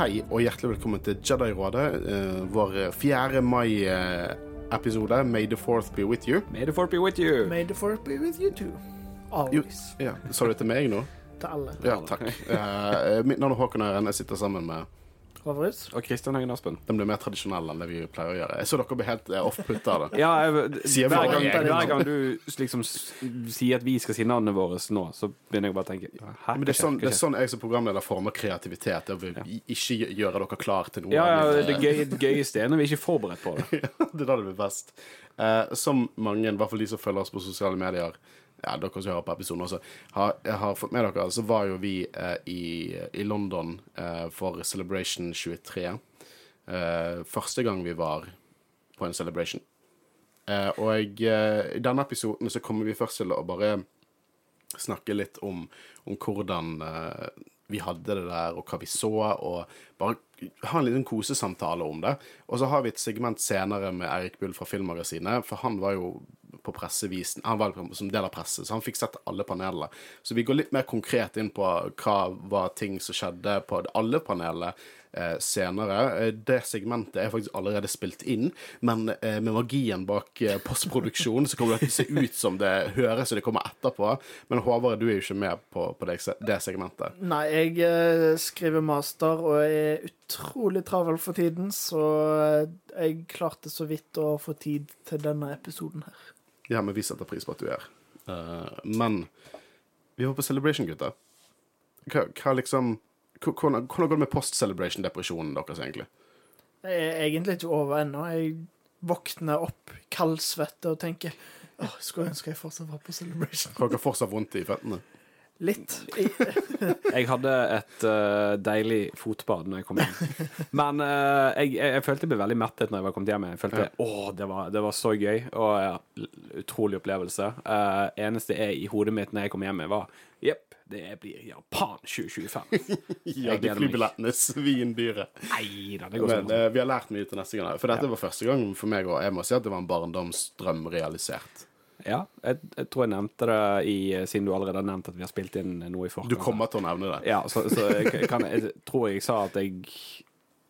Hei og hjertelig velkommen til Jedi-rådet, eh, vår 4. mai-episode. May the fourth be with you. May the fourth be with you. May the fourth be with you too. Always. Ja, Sa du til meg nå? Til alle. Ja, takk. Eh, mitt navn er Håkon Øren. Jeg sitter sammen med Favorits? Og Kristian Høgen Aspen. De blir mer tradisjonelle enn det vi pleier å gjøre. Jeg så dere ble helt eh, off-put av det. Ja, jeg, hver, gang, hver gang du liksom sier at vi skal si navnene våre nå, så begynner jeg bare å tenke Hæ? Men det er, sånn, det er sånn jeg som programleder former kreativitet. Det vil ikke gjøre dere klar til noe. Ja, ja, det, gøy, det gøyeste er når vi ikke er forberedt på det. det er da det blir best. Eh, som mange, i hvert fall de som følger oss på sosiale medier, ja, dere som hører på episoden også, har, har fått med dere, så var jo vi eh, i, i London eh, for Celebration 23. Eh, første gang vi var på en celebration. Eh, og eh, i denne episoden så kommer vi først til å bare snakke litt om, om hvordan eh, vi hadde det der, og hva vi så, og bare ha en liten kosesamtale om det. Og så har vi et segment senere med Erik Bull fra Filmmagasinet, for han var jo på pressevisen, han var som del av presse, så han fikk sett alle panelene. Så vi går litt mer konkret inn på hva var ting som skjedde på alle panelene eh, senere. Eh, Det segmentet er faktisk allerede spilt inn, men eh, med magien bak eh, postproduksjonen så kommer det til å se ut som det høres og det kommer etterpå. Men Håvard, du er jo ikke med på, på det, det segmentet. Nei, jeg eh, skriver master og er utrolig travel for tiden, så eh, jeg klarte så vidt å få tid til denne episoden her. Ja, men vi setter pris på at du er. Uh, men vi var på Celebration, gutter. Hva, hva liksom Hvordan går det med post-celebration-depresjonen deres, egentlig? Jeg er egentlig ikke over ennå. Jeg våkner opp kaldsvette og tenker Åh, skulle ønske jeg fortsatt var på Celebration. Har dere fortsatt vondt i føttene? Litt. Jeg, hadde et uh, deilig fotbad når jeg kom hjem. Men uh, jeg, jeg, jeg følte jeg ble veldig mettet når jeg var kommet hjem. Jeg følte å, det var, det var så gøy, og ja, utrolig opplevelse. Uh, eneste jeg i hodet mitt når jeg kom hjem, var jepp, det blir Japan 2025. Ja, de flybillettene svindyre. Nei da, det går sånn. Men vi har lært mye til neste gang. For dette var første gang for meg, og jeg må si at det var en barndomsdrøm realisert. Ja, jeg, jeg tror jeg nevnte det i, siden du allerede har nevnt at vi har spilt inn noe i forkant. Du kommer til å nevne det. Ja, så, så jeg, kan, jeg tror jeg sa at jeg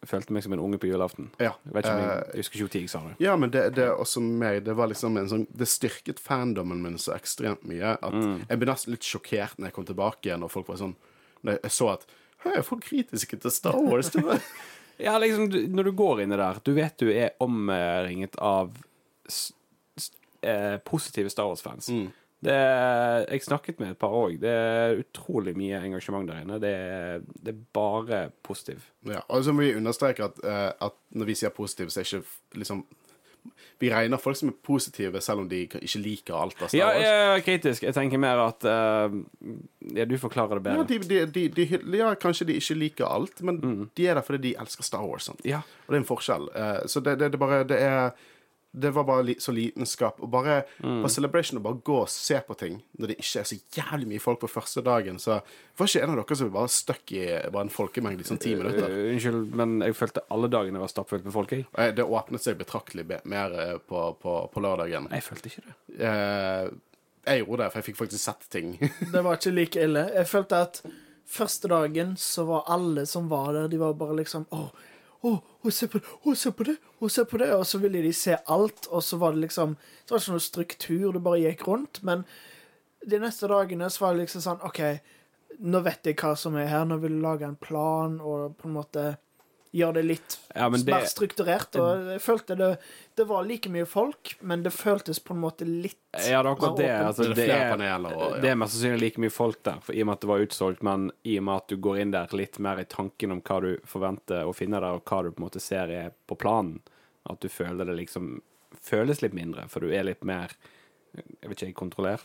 følte meg som en unge på julaften. Ja. Jeg vet ikke om jeg, Eh, jeg husker ikke når jeg sa det. Ja, men det, det er også meg. Det var liksom en sånn Det styrket fandomen min så ekstremt mye at Mm. jeg ble nesten litt sjokkert når jeg kom tilbake igjen, og folk var sånn Når jeg så at Hei, jeg får kritiske til Star Wars? Ja, liksom, når du går inn i der, du vet du er omringet av eh, positive Star Wars-fans. Mm. Det, jeg snakket med et par òg. Det er utrolig mye engasjement der inne. Det, det er bare positiv. Ja, og så må vi understreke at, eh, at når vi sier positiv, så er ikke liksom Vi regner folk som er positive, selv om de ikke liker alt av Star Ja, Wars. jeg er kritisk. Jeg tenker mer at uh, Ja, du forklarer det Ja, bedre. de, de, de, de, ja, kanskje de ikke liker alt, men de er der fordi de elsker Star Wars. Ja. Og det er en forskjell. Uh, så det, det, det bare Det er det var bare li, så litenskap. Og bare på Celebration å bare gå og se på ting når det ikke er så jævlig mye folk på første dagen, så var ikke en av dere som var stuck i bare en folkemengde i sånn ti minutter. Eh, unnskyld, men jeg følte alle dagene var stappfullt med folk. Jeg, det åpnet seg betraktelig be- mer eh, på, på, på lørdagen. jeg følte ikke det. Eh, jeg gjorde det, for jeg fikk faktisk sett ting. det var ikke like ille. Jeg følte at første dagen så var alle som var der, de var bare liksom Å, å, å se på det, å, se på det, å, se på det. Og så ville de se alt, og så var det liksom Det var ikke noe struktur, det bare gikk rundt. Men de neste dagene så var det liksom sånn OK, nå vet jeg hva som er her, nå vil jeg lage en plan og på en måte gjøre det litt Ja, det- mer strukturert. Og jeg følte det Det var like mye folk, men det føltes på en måte litt Ja, det er akkurat det. Altså, Det er det, er, paneler og- ja. det er mest sannsynlig like mye folk der, for, i og med at det var utsolgt, men i og med at du går inn der litt mer i tanken om hva du forventer å finne der, og hva du på en måte ser er på planen, at du føler det liksom føles litt mindre, for du er litt mer jeg vet ikke, kontrollert.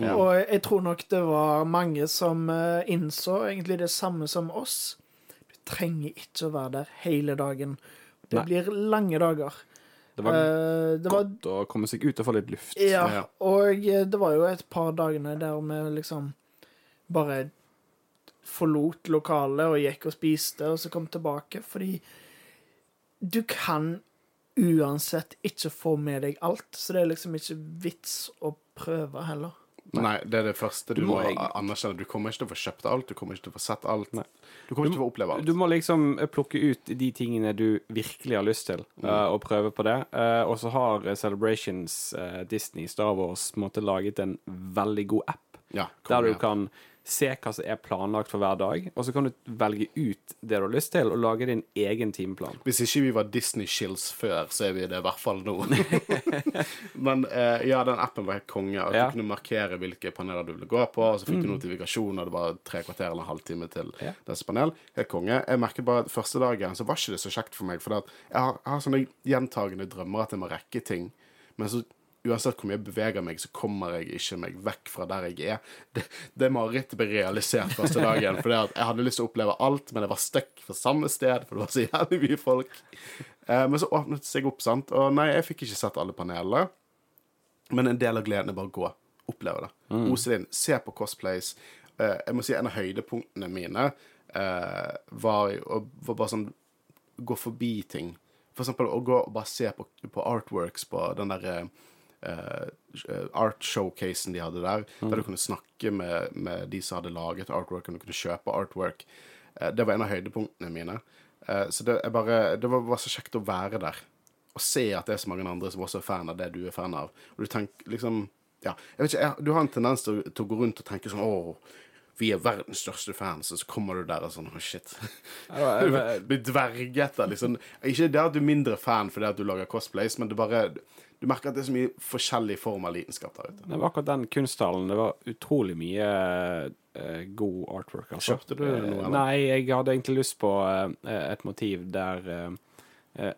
Ja. Og jeg tror nok det var mange som eh, innså egentlig det samme som oss. Trenger ikke å være der hele dagen. Det Nei. blir lange dager. Det var uh, det var godt å komme seg ut og få litt luft. Ja, Ja. og eh, det var jo et par dagene der vi liksom bare forlot lokalet og gikk og spiste, og så kom tilbake, fordi du kan uansett ikke få med deg alt, så det er liksom ikke vits å prøve heller. Nei, det er det første du, Du må, må anerkjenne. Du kommer ikke til å få kjøpt alt, du kommer ikke til å få sett alt. Du kommer ikke til å oppleve alt. Du må liksom plukke ut de tingene du virkelig har lyst til, Mm. uh, og prøve på det. Uh, og så har eh, Celebrations uh, Disney Star Wars måtte laget en veldig god app, ja, der du kan se hva som er planlagt for hver dag, og så kan du velge ut det du har lyst til, og lage din egen timeplan. Hvis ikke vi var Disney-shills før, så er vi det i hvert fall nå. Men eh, ja, den appen var helt konge. At Ja. Du kunne markere hvilke paneler du ville gå på, og så fikk du notifikasjon, og det var tre kvarter eller en halvtime til Ja. disse panel. Helt konge. Jeg merket bare at første dagen så var ikke det så kjekt for meg, for jeg har, jeg har sånne gjentagende drømmer at jeg må rekke ting. Men så uansett hvor mye jeg beveger meg, så kommer jeg ikke meg vekk fra der jeg er. Det, det marerittet ble realisert første dagen. For jeg hadde lyst til å oppleve alt, men jeg var stuck fra samme sted, for det var så jævlig mye folk. Eh, men så åpnet det seg opp, sant. Og nei, jeg fikk ikke sett alle panelene. Men en del av gleden er bare å gå. Oppleve det. Ose det inn. Se på cosplays. Eh, jeg må si en av høydepunktene mine eh, var, var bare sånn Gå forbi ting. For eksempel å gå og bare se på, på artworks på den derre eh, art showcasen de hadde der, der du kunne snakke med, med de som hadde laget artwork, og du kunne kjøpe artwork. Eh, det var en av høydepunktene mine. Eh, så det, bare, det var var, så kjekt å være der. Og se at det er så mange andre som også er fan av det du er fan av. Og du tenker liksom Ja, jeg vet ikke, jeg, du har en tendens til, til å gå rundt og tenke sånn Å, vi er verdens største fans, og så kommer du der og sånn Å, shit. Du jeg- blir dvergete. Liksom. Ikke det at du er mindre fan fordi at du lager cosplays, men det bare Du merker at det er så mye forskjellig form av lidenskap der ute. Det var akkurat den kunsthallen. Det var utrolig mye uh, god artwork. Altså. Kjøpte du noe, eller? Nei, jeg hadde egentlig lyst på uh, et motiv der uh,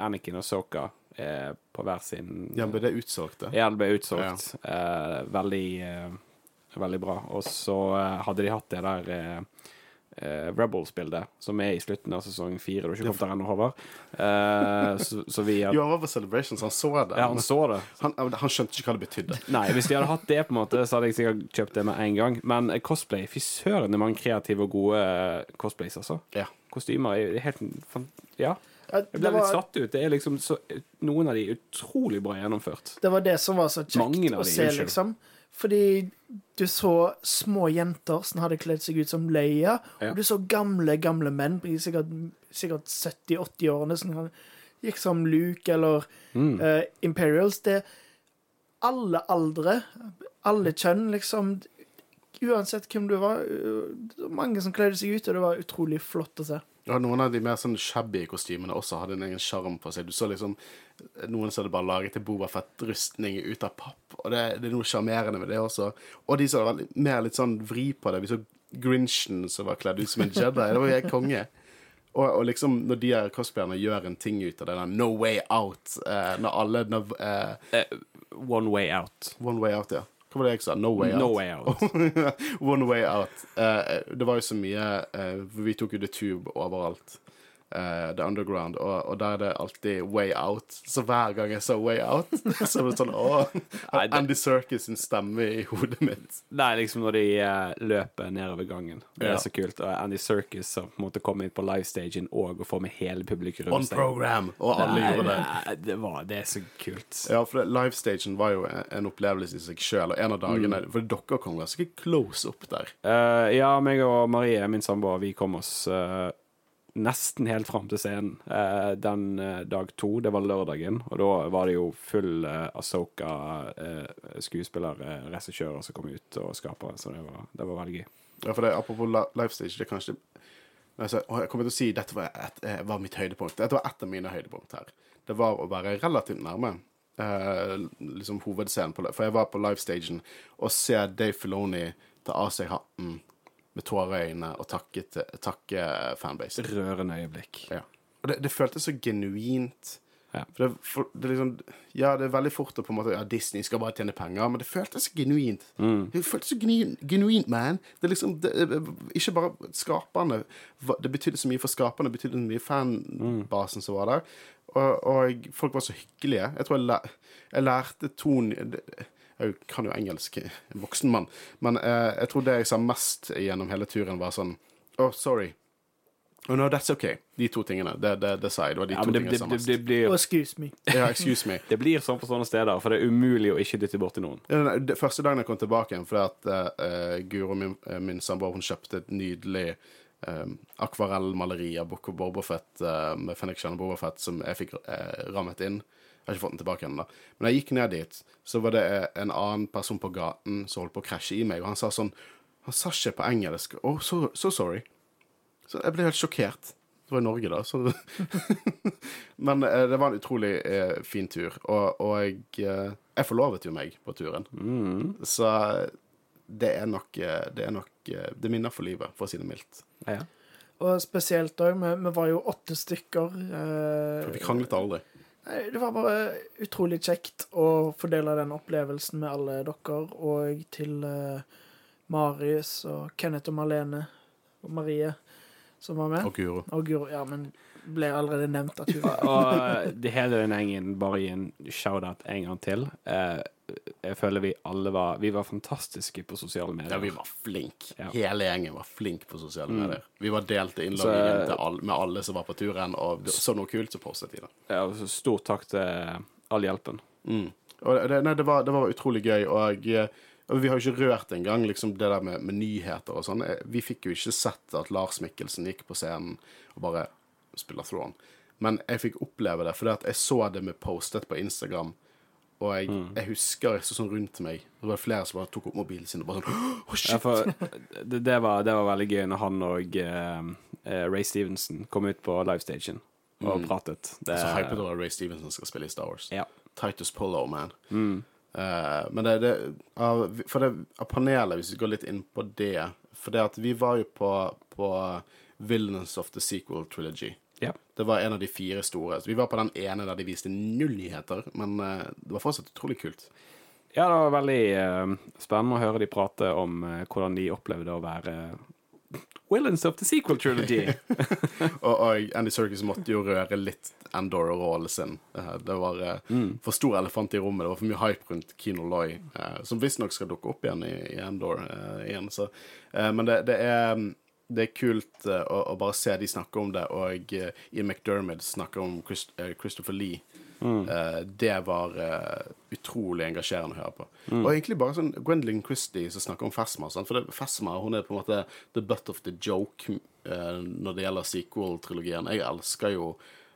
Anakin og Soka er på hver sin Ja, ble det utsolgt, det. Ja, det ble utsolgt. Eh, veldig, veldig bra. Og så hadde de hatt det der eh, Rebels-bildet, som er i slutten av sesong fire. Du har ikke kommet der ennå, Håvard. Eh, så, så vi Jo, han var Celebrations, han så det. Ja, han så det. han, han skjønte ikke hva det betydde. Nei, hvis de hadde hatt det, på en måte Så hadde jeg sikkert kjøpt det med en gang. Men eh, cosplay Fy søren, det er mange kreative og gode eh, cosplays, altså. Ja. Kostymer er helt fan- Ja. Jeg Det ble litt satt ut. Det er liksom så, noen av de utrolig bra gjennomført. det var det som var så kjekt å se, unnskyld. liksom. Fordi du så små jenter som hadde kledd seg ut som Leia, Ja. og du så gamle, gamle menn sikkert, sikkert 70-80-årene som gikk som Luke eller Mm. uh, Imperials. Det alle aldre, alle kjønn, liksom. Uansett hvem du var. det var mange som kledde seg ut, og det var utrolig flott å se. Ja, noen av de mer sånn shabby kostymene også hadde en egen sjarm på seg. Du så liksom noen som hadde bare laget en Bobafett-rustning ut av papp, og det, det er noe sjarmerende med det også. Og de som hadde mer litt sånn vri på det. Vi så Grinchen som var kledd ut som en Jedi. Det var jo helt konge. Og, og liksom når de her cosplayerne gjør en ting ut av det der No Way Out eh, Når alle når, eh, One way out. One Way Out, ja. Hva var det jeg sa? No Way Out. No way out. One way out. Uh, det var jo så mye uh, Vi tok jo The Tube overalt. Eh, The Underground. Og, og der er det alltid Way Out. Så hver gang jeg sa Way Out, så var det sånn Å! Nei, det- Andy Serkis sin stemme i hodet mitt. Det er liksom når de uh, løper nedover gangen. Det er så kult. Og Andy Serkis som på en måte kom inn på livestagen og og får med hele publikum On program! Og alle Nei, gjorde det. det, var, det er så kult. Ja, for livestagen var jo en, en opplevelse i seg sjøl. Og en av dagene Mm. For dere kom ganske close opp der. Uh, ja, meg og Marie, min samboer, vi kom oss eh, nesten helt fram til scenen. Eh, den eh, dag to, det var lørdagen, og da var det jo full eh, Asoka uh, skuespiller, uh, regissører som kom ut, og skapere, så det var, det var veldig gøy. Ja, for det, Apropos li- livestage, det er kanskje altså, Jeg kommer til å si dette var, et, eh, var mitt høydepunkt. Dette var ett av mine høydepunkt her. Det var å være relativt nærme eh, liksom hovedscenen. På, for jeg var på livestagen og ser Dave Filoni ta av seg hatten med tårer i øynene og takke, takke fanbase. Rørende øyeblikk. Ja. Og det, det føltes så genuint. Ja. For det, for det liksom Ja, det er veldig fort å på en måte Ja, Disney skal bare tjene penger, men det føltes så genuint. Det føltes så genuint, genuint, man. Det er liksom det, er Ikke bare skaperne Det betydde så mye for skaperne, det betydde så mye fanbasen som var der. Og, og folk var så hyggelige. Jeg tror jeg, jeg lærte to... det- Jeg kan jo engelsk, en voksen mann, men eh, jeg tror det jeg sa mest gjennom hele turen, var sånn Oh, sorry. Oh, no, that's okay. De to tingene. Det, det, det sa jeg. Det var de Ja, to det, tingene det, som det, mest. det, blir, Oh, excuse me. Ja, excuse me. det blir sånn på sånne steder, for det er umulig å ikke dytte borti noen. Ja, nei, det- Første dagen jeg kom tilbake igjen, fordi at uh, Guro, min, eh, min samboer, hun kjøpte et nydelig um, akvarellmaleri av Book of uh, med Fenrik Chan og Bobafett som jeg fikk uh, rammet inn. Jeg har ikke fått den tilbake ennå. Men da jeg gikk ned dit, så var det eh, en annen person på gaten som holdt på å krasje i meg, og han sa sånn Han sa ikke på engelsk. Oh, so, so sorry. Så jeg ble helt sjokkert. Det var i Norge, da, så Men eh, det var en utrolig eh, fin tur, og, og jeg, eh, jeg forlovet jo meg på turen. Så det er nok eh, Det er nok eh, Det minner for livet, for å si det mildt. Ja. Og spesielt òg, vi, vi var jo åtte stykker. For Eh, vi kranglet aldri. Det var bare utrolig kjekt å fordele den opplevelsen med alle dere, og til eh, Marius og Kenneth og Marlene og Marie som var med. Og Guro. Og Guro. Ja, men ble allerede nevnt at hun var Og eh, det hele den gjengen, bare gi en shout-out en gang til. Eh, jeg føler vi alle var Vi var fantastiske på sosiale medier. Ja, vi var flink. Ja. Hele gjengen var flink på sosiale medier. Vi var delte innloggingen all, med alle som var på turen, og så noe kult, så postet de det. Ja, stort Stor takk til all hjelpen. Mm. Og det, nei, det, var, det var utrolig gøy, og, eh, og vi har jo ikke rørt engang liksom det der med, med nyheter og sånn. Eh, Vi fikk jo ikke sett at Lars Mikkelsen gikk på scenen og bare spiller Throne. Men jeg fikk oppleve det, fordi at jeg så det med postet på Instagram. Og jeg, jeg husker jeg så sånn rundt meg Det var flere som bare tok opp mobilen sin og bare sånn Å, Ja, for det, det, var, det var veldig gøy når han og eh, eh, Ray Stevenson kom ut på livestagen og pratet. Det, Så hypet over at Ray Stevenson skal spille i Star Wars. Ja. Titus Polo, man. Eh, men det, det av, For det, av panelet, hvis vi går litt inn på det For det at vi var jo på, på Villains of the Sequel Trilogy. Ja. Det var en av de fire store. Så vi var på den ene der de viste null nyheter, men eh, det var fortsatt utrolig kult. Ja, det var veldig uh, spennende å høre de prate om uh, hvordan de opplevde å være Willens of the sequel trilogy. Og, og Andy Serkis måtte jo røre litt Andor og rollen sin. Det var mm. for stor elefant i rommet. Det var for mye hype rundt Kino Loy, som visstnok skal dukke opp igjen i, i Andor igjen. Så, men det, det er det er kult eh, å, å bare se de snakke om det, og uh, Ian McDermid snakker om Christ, eh, Christopher Lee. Eh, det var uh, utrolig engasjerende å høre på. Og egentlig bare sånn Gwendolyn Christie som snakker om Fasma. Sånn, For det, Fasma hun er på en måte the butt of the joke uh, når det gjelder sequel-trilogien. Jeg elsker jo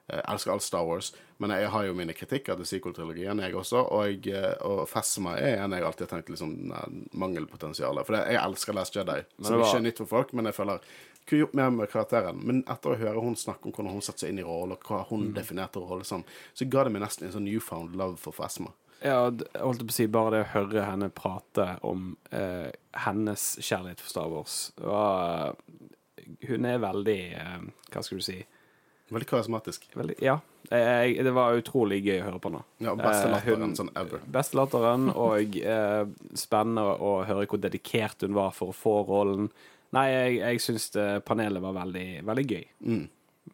jeg elsker alt Star Wars, men jeg har jo mine kritikker til sequel-trilogien, jeg også. Og, jeg, eh, og Fasma er en jeg alltid har tenkt liksom mangelpotensial. For jeg elsker Last Jedi, som var- ikke er nytt for folk, men jeg føler kunne gjort mer med karakteren. Men etter å høre hun snakke om hvordan hun satte seg inn i rollen, og hva hun definerte rollen som, så ga det meg nesten en sånn newfound love for Fasma. Ja, jeg holdt på å si bare det å høre henne prate om eh, hennes kjærlighet for Star Wars var, Hun er veldig eh, Hva skal du si? Veldig karismatisk. Veldig, ja. Jeg, det var utrolig gøy å høre på nå. Ja, beste Eh, latteren sånn ever. Beste latteren, og eh, spennende å høre hvor dedikert hun var for å få rollen. Nei, jeg, jeg syns panelet var veldig, veldig gøy.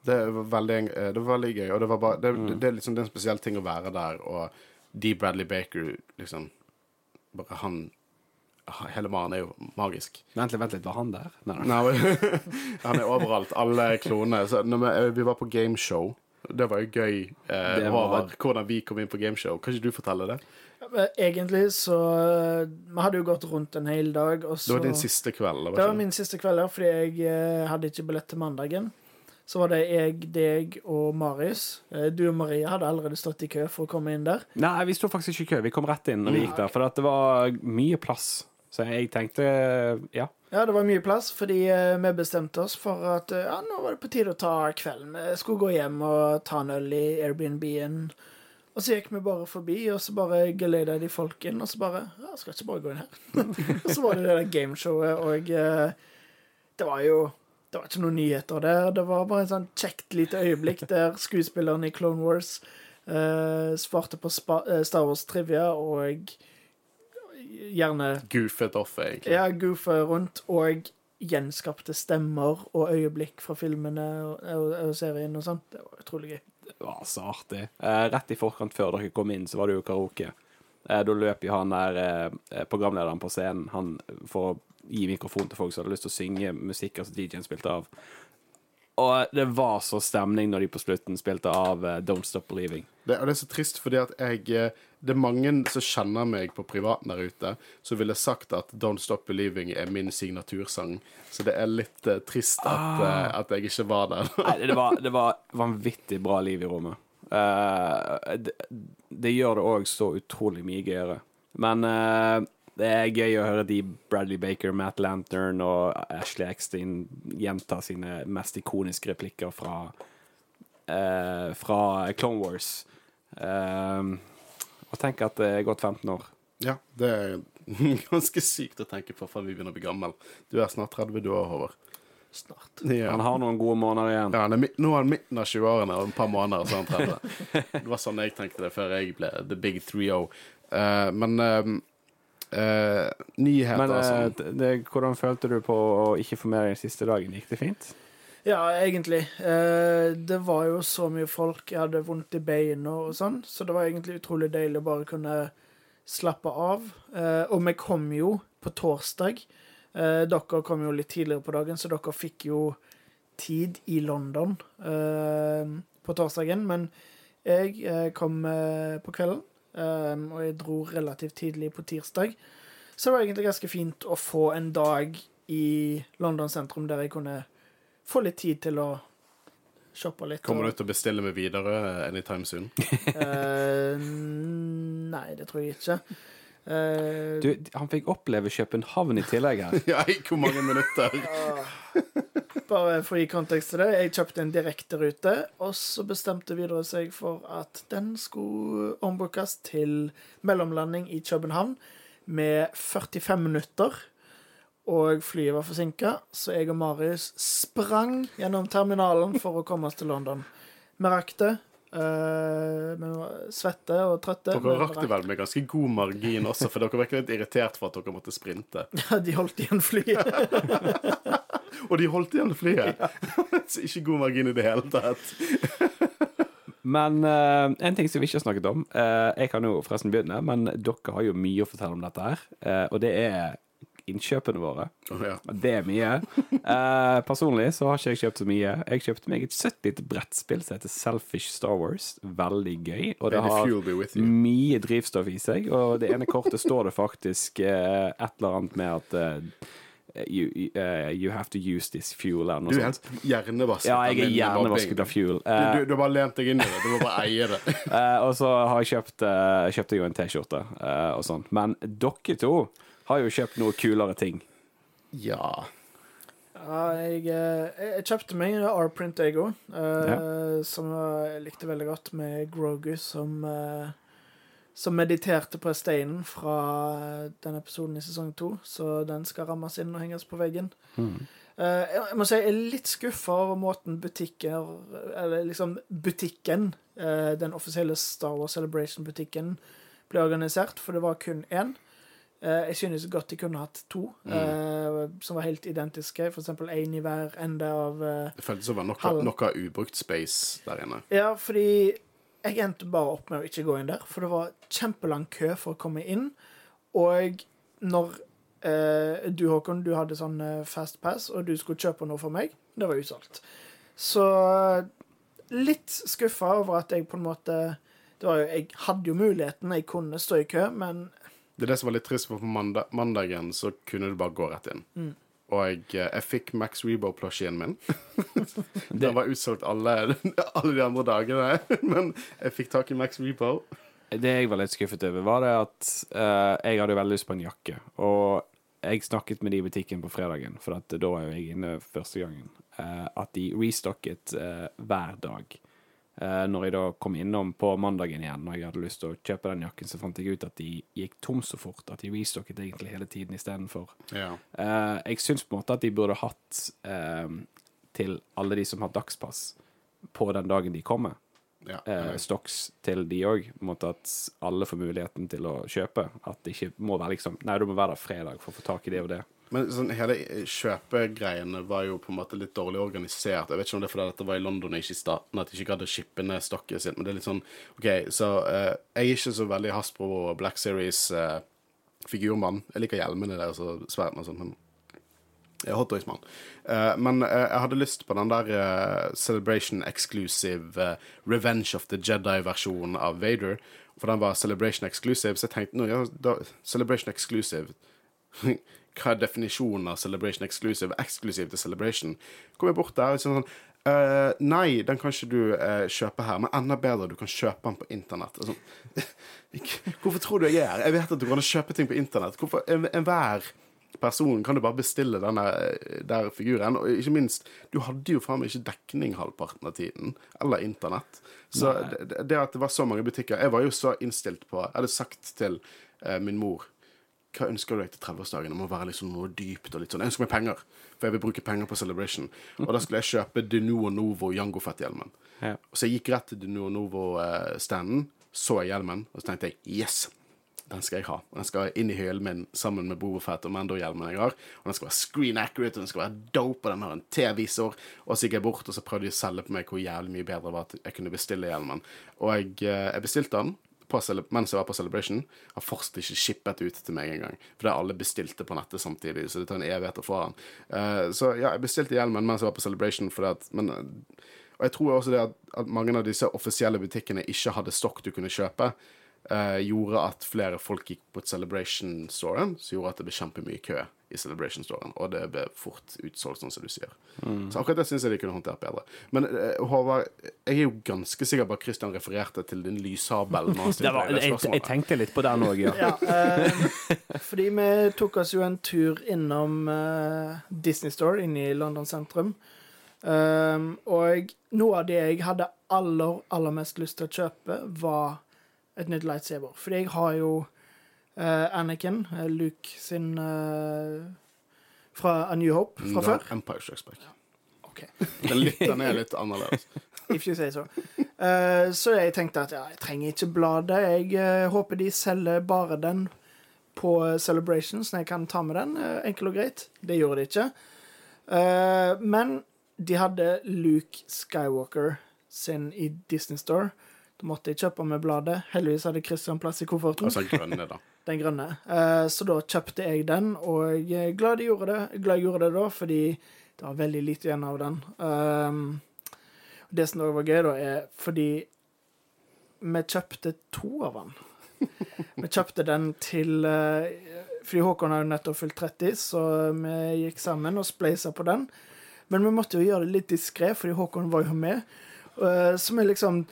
Det var veldig, eh, det var veldig gøy, og det var bare Det, Mm. det, er liksom en spesiell ting å være der, og D. Bradley Baker, liksom Bare han Hele Maren er jo magisk. Vent litt, vent litt, var han der? Nei, nei. Nei, han er overalt. Alle klonene. Så vi, vi var på gameshow. Det var jo gøy. Eh, Det over Hvordan vi kom inn på gameshow. Kan ikke du fortelle det? Egentlig så eh, Vi hadde jo gått rundt en hel dag, og så Det var din siste kveld. Det var min siste kveld, ja, fordi jeg eh, hadde ikke billett til mandagen. Så var det jeg, deg og Marius. Eh, Du og Maria hadde allerede stått i kø for å komme inn der. nei, vi sto faktisk ikke i kø. Vi kom rett inn når vi gikk der, for at det var mye plass. Så jeg tenkte ja. Ja, det var mye plass, fordi eh, vi bestemte oss for at eh, ja, nå var det på tide å ta kvelden. Vi skulle gå hjem og ta en øl i Airbnb-en. Og så gikk vi bare forbi, og så bare geleida de folk inn, og så bare Ja, skal ikke bare gå inn her. og så var det det der gameshowet, og eh, det var jo Det var ikke noen nyheter der. Det var bare en sånn kjekt lite øyeblikk der skuespilleren i Clone Wars eh, svarte på Star Wars trivia, og gjerne Goofet off, egentlig. ja, goofet rundt og gjenskapte stemmer og øyeblikk fra filmene og, og, og serien og sånn. Det var utrolig gøy. Det var så artig. Eh, rett i forkant før dere kom inn, så var det jo karaoke. Eh, da løp jo han der eh, programlederen på scenen han for å gi mikrofon til folk som hadde lyst til å synge musikk som DJ-en spilte av. Og det var så stemning når de på slutten spilte av eh, Don't Stop Believing. Det, og det er så trist fordi at jeg eh, Det er mange som kjenner meg på privaten der ute, som ville sagt at Don't Stop Believing er min signatursang. Så det er litt uh, trist at, eh, at jeg ikke var der. Nei, det var, det var vanvittig bra liv i rommet. Uh, det, det gjør det òg så utrolig mye gøyere. Men det er gøy å høre de Bradley Baker, Matt Lantern og Ashley Eckstein gjenta sine mest ikoniske replikker fra Fra Clone Wars. Eh, og tenk at det er gått 15 år. Ja, det er ganske sykt å tenke på før vi begynner å bli gammel. Du er snart 30 du òg, Håvard. Snart. Ja. Han har noen gode måneder igjen. Ja, er, midt- nå er han midten av 20-årene og et par måneder, så er han 30. Det var sånn jeg tenkte det før jeg ble the big 3-0. Uh, men uh, uh, nyheter Men eh, altså. det, hvordan følte du på å ikke få med deg den siste dagen? Gikk det fint? Ja, egentlig. Eh, det var jo så mye folk. Jeg hadde vondt i beina og sånn, så det var egentlig utrolig deilig å bare kunne slappe av. Eh, og vi kom jo på torsdag. Eh, dere kom jo litt tidligere på dagen, så dere fikk jo tid i London på torsdagen. Men jeg kom på kvelden, og jeg dro relativt tidlig på tirsdag. Så det var egentlig ganske fint å få en dag i London sentrum der jeg kunne få litt tid til å shoppe litt. Kommer du til å bestille med videre anytime soon? uh, nei, det tror jeg ikke. Uh, Du, han fikk oppleve København i tillegg her. ja, i hvor mange minutter? Bare for å gi kontekst til det, jeg kjøpte en direkterute, og så bestemte Widerøe seg for at den skulle ombrukes til mellomlanding i København med 45 minutter. Og flyet var forsinka, så jeg og Marius sprang gjennom terminalen for å komme oss til London. Vi rakk det. eh, vi var svette og trøtte. Dere rakk det vel med ganske god margin også, for dere virker litt irritert for at dere måtte sprinte. Ja, de holdt igjen flyet. Og de holdt igjen flyet! Så ikke god margin i det hele tatt. Men uh, en ting som vi ikke har snakket om uh, Jeg kan jo forresten begynne, men dere har jo mye å fortelle om dette her. eh, og det er innkjøpene våre. Ja. Det er mye. Eh, personlig så har ikke jeg kjøpt så mye. Jeg kjøpte meg et søtt lite brettspill som heter Selfish Star Wars. Veldig gøy. Og det har mye drivstoff i seg. Og det ene kortet står det faktisk eh, et eller annet med at eh, you, uh, you have to use this fuel eller Du noe er helt hjernevasket. Ja, jeg er hjernevasket av fuel. Du, Eh, du, bare lent deg inn i det. Du må bare eie det. uh, og så har jeg kjøpt uh, kjøpte jeg jo en T-skjorte og sånn. Men dere to har jo kjøpt noe kulere ting. Ja. Ja, jeg, eh, jeg kjøpte meg R-print, jeg òg. Som jeg likte veldig godt, med Grogu som eh, Som mediterte på steinen fra den episoden i sesong to. Så den skal rammes inn og henges på veggen. Eh, jeg må si jeg er litt skuffa over måten butikker Eller liksom butikken, eh, den offisielle Star Wars Celebration-butikken, ble organisert, for det var kun én. Eh, jeg synes godt de kunne hatt to eh, som var helt identiske. For eksempel én i hver ende av eh, Det føltes som det var noe, noe ubrukt space der inne. Ja, fordi jeg endte bare opp med å ikke gå inn der. For det var kjempelang kø for å komme inn. Og når eh, du, Håkon, du hadde sånn fast pass, og du skulle kjøpe noe for meg, det var utsolgt. Så litt skuffa over at jeg på en måte det var jo, Jeg hadde jo muligheten, jeg kunne stå i kø, men Det er det som var litt trist, for på mandag, mandagen så kunne du bare gå rett inn. Og jeg, eh, jeg fikk Max Rebo-plushien min. Den var utsolgt alle, alle de andre dagene, men jeg fikk tak i Max Rebo. Det jeg var litt skuffet over, var det at uh, jeg hadde veldig lyst på en jakke. Og jeg snakket med de i butikken på fredagen, for da var jeg inne første gangen. Uh, at de restocket uh, hver dag. Eh, når jeg da kom innom på mandagen igjen, når jeg hadde lyst til å kjøpe den jakken, så fant jeg ut at de gikk tom så fort. At de restocket egentlig hele tiden istedenfor. Ja. Uh, jeg syns på en måte at de burde hatt uh, til alle de som har dagspass, på den dagen de kommer ja. uh, stocks til de òg. At alle får muligheten til å kjøpe. At det ikke må være liksom Nei, du må være der fredag for å få tak i det og det. Men sånn, hele kjøpegreiene var jo på en måte litt dårlig organisert. Jeg vet ikke om det er fordi dette var i London ikke i staten, at de ikke gadd å shippe ned stokket sitt. Men det er litt sånn OK, så eh, jeg er ikke så veldig Hasbro og Black Series-figurmann. jeg liker hjelmene deres og sverdene og sånn, men jeg Hot Dogs-mann. Eh, men eh, jeg hadde lyst på den der eh, Celebration Exclusive eh, Revenge of the Jedi-versjonen av Vader. For den var Celebration Exclusive, så jeg tenkte nå, ja, da, Celebration Exclusive Hva er definisjonen av Celebration Exclusive? Eksklusiv til Celebration. Kom jeg bort der og sånn «Eh, Nei, den kan ikke du uh, kjøpe her, men enda bedre, du kan kjøpe den på internett. Sånn. Hvorfor tror du jeg er her? Jeg vet at du kan kjøpe ting på internett. Hvorfor en- person kan du bare bestille denne eh, der figuren. Og ikke minst, du hadde jo faen meg ikke dekning halvparten av tiden. Eller internett. Så det, det at det var så mange butikker Jeg var jo så innstilt på Jeg hadde sagt til uh, min mor hva ønsker du deg til 30-årsdagen? Det må være liksom noe dypt. og litt sånn. Jeg ønsker meg penger, for jeg vil bruke penger på Celebration. Og da skulle jeg kjøpe Denuo Novo Jango-fett-hjelmen. Ja. Og Så jeg gikk rett til Denuo Novo-standen, så jeg hjelmen, og så tenkte jeg yes, den skal jeg ha. Den skal inn i hyllen min sammen med Bobofett og Mando-hjelmen jeg har. Og den skal være screen accurate, og den skal være dope, og den har en T-visor. Og så gikk jeg bort og så prøvde de å selge på meg hvor jævlig mye bedre det var at jeg kunne bestille hjelmen. Og jeg, eh, jeg bestilte den på mens jeg var på Celebration. Har fortsatt ikke shippet ut til meg engang. For det er alle bestilte på nettet samtidig, så det tar en evighet å få den. Uh, så ja, jeg bestilte hjelmen mens jeg var på Celebration, at men, eh, Og jeg tror også det at, at mange av disse offisielle butikkene ikke hadde stokk du kunne kjøpe. Uh, gjorde at flere folk gikk på Celebration-storen, som gjorde at det ble kjempemye kø i Celebration-storen. Og det ble fort utsolgt, sånn som du sier. Så akkurat det syns jeg de kunne håndtert bedre. Men eh, Håvard, jeg er jo ganske sikker på at Christian refererte til din var, jeg, jeg tenkte litt på den òg, ja. Ja, eh, fordi vi tok oss jo en tur innom eh, Disney Store inne i London sentrum. Um, og noe av det jeg hadde aller, aller mest lyst til å kjøpe, var et nytt lightsaber. Fordi jeg har jo eh, Anakin, eh, Luke sin eh, fra A New Hope fra Nei, før. Empire Strikes Back. Den, litt, den er litt annerledes. If you say so. Uh, så jeg tenkte at ja, jeg trenger ikke bladet. Jeg uh, håper de selger bare den på Celebration, så jeg kan ta med den. Uh, enkel og greit. Det gjorde de ikke. Eh, men de hadde Luke Skywalker sin i Disney Store. Da måtte jeg kjøpe med bladet. Heldigvis hadde Christian plass i kofferten. Altså grønne, da. Den grønne. Eh, så da kjøpte jeg den, og jeg er glad jeg gjorde det. Glad jeg gjorde det da, fordi det var veldig lite igjen av den. Um, det som også var gøy, da, er fordi vi kjøpte to av den. Vi kjøpte den til eh, Fordi Håkon har jo nettopp fylt 30, så vi gikk sammen og spleisa på den. Men vi måtte jo gjøre det litt diskré, fordi Håkon var jo med. Eh, så vi liksom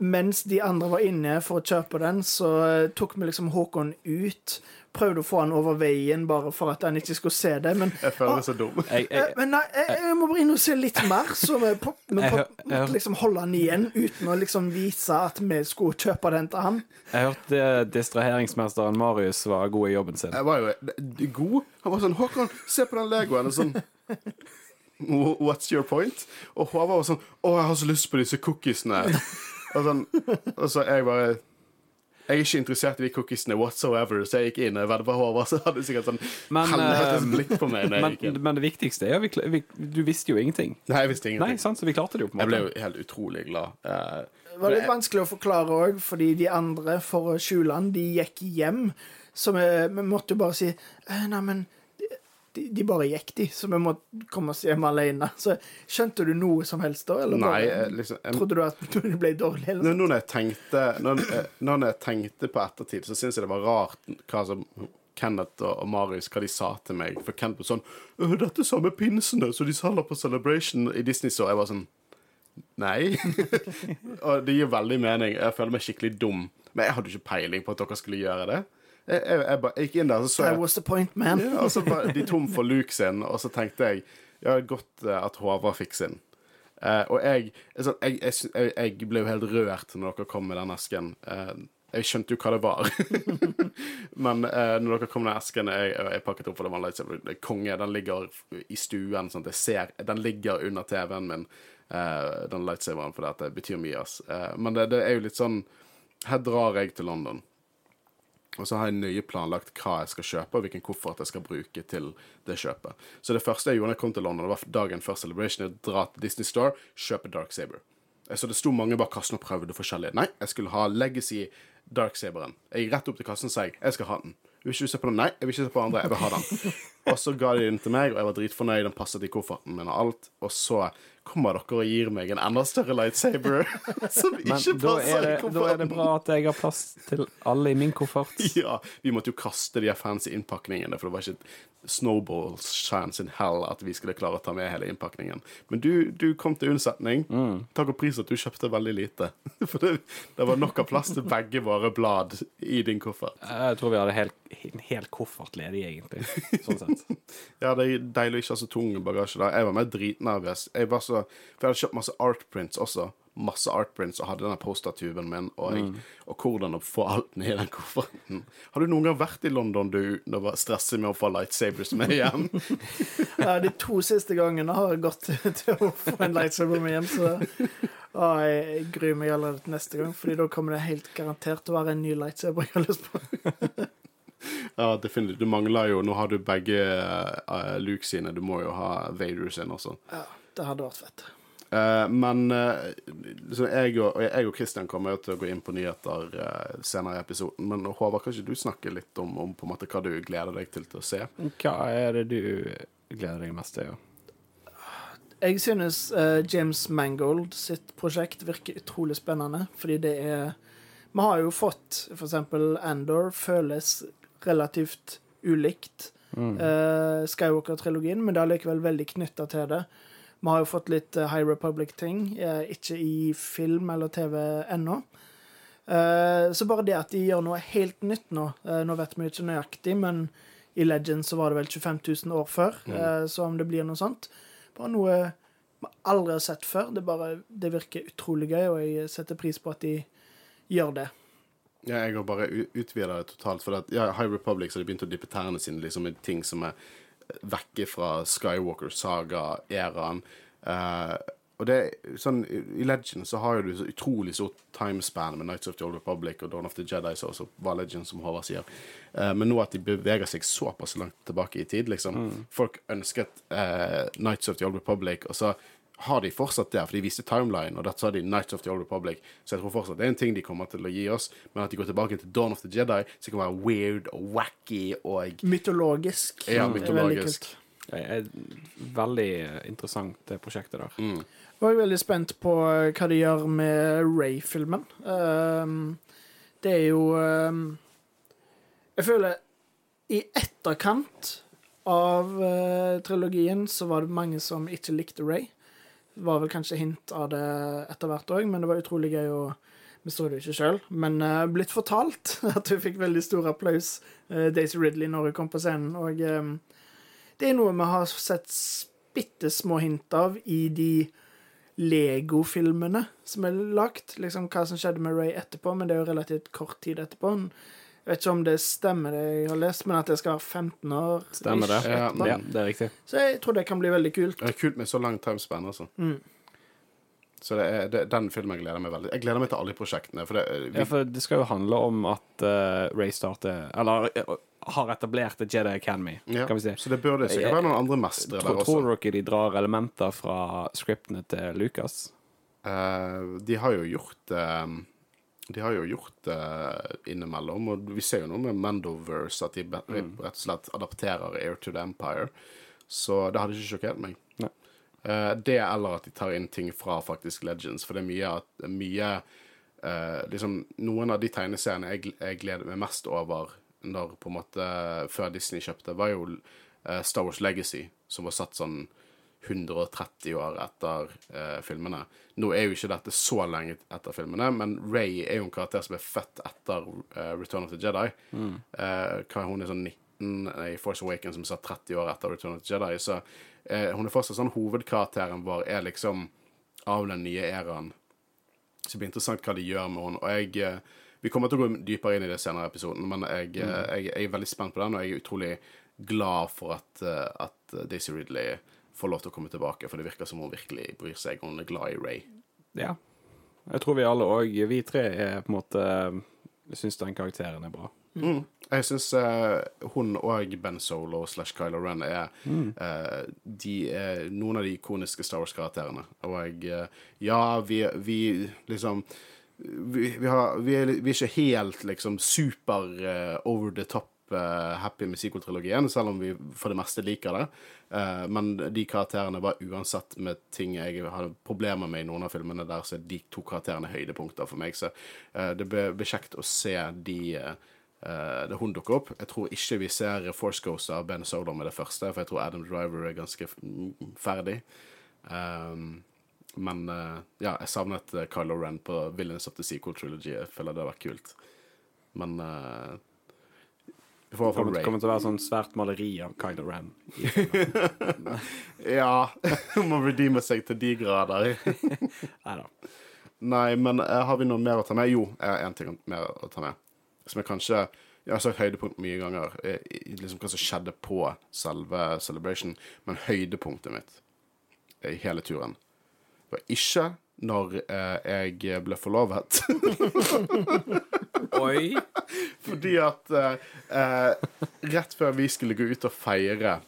mens de andre var inne for å kjøpe den, så eh, tok vi liksom Håkon ut. Prøvde å få han over veien bare for at han ikke skulle se det. Men, Jeg føler meg så dum. Jeg, eh, jeg, men nei, jeg, jeg må bare inn og se litt mer. Så vi, på, vi Jeg jeg måtte liksom holde han igjen uten å liksom vise at vi skulle kjøpe den til han. jeg hørte distraheringsmesteren Marius var god i jobben sin. Jeg var jo god. Han var sånn 'Håkon, se på den Legoen.' Og sånn What's your point? Og Håvard var sånn 'Å, jeg har så lyst på disse cookiesene'. Og sånn Og så jeg bare jeg er ikke interessert i de cookiesene whatsoever, så jeg gikk inn. Og vedda Håvard, så hadde sikkert sånn Men, helvetes eh, blikk på meg Men, men det viktigste er jo vi, vi, Du visste jo ingenting. Nei, jeg visste Nei, ingenting. sant, så vi klarte det jo på en Jeg ble jo helt utrolig glad. Uh, Det var litt vanskelig å forklare òg, fordi de andre, for å skjule han, de gikk hjem. Så vi, vi måtte jo bare si eh, Nei, men de, de bare gikk, de. Så vi måtte komme oss hjem alene. Så skjønte du noe som helst da? Eller nei, bare, eh, liksom jeg, trodde du at du ble dårlig? Eller? Nå når jeg tenkte Når, eh, når jeg tenkte på ettertid, så syns jeg det var rart hva som Kenneth og Marius hva de sa til meg. For Kenneth var sånn «Øh, 'Dette er samme pinsene som de selger på Celebration i Disney Store.' Jeg var sånn Nei. og det gir veldig mening. Jeg føler meg skikkelig dum. Men jeg hadde ikke peiling på at dere skulle gjøre det. Jeg, jeg, jeg, bare, jeg gikk inn der, så så That jeg was the point, man. ja, og så var de tom for Luke sin, og så tenkte jeg ja, godt eh, at Håvard fikk sin. Eh, og jeg, altså, jeg, jeg, ble jo helt rørt når dere kom med den esken. Eh, jeg skjønte jo hva det var. Men eh, når dere kom med den esken jeg, jeg pakket opp for det var lightsaber. Er Konge, den ligger i stuen. Sånn jeg ser, den ligger under TV-en min, eh, den lightsaberen, for det betyr mye. ass. Eh, men det, det er jo litt sånn Her drar jeg til London. Og så har jeg nøye planlagt hva jeg skal kjøpe, og hvilken koffert jeg skal bruke til det kjøpet. Så det første jeg gjorde da jeg kom til London, det var dagen før Celebration, jeg dra til Disney Store, kjøpe Dark Saber. Så det sto mange bak kassen og prøvde forskjellige. Nei, jeg skulle ha Legacy Dark Saberen. Jeg gikk rett opp til kassen og sa jeg skal ha den. Jeg Vil ikke se på den? Nei, jeg vil ikke se på andre. Jeg vil ha den. Og så ga de den til meg, og jeg var dritfornøyd. Den passet i kofferten min og alt. Og så kommer dere og gir meg en enda større lightsaber som ikke passer er, det, i da er det bra at jeg har plass til alle i min koffert. Ja, vi måtte jo kaste de fancy innpakningene, for det var ikke snowballs chance in hell at vi skulle klare å ta med hele innpakningen. Men du, du kom til unnsetning. Takk og pris at du kjøpte veldig lite. For det, det var nok av plass til begge våre blad i din koffert. Jeg tror vi hadde hel, en hel koffert ledig, egentlig. Sånn sett. Ja, det er deilig å ikke ha så tung bagasje. da. Jeg var mer dritnervøs. Jeg var så, for jeg hadde kjøpt masse artprints også. Masse artprints og hadde denne postertuben min, og, jeg, og hvordan å få alt ned i den kofferten. Har du noen gang vært i London du du var stresset med å få lightsabers med hjem? Ja, de to siste gangene har jeg gått til å få en lightsaber med hjem, så å, jeg, jeg gruer meg allerede til neste gang, Fordi da kommer det helt garantert til å være en ny lightsaber jeg har lyst på. Ja, definitivt. Du mangler jo Nå har du begge uh, Luke sine. Du må jo ha Vader sin også. Ja, det hadde vært fett. Uh, men uh, så jeg, og, jeg og Christian kommer jo til å gå inn på nyheter uh, senere i episoden. Men Håvard, kan ikke du snakke litt om, om på en måte hva du gleder deg til til å se? Hva er det du gleder deg mest til? Ja? Jeg synes eh, James Mangold sitt prosjekt virker utrolig spennende, fordi det er Vi har jo fått for eksempel Andor føles relativt ulikt eh, Skywalker-trilogien, men det er likevel veldig knytta til det. Vi har jo fått litt eh, High Republic-ting, eh, ikke i film eller TV ennå. Så bare det at de gjør noe helt nytt nå Nå vet vi ikke nøyaktig, men i Legends så var det vel 25 000 år før, mm. så om det blir noe sånt Bare noe vi aldri har sett før. Det, bare, det virker utrolig gøy, og jeg setter pris på at de gjør det. Ja, jeg har bare u- utvidet det totalt. For at, ja, High Republic så de begynt å dyppe tærne sine liksom, i ting som er vekke fra Skywalker-saga-æraen. Uh, og det sånn, I Legends så har jo du så utrolig stort timespan med Nights of the Old Republic og Dawn of the Jedi, så også var Legends, som Håvard sier. Uh, men nå at de beveger seg såpass langt tilbake i tid, liksom Folk ønsket uh, Nights of the Old Republic, og så har de fortsatt der, for de viste timeline, og da sa de Nights of the Old Republic. Så jeg tror fortsatt det er en ting de kommer til å gi oss, men at de går tilbake til Dawn of the Jedi, så det kan være weird og wacky og Mytologisk. Ja, veldig mytologisk. Det er veldig interessant, det prosjektet der. Og jeg er veldig spent på eh, hva de gjør med Ray-filmen. Um, det er jo um, Jeg føler i etterkant av eh, trilogien så var det mange som ikke likte Ray. Var vel kanskje hint av det etter hvert òg, men det var utrolig gøy å Vi så det jo ikke sjøl, men uh, blitt fortalt at hun fikk veldig stor applaus, uh, Daisy Ridley, når hun kom på scenen. Og um, det er noe vi har sett bitte små hint av i de Lego-filmene som er lagt. Liksom hva som skjedde med Ray etterpå, men det er jo relativt kort tid etterpå. Jeg vet ikke om det stemmer, det jeg har lest, men at jeg skal være 15 år. Stemmer det? Ja. Ja, det er riktig. Så jeg tror det kan bli veldig kult. Det er kult med så lang timespan, altså. Mm. Så det er, det, den filmen gleder jeg meg veldig Jeg gleder meg til alle prosjektene. For det, vi, Ja, for det skal jo handle om at uh, Ray starter Eller uh, har etablert et Jedi Academy, ja, kan vi si. Så det burde sikkert være noen andre mestere der også. tror dere ikke de drar elementer fra scriptene til Lucas? Uh, de har jo gjort eh, De har jo gjort det innimellom, og vi ser jo noe med Mandoverse, at de Mm. rett og slett adapterer Air to the Empire. Så det hadde ikke sjokkert meg. Eh, det eller at de tar inn ting fra faktisk Legends, for det er mye at mye eh, liksom, Noen av de tegneseriene jeg, jeg gleder meg mest over når på en måte før Disney kjøpte, var jo eh, Star Wars Legacy, som var satt sånn 130 år etter eh, filmene. Nå er jo ikke dette så lenge etter filmene, men Ray er jo en karakter som er født etter uh, Return of the Jedi. Eh, hva, hun er sånn 19 i Force Awakens som er 30 år etter Return of the Jedi. Så eh, hun er fortsatt sånn hovedkarakteren vår er liksom av den nye æraen. Så det blir interessant hva de gjør med henne. Og jeg eh, Vi kommer til å gå dypere inn i det senere i episoden, men jeg, eh, jeg, jeg er veldig spent på den, og jeg er utrolig glad for at, eh, at Daisy Ridley får lov til å komme tilbake, for det virker som hun virkelig bryr seg, hun er glad i Ray. Ja. Jeg tror vi alle òg, vi tre, er på en måte syns den karakteren er bra. Mm. Jeg syns hun og Ben Solo slash Kylo Ren er, eh, de er noen av de ikoniske Star Wars-karakterene. Og eh, ja, vi, vi liksom vi, vi, har, vi, er, vi er ikke helt liksom super uh, over the top kjempehappy med sequel-trilogien, selv om vi for det meste liker det. Eh, men de karakterene var uansett med ting jeg hadde problemer med i noen av filmene der, så er de to karakterene høydepunkter for meg. Så eh, det ble kjekt å se de eh, eh, det hun dukker opp. Jeg tror ikke vi ser Force Ghost av Ben Solo med det første, for jeg tror Adam Driver er ganske mm, ferdig. Men eh, ja, jeg savnet Kylo Ren på Villains of the Sequel Trilogy. Jeg føler det hadde vært kult. Men eh, får fall Kommer, kommer til å være sånn svært maleri av Kylo Ren. Ja, må redeeme seg til de grader. Nei da. Nei, men uh, har vi noe mer å ta med? Jo, jeg har én ting mer å ta med. Som er kanskje Jeg har sagt høydepunkt mye ganger. i, i- Liksom hva som skjedde på selve Celebration. Men høydepunktet mitt i hele turen var ikke når uh, jeg ble forlovet. Oi! Fordi at eh, eh, rett før vi skulle gå ut og feire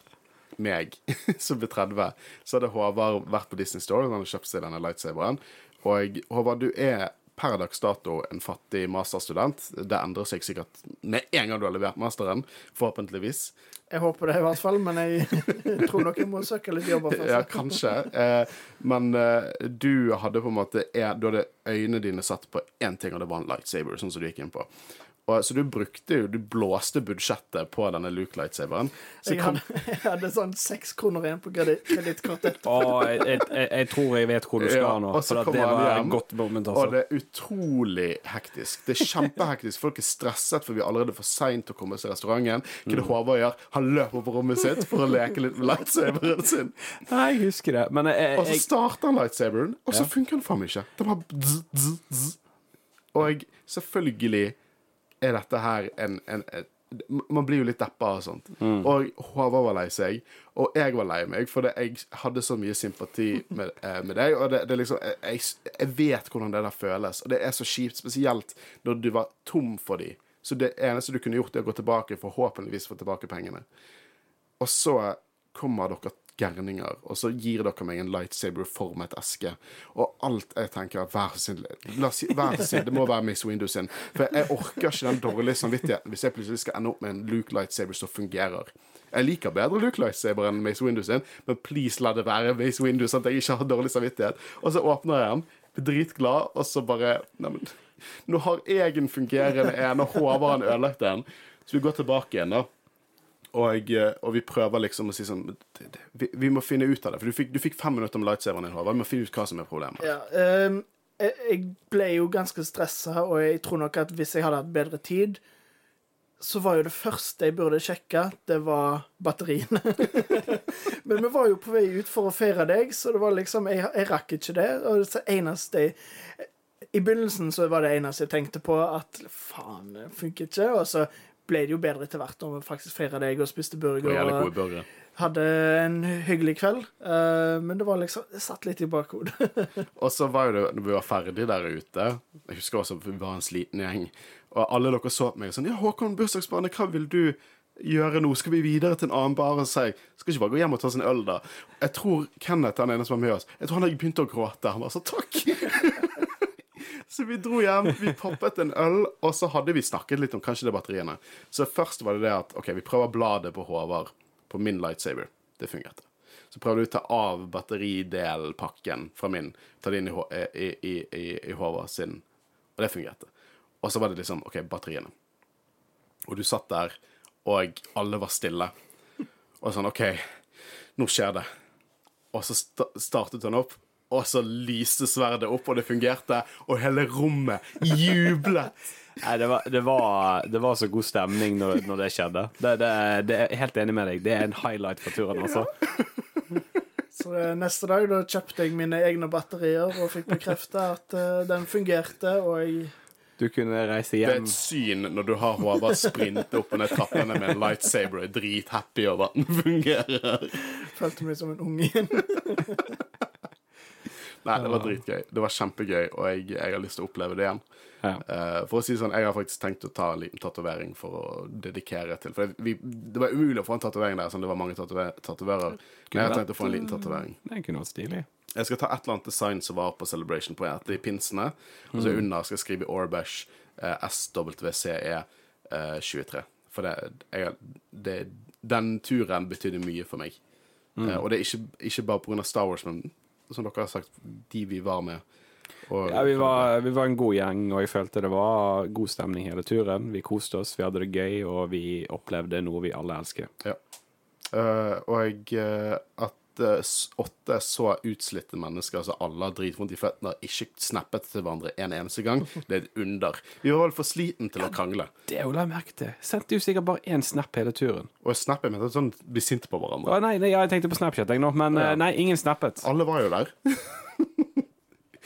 meg, som ble 30, så hadde Håvard vært på Disney Store og han hadde kjøpt seg denne lightsaberen. Og Håvard, du er per dags dato en fattig masterstudent. Det endrer seg sikkert med en gang du har levert masteren, forhåpentligvis. Jeg håper det, i hvert fall, men jeg tror nok jeg må søke litt jobber først. Ja, kanskje. Eh, men eh, du hadde på en måte Du hadde øynene dine satt på én ting, og det var en lightsaber, sånn som du gikk inn på. Og, så du brukte jo Du blåste budsjettet på denne Luke lightsaberen. Så Jeg kom, hadde, jeg hadde sånn seks kroner igjen på kredi- kredittkortet. Jeg, jeg, jeg, tror jeg vet hvor du skal Ja, nå. For at det var hjem, et godt moment, Og altså. det er utrolig hektisk. Det er kjempehektisk. Folk er stresset for vi er allerede for seint til å komme til restauranten. Hva er det Håvard gjør? Han løper på rommet sitt for å leke litt med lightsaberen sin. Nei, jeg husker det. Men jeg, Og så starter han lightsaberen, og så Ja. funker den faen meg ikke. Det bare dzz, dzz, dzz. Og selvfølgelig er dette her en, en, en Man blir jo litt deppa og sånt. Og Håvard var lei seg, og jeg var lei meg, for jeg hadde så mye sympati med, eh, med deg. Og det, det liksom jeg, jeg vet hvordan det der føles, og det er så kjipt, spesielt når du var tom for de. Så det eneste du kunne gjort, er å gå tilbake, forhåpentligvis få tilbake pengene. Og så kommer dere gærninger, og så gir dere meg en lightsaber-formet eske. Og alt jeg tenker Vær så snill, vær så det må være Mace Windows sin. For jeg orker ikke den dårlige samvittigheten hvis jeg plutselig skal ende opp med en Luke lightsaber som fungerer. Jeg liker bedre Luke lightsaber enn Mace Windows sin, men please la det være Mace Windows, sånn at jeg ikke har dårlig samvittighet. Og så åpner jeg den, blir dritglad, og så bare Neimen, nå har jeg en fungerende en, og Håvard har ødelagt en. Så vi går tilbake igjen, da. Og, eh, og vi prøver liksom å si sånn vi, vi må finne ut av det. For du fikk, du fikk fem minutter med lightsaberen din, Håvard. Vi må finne ut hva som er problemet. Ja, um, jeg ble jo ganske stressa, og jeg tror nok at hvis jeg hadde hatt bedre tid, så var jo det første jeg burde sjekke, det var batteriene. Men vi var jo på vei ut for å feire deg, så det var liksom Jeg, jeg rakk ikke det. Og det eneste jeg I begynnelsen så var det eneste jeg tenkte på, at faen, det funker ikke. Og så ble det jo bedre etter hvert når vi faktisk feira deg og spiste Og burger. og gode burgere. hadde en hyggelig kveld. Eh, men det var liksom Det satt litt i bakhodet. Og så var jo det når vi var ferdig der ute Jeg husker også vi var en sliten gjeng. Og alle dere så på meg sånn Ja, Håkon, bursdagsbarnet, hva vil du gjøre nå? Skal vi videre til en annen bar? Og si, skal ikke bare gå hjem og ta oss en øl, da. Jeg tror Kenneth, han ene som var med oss, jeg tror han begynt å gråte. Han var så takk. Så vi dro hjem, vi poppet en øl, og så hadde vi snakket litt om kanskje det batteriene. Så først var det det at OK, vi prøver bladet på Håvard på min lightsaber. Det fungerte. Så prøvde vi å ta av batteridelpakken fra min, ta det inn i, i, i, i, i Håvard sin, og det fungerte. Og så var det liksom OK, batteriene. Og du satt der, og alle var stille. Og sånn OK, nå skjer det. Og så sta startet han opp, og så lyste sverdet opp, og det fungerte, og hele rommet jublet. Nei, det var, det, var, det var så god stemning når, når det skjedde. Det, det, det er helt enig med deg. Det er en highlight for turen, altså. Så neste dag da kjøpte jeg mine egne batterier og fikk bekrefta at uh, den fungerte, og jeg Du kunne reise hjem. Det er et syn når du har Håvard sprinte opp og ned trappene med en lightsaber og er drithappy over at den fungerer. følte meg som en unge igjen. Nei, det var dritgøy. Det var kjempegøy, og jeg, jeg har lyst til å oppleve det igjen. Ja. Eh, for å si sånn, Jeg har faktisk tenkt å ta en liten tatovering for å dedikere til For det, vi, det var umulig å få en tatovering der, sånn det var mange tatoverer. Men jeg har tenkt å få en liten tatovering. Det kunne vært stilig. Jeg skal ta et eller annet design som var på Celebration på et i pinsene. Og så under skal jeg skrive Orbash eh, SWCE eh, 23. For det, jeg, det, den turen betydde mye for meg. Eh, og det er ikke, ikke bare pga. Star Wars, men som dere har sagt, de vi var med. Og, Ja, vi var, vi var en god gjeng, og jeg følte det var god stemning hele turen. Vi koste oss, vi hadde det gøy, og vi opplevde noe vi alle elsker. Ja. Uh, og jeg at eh, s- åtte så utslitte mennesker som alle har dritvondt i føttene, ikke snappet til hverandre en eneste gang, det er et under. Vi var vel for sliten til å krangle. Det la jeg merke til. Sendte jo sikkert bare én snap hele turen. Og snap er ment sånn bli sint på hverandre. Å, nei, nei, jeg tenkte på Snapchat, jeg nå, men Ja. eh, nei, ingen snappet. Alle var jo der.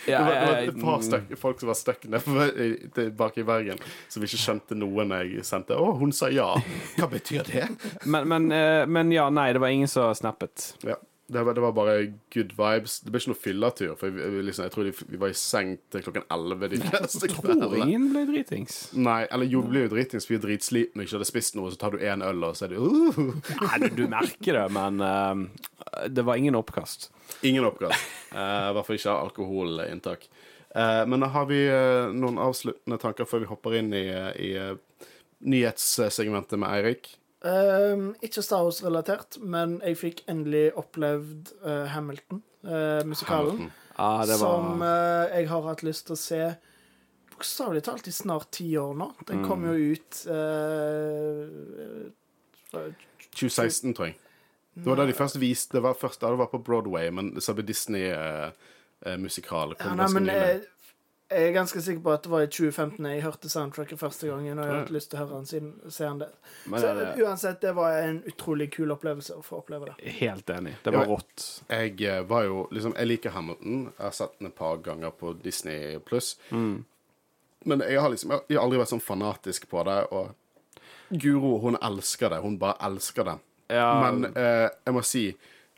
Det var, det var eh, et par støk, folk som var stuck bak i Bergen, som ikke skjønte noe når jeg sendte 'Å, hun sa ja'. Hva betyr det? men, men, eh, men ja, nei, det var ingen som snappet. Ja. Det var, det var bare good vibes. Det ble ikke noe fyllatur. For jeg, liksom, jeg tror de, vi var i seng til klokken 11 de fleste Tror ingen ble dritings. Nei, eller jo, blir jo dritings, vi er dritslitne og ikke hadde spist noe, så tar du én øl, og så er det uh, Nei, du, du merker det, men uh, det var ingen oppkast. Ingen oppkast. Eh, I hvert fall ikke alkoholinntak. Uh, men har vi noen avsluttende tanker før vi hopper inn i, i nyhetssegmentet med Eirik? Ehm, ikke Star Wars-relatert, men jeg fikk endelig opplevd uh, Hamilton, uh, musikalen. Hamilton. Ah, var... Som eh, jeg har hatt lyst til å se bokstavelig talt i snart ti år nå. Mm. Den kom jo ut eh, 2016, tror jeg. Det var da de først viste Det var først da det var på Broadway, men så ble Disney-musikal. ja, nei, men jeg, jeg er ganske sikker på at det var i 2015 jeg hørte soundtracket første gangen, og jeg har hatt lyst til å høre den siden se den det. men Så det, uansett, det var en utrolig kul opplevelse å få oppleve det. Helt enig. Det var Ja. rått. Jeg eh, var jo liksom Jeg liker Hamilton. Jeg har sett den et par ganger på Disney pluss. Men jeg har liksom Jeg har aldri vært sånn fanatisk på det, og Guro, hun elsker det. Hun bare elsker det. Ja, Men eh, jeg må si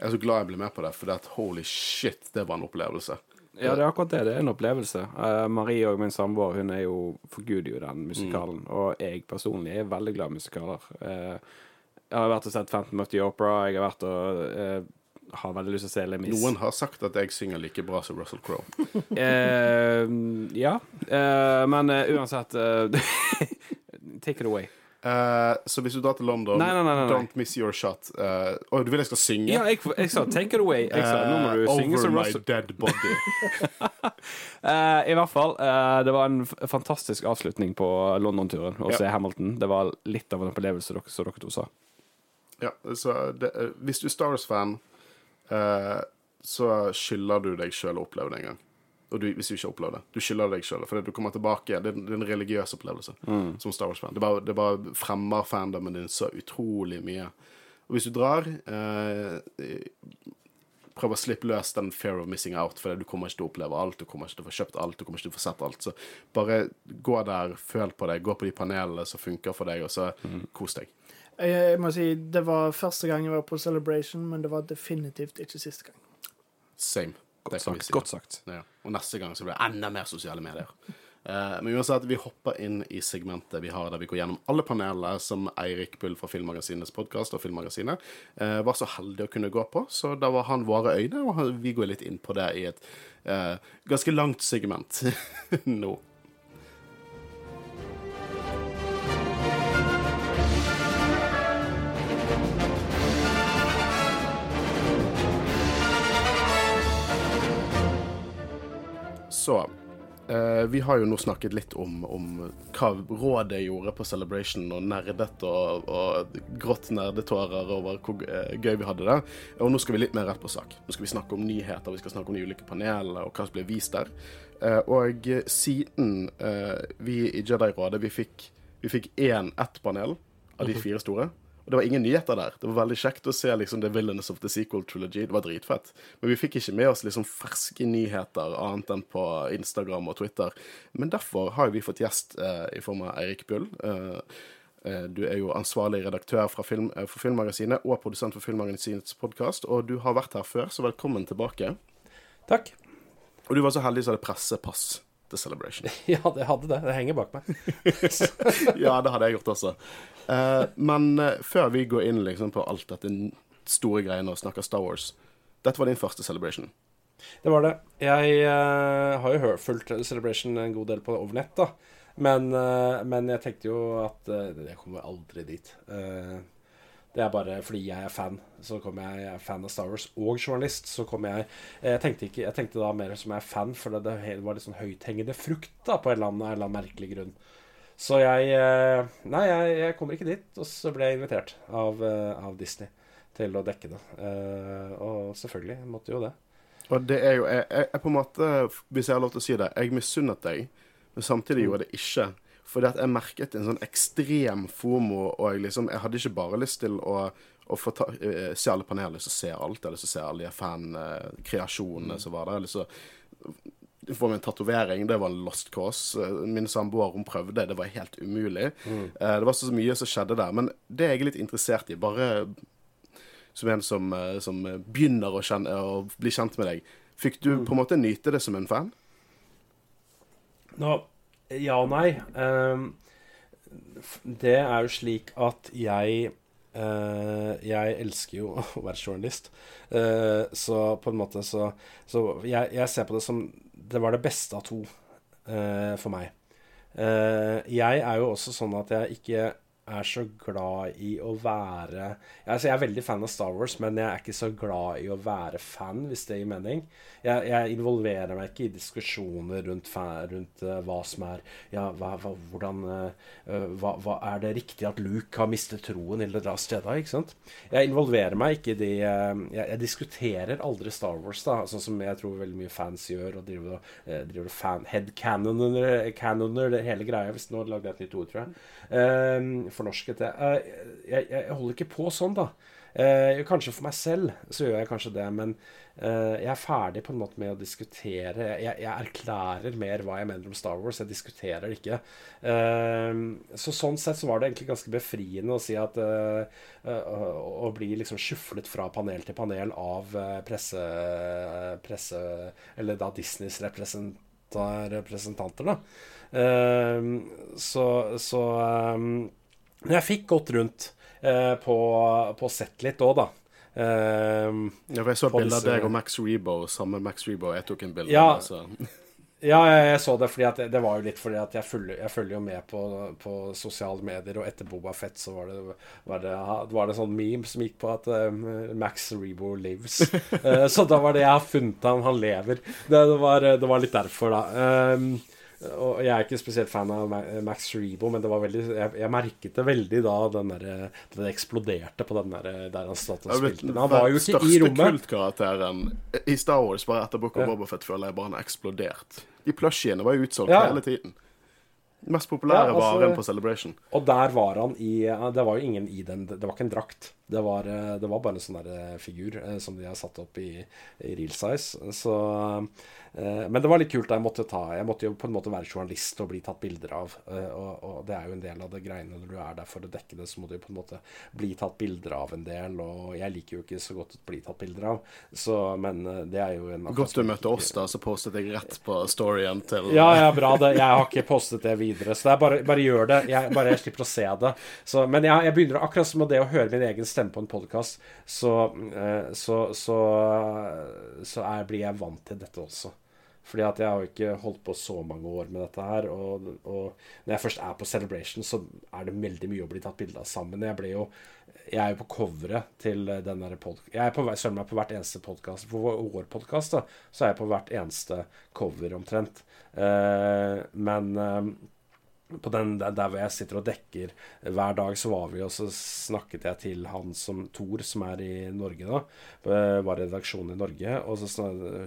jeg er så glad jeg ble med på det, for det at holy shit, det var en opplevelse. Ja, det er akkurat det. Det er en opplevelse. Uh, Marie og min samboer hun er jo forguder jo den musikalen. Og jeg personlig er veldig glad i musikaler. Uh, jeg har vært og sett Phantom of the Opera. Jeg har vært og uh, har veldig lyst til å se Lemis. Noen har sagt at jeg synger like bra som Russell Crowe. Ja. Men uansett Take it away. Eh, så hvis du drar til London, Nei, nei, nei, don't miss your shot. Uh, oh, du vil jeg skal synge? Ja, jeg, jeg sa take it away. Jeg sa, nå må du uh, synge over som my Russell. dead body. uh, I hvert fall. det var en fantastisk avslutning på London-turen å Ja. se Hamilton. Det var litt av en opplevelse, dere, som dere to sa. Ja, så det, hvis du er Star Wars-fan, eh, så skylder du deg sjøl å oppleve det en gang. Og du, hvis du ikke har opplevd det. Du skylder deg sjøl. For du kommer tilbake. Det det er en religiøs opplevelse som Star Wars-fan. Det bare, det bare fremmer fandomen din så utrolig mye. Og hvis du drar eh, Prøv å slippe løs den fear of missing out, for du kommer ikke til å oppleve alt. Du kommer ikke til å få kjøpt alt, du kommer ikke til å få sett alt. Så bare gå der, føl på det, gå på de panelene som funker for deg, og så kos deg. Jeg må si, Det var første gang jeg var på Celebration, men det var definitivt ikke siste gang. Same. Godt sagt. si. Godt sagt. Ja. Og neste gang så blir det enda mer sosiale medier. Eh, men uansett, vi hopper inn i segmentet vi har der vi går gjennom alle panelene som Eirik Bull fra Filmmagasinets podkast og Filmmagasinet eh, var så heldig å kunne gå på. Så da var han våre øyne, og vi går litt inn på det i et eh, ganske langt segment nå. Så eh, vi har jo nå snakket litt om, om hva rådet gjorde på Celebration, og nerdet og, og grått nerdetårer over hvor eh, gøy vi hadde det. Og nå skal vi litt mer rett på sak. Nå skal vi snakke om nyheter, vi skal snakke om de ulike panelene og hva som ble vist der. Eh, og siden eh, vi i Jedi-rådet vi fikk vi fikk én ett panel av de fire store. Og det var ingen nyheter der. Det var veldig kjekt å se liksom The Villains of the Sequel Trilogy. Det var dritfett. Men vi fikk ikke med oss liksom ferske nyheter annet enn på Instagram og Twitter. Men derfor har vi fått gjest eh, i form av Eirik Bull. Eh, eh, du er jo ansvarlig redaktør film, eh, for Filmmagasinet og produsent for Filmmagasinets podkast. Og du har vært her før, så velkommen tilbake. Takk. Og du var så heldig som hadde pressepass til Celebration. Ja, det hadde det. Det henger bak meg. ja, det hadde jeg gjort også. Uh, men uh, før vi går inn liksom, på alt dette store greiene og snakker Star Wars Dette var din første celebration. Det var det. Jeg uh, har jo hørt, fulgt Celebration en god del på over nett, da. Men, men jeg tenkte jo at Jeg kommer aldri dit. Eh, det er bare fordi jeg er fan. Så kommer jeg, jeg er fan av Star Wars og journalist. Så kommer jeg Jeg tenkte, ikke, jeg tenkte da mer som jeg er fan, for det, det var litt sånn høythengende frukt da, på en eller annen, en eller annen merkelig grunn. Så jeg eh, Nei, jeg, jeg kommer ikke dit. Og så ble jeg invitert av, eh, av Disney til å dekke det. Eh, og selvfølgelig jeg måtte jo det. Og det er jo jeg, jeg, jeg på en måte, Hvis jeg har lov til å si det, jeg misunnet deg, men samtidig gjorde jeg det ikke. Fordi at jeg merket en sånn ekstrem fomo, og jeg liksom Jeg hadde ikke bare lyst til å, å få ta, eh, se alle panelene, så se alt. Jeg så lyst til å se alle de fan-kreasjonene som var der. Jeg så få meg en tatovering. Det var en lost cause. Min samboer hun prøvde, det var helt umulig. Mm. Det var så mye som skjedde der. Men det er jeg litt interessert i, bare som en som, eh, som begynner å, kjenne, å bli kjent med deg, fikk du på en måte nyte det som en fan? Nå, ja og nei. Ehm, det er jo slik at jeg Uh, Jeg elsker jo å være journalist. uh, så på en måte så, så jeg, jeg ser på det som Det var det beste av to uh, for meg. Jeg er jo også sånn at jeg ikke er så glad i å være altså Jeg er veldig fan av Star Wars, men jeg er ikke så glad i å være fan, hvis det gir mening. Jeg, jeg involverer meg ikke i diskusjoner rundt, rundt uh, hva som er Ja, hva, hva, hvordan eh, hva, hva Er det riktig at Luke har mistet troen eller drar Jedi? Ikke? Jeg involverer meg ikke i de uh, jeg, jeg diskuterer aldri Star Wars, da, sånn som jeg tror veldig mye fans gjør, og driver og, fan, headcanoner hele greia. Hvis nå lagde jeg et nytt ord, tror jeg. Eh, fornorsket. Eh, jeg, jeg, jeg holder ikke på sånn, da. Eh, kanskje for meg selv så gjør jeg kanskje det, men eh, jeg er ferdig på en måte med å diskutere. Jeg, jeg erklærer mer hva jeg mener om Star Wars, jeg diskuterer det ikke. Eh, så sånn sett så var det egentlig ganske befriende å si at eh, eh, Å bli liksom skjuflet fra panel til panel av presse, presse Eller da Disneys representanter, representanter da. Så så Men jeg fikk gått rundt eh, på, på sett litt òg, da. Eh, Ja, jeg så bilde av deg og Max Rebo, samme Max Rebo. Jeg tok en bilde. Ja. av ja, jeg, så det fordi det, var jo litt fordi at jeg følger, jeg følger jo med på, på sosiale medier, og etter Boba Fett så var det, var det, var det sånn meme som gikk på at eh, Max Rebo lives. Eh, så da var det jeg har funnet ham, han lever. Det, det, var, det var litt derfor, da. Um, og jeg er ikke spesielt fan av Max Rebo, men det var veldig, jeg, jeg merket det veldig da den der, det eksploderte på den der, der han satt og spilte. Men han var jo ikke i rommet største kultkarakteren i Star Wars bare etter Book of Ja. Boba Fett føler jeg bare han eksplodert. De plushiene var jo utsolgt Ja. hele tiden. Den mest populære Ja, altså- varen på Celebration. Og der var han i Det var jo ingen i den Det var ikke en drakt. Det var, eh, det var bare en sånn der eh, figur eh, som de har satt opp i, i real size. Så Men det var litt kult. da Jeg måtte ta Jeg måtte jo på en måte være journalist og bli tatt bilder av. eh, Og, og det er jo en del av det greiene når du er der for å dekke det, så må du jo på en måte bli tatt bilder av en del. Og jeg liker jo ikke så godt å bli tatt bilder av, så Men eh, det er jo en Godt du møtte oss, da, så postet jeg rett på storyen til ja, ja, bra det. Jeg har ikke postet det videre. Så det er bare, bare gjør det. Jeg, bare jeg slipper å se det. Så, men jeg, jeg begynner akkurat som med det å høre min egen stemme på en podkast, så, eh, så, så, så er, blir jeg vant til dette også. Fordi at jeg har jo ikke holdt på så mange år med dette her. Og, og når jeg først er på Celebration, så er det veldig mye å bli tatt bilde av sammen. Jeg ble jo Jeg er jo på coveret til den der podkasten Jeg er på, selv om jeg er på hvert eneste podkast. For vår, podkast, så er jeg på hvert eneste cover omtrent. Uh, men eh, på den der, hvor jeg sitter og dekker hver dag, så var vi og så snakket jeg til han som Thor, som er i Norge da. eh, Var redaksjonen i Norge. Og så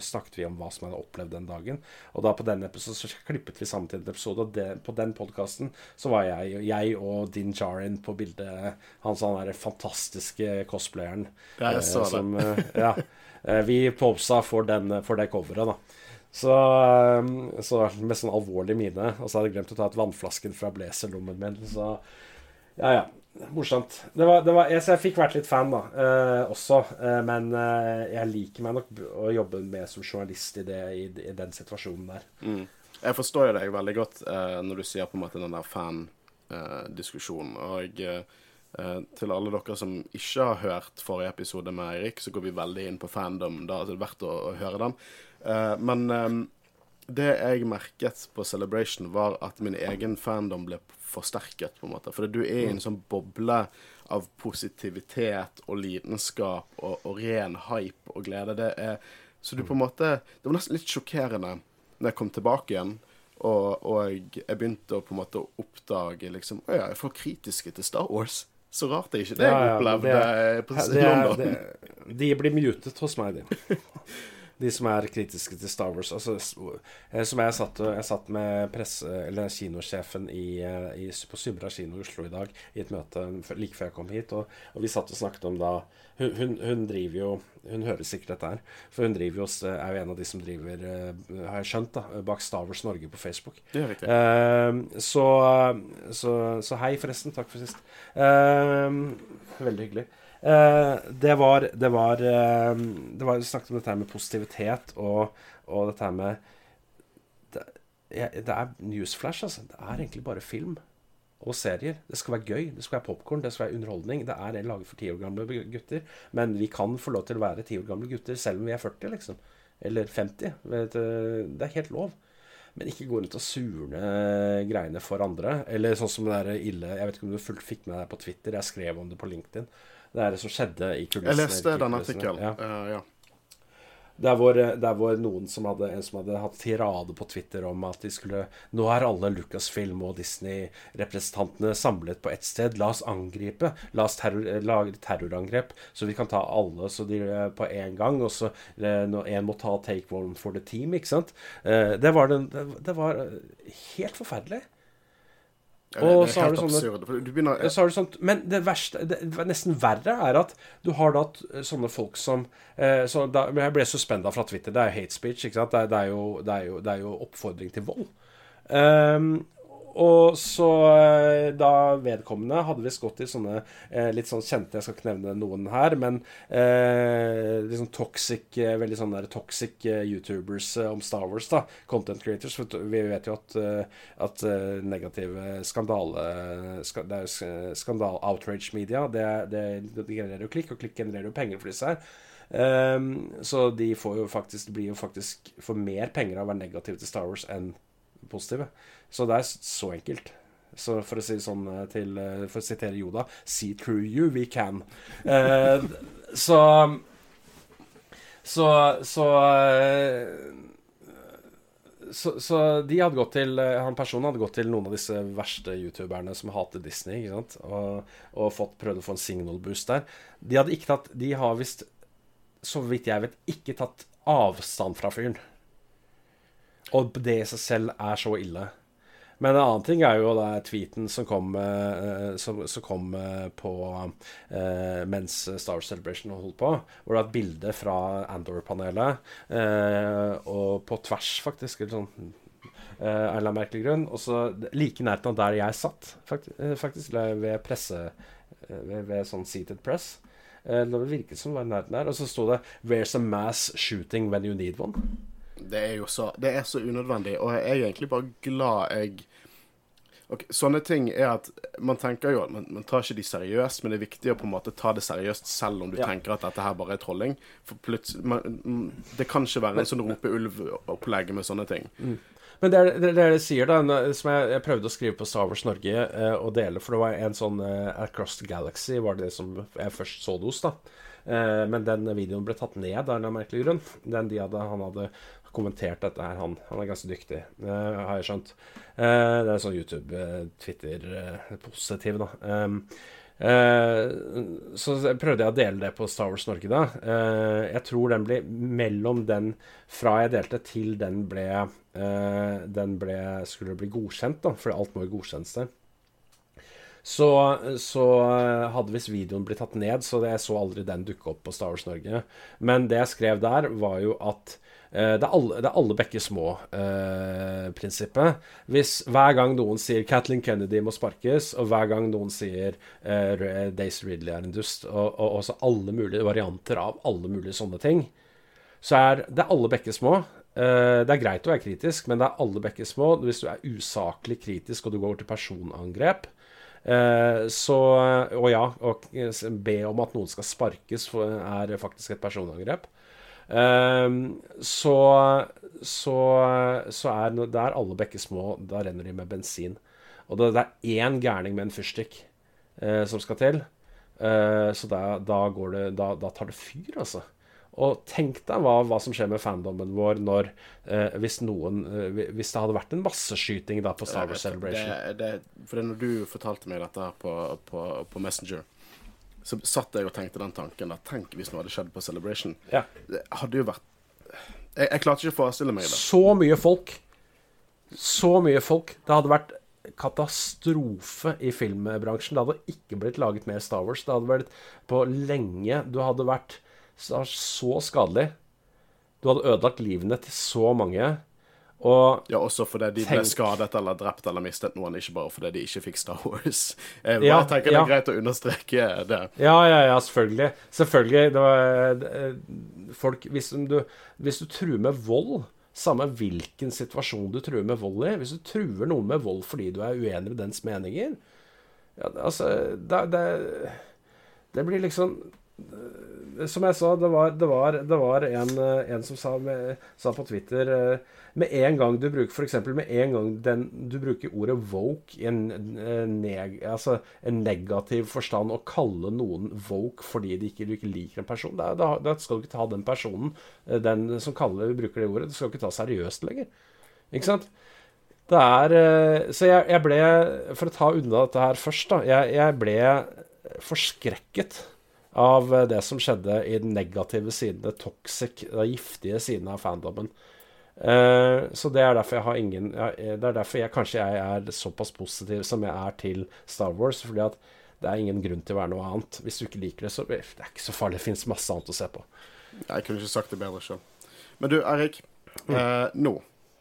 snakket vi om hva som hadde opplevd den dagen. Og da på den episoden så klippet vi sammen til en episode, og det, på den podkasten så var jeg, jeg og Din Jarin på bildet. Han sånn der fantastiske cosplayeren. Jeg eh, så det. som, eh, ja. Eh, Vi posa for, den, for det coveret, da. Så, eh, så med sånn alvorlig mine. Og så hadde jeg glemt å ta ut vannflasken fra blazerlommen min. Så ja, ja. Morsomt. Det var, det var, jeg, så jeg fikk vært litt fan, da, eh, også. Eh, men eh, jeg liker meg nok å jobbe med som journalist i, det, i, i den situasjonen der. Mm. Jeg forstår jo deg veldig godt eh, når du sier på en måte den der fan-diskusjonen. og eh, eh, til alle dere som ikke har hørt forrige episode med Eirik, så går vi veldig inn på fandom. Da er det verdt å, å høre den. Eh, men eh, det jeg merket på Celebration, var at min egen fandom ble forsterket, på en måte. For du er i en sånn boble av positivitet og lidenskap og, og ren hype og glede. Det er Så du på en måte Det var nesten litt sjokkerende når jeg kom tilbake igjen. Og, og jeg, begynte å på en måte oppdage liksom Å ja, jeg får kritiske til Star Wars. Så rart det ikke det jeg Ja, ja, opplevde det- på det London. det, de blir mutet hos meg, de. De som er kritiske til Star Wars. Altså, eh, som jeg satt, jeg satt med presse, eller kinosjefen i, eh, i, på Symra kino i Oslo i dag i et møte like før jeg kom hit. Og, og vi satt og snakket om da hun, hun, hun driver jo Hun hører sikkert dette her. For hun driver jo, er jo en av de som driver, eh, har jeg skjønt, da, bak Star Wars Norge på Facebook. Det er riktig. Ehm, så, så, så hei, forresten. Takk for sist. Ehm, veldig hyggelig. Eh, det var Det var, ehm, det var snakket om dette her med positivitet og, og dette her med det, det er newsflash, altså. Det er egentlig bare film og serier. Det skal være gøy, det skal være popkorn, det skal være underholdning. Det er laget for ti år gamle gutter, men vi kan få lov til å være ti år gamle gutter selv om vi er 40, liksom. Eller 50. Det er helt lov. Men ikke gå rundt og surne greiene for andre. Eller sånn som det der ille Jeg vet ikke om du fikk med deg på Twitter. Jeg skrev om det på LinkedIn. Det er det som skjedde i kulissene. Jeg leste den artikkelen. Ja. Uh, ja. Der hvor, der hvor noen som hadde, en som hadde hatt tirade på Twitter om at de skulle Nå er alle Lucasfilm og Disney-representantene samlet på ett sted. La oss angripe. La oss terror, lage terrorangrep, så vi kan ta alle så de, eh, på en gang. Og så eh, når en må ta take one for the team, ikke sant. Det var, den, det, det var helt forferdelig. Og så har du sånne- du begynner Ja, Så har du sånt, men det verste, det nesten verre, er at du har da sånne folk som eh, så da, Jeg ble suspenda fra Twitter. Det er jo hate speech. ikke sant? Det er, det er, jo, det er, jo, det er jo oppfordring til vold. Ehm, og så eh, da vedkommende hadde visst gått i sånne eh, litt sånn kjente Jeg skal ikke nevne noen her, men eh, liksom toxic eh, Veldig sånn der toxic eh, YouTubers om Star Wars, da. Content creators. For vi vet jo at, at negative skandale ska, Det er jo skandal outrage media. Det, det, det genererer jo klikk, og klikk genererer jo penger for disse her. Um, så de får jo faktisk, blir jo faktisk får mer penger av å være negative til Star Wars enn positive. Så det er så enkelt. Så for å si sånn eh, til eh, For å sitere Yoda See through you, we can. Eh, så Så Så eh, så, så de hadde gått til Han personen hadde gått til noen av disse verste youtuberne som hater Disney, ikke sant? Og, og fått, prøvd å få en signal boost der. De hadde ikke tatt De har visst, så vidt jeg vet, ikke tatt avstand fra fyren. Og det i seg selv er så ille. Men en annen ting er jo da tweeten som kom, eh, som, som kom eh, på eh, mens Star Celebration holdt på, hvor det var et bilde fra Andor-panelet, eh, og på tvers, faktisk, eller sånn eh, av en eller annen merkelig grunn. Og så like nærheten av der jeg satt, faktisk, faktisk ved presse eh, ved, ved sånn seated press. Eh, Det virket som det var nærheten der. Og så sto det 'Where's a mass shooting when you need one'? Det er jo så Det er så unødvendig, og jeg er egentlig bare glad jeg Ok, Sånne ting er at man tenker jo at man, man tar ikke de seriøst, men det er viktig å på en måte ta det seriøst selv om du Ja. tenker at dette her bare er trolling. For man, mm, Det kan ikke være en sånn rope ulv-opplegg med sånne ting. Men det er det, det det sier, da, som jeg, jeg prøvde å skrive på Star Wars Norge eh, og dele, for det var en sånn eh, Across the Galaxy var det som jeg først så det hos, da. Eh, men den videoen ble tatt ned av en merkelig grunn. Den de hadde, han hadde kommentert dette her, han, han er ganske dyktig, eh, har jeg skjønt. Eh, det er sånn YouTube-Twitter-positiv, da. Um, Eh, så prøvde jeg å dele det på Star Wars Norge, da. Eh, jeg tror den ble mellom den fra jeg delte, til den ble eh, Den ble, skulle bli godkjent, da, for alt må jo godkjennes der. Så, så eh, hadde visst videoen blitt tatt ned, så jeg så aldri den dukke opp på Star Wars Norge. Men det jeg skrev der, var jo at eh, det, er alle, det er alle bekker små-prinsippet. Hvis hver gang noen sier Kathleen Kennedy må sparkes, og hver gang noen sier eh, Daisy Ridley er en dust, og, og også alle mulige varianter av alle mulige sånne ting, så er det alle bekker små. Eh, det er greit å være kritisk, men det er alle bekker små. Hvis du er usaklig kritisk og du går til personangrep, eh, så Og ja, å be om at noen skal sparkes, er faktisk et personangrep. Ehm, så, så, så er der alle bekker små, da renner de med bensin. Og det, det er én gærning med en fyrstikk eh, som skal til. Eh, så da, da, går det, da, da tar det fyr, altså. Og tenk deg hva, hva som skjer med fandommen vår når eh, hvis noen eh, Hvis det hadde vært en masseskyting da på Star Wars Celebration. Det, det, for når du fortalte meg dette på, på, på Messenger, så satt jeg og tenkte den tanken da, Tenk hvis noe hadde skjedd på Celebration. Ja. Det hadde jo vært Jeg, jeg klarte ikke å forestille meg det. Så mye folk. Så mye folk. Det hadde vært katastrofe i filmbransjen. Det hadde ikke blitt laget mer Star Wars. Det hadde vært på lenge Du hadde vært så, så skadelig. Du hadde ødelagt livene til så mange. Og Ja, Også fordi de ble Tenk. skadet eller drept eller mistet noen, ikke bare fordi de ikke fikk Star Wars. Jeg bare Ja, tenker det ja. er greit å understreke det. Ja, ja, ja, selvfølgelig. Selvfølgelig. Det var, det- folk, hvis, du, hvis du truer med vold, samme hvilken situasjon du truer med vold i Hvis du truer noen med vold fordi du er uenig med dens meninger ja, altså, det, det, det blir liksom Som jeg sa, det var, det var, det var en, eh, en som sa, med, sa på Twitter eh, Med en gang du bruker eksempel, med en gang den, du bruker ordet woke i en, eh, neg, altså en negativ forstand, og kalle noen woke fordi de ikke, du ikke liker en person, da, da, da skal du ikke ta den personen, eh, den som kaller, bruker det ordet, du skal ikke ta seriøst lenger. Ikke sant? Det er eh, Så jeg, jeg ble For å ta unna dette her først, da. Jeg, jeg ble forskrekket av eh, det som skjedde i den negative siden, det toxic, den giftige siden av fandomen. Uh, så det er derfor jeg har ingen jeg, Det er derfor jeg kanskje jeg er såpass positiv som jeg er til Star Wars. Fordi at det er ingen grunn til å være noe annet. Hvis du ikke liker det, så det er ikke så farlig. Det fins masse annet å se på. Jeg kunne ikke sagt det bedre sjøl. Men du, Eirik. Uh, nå.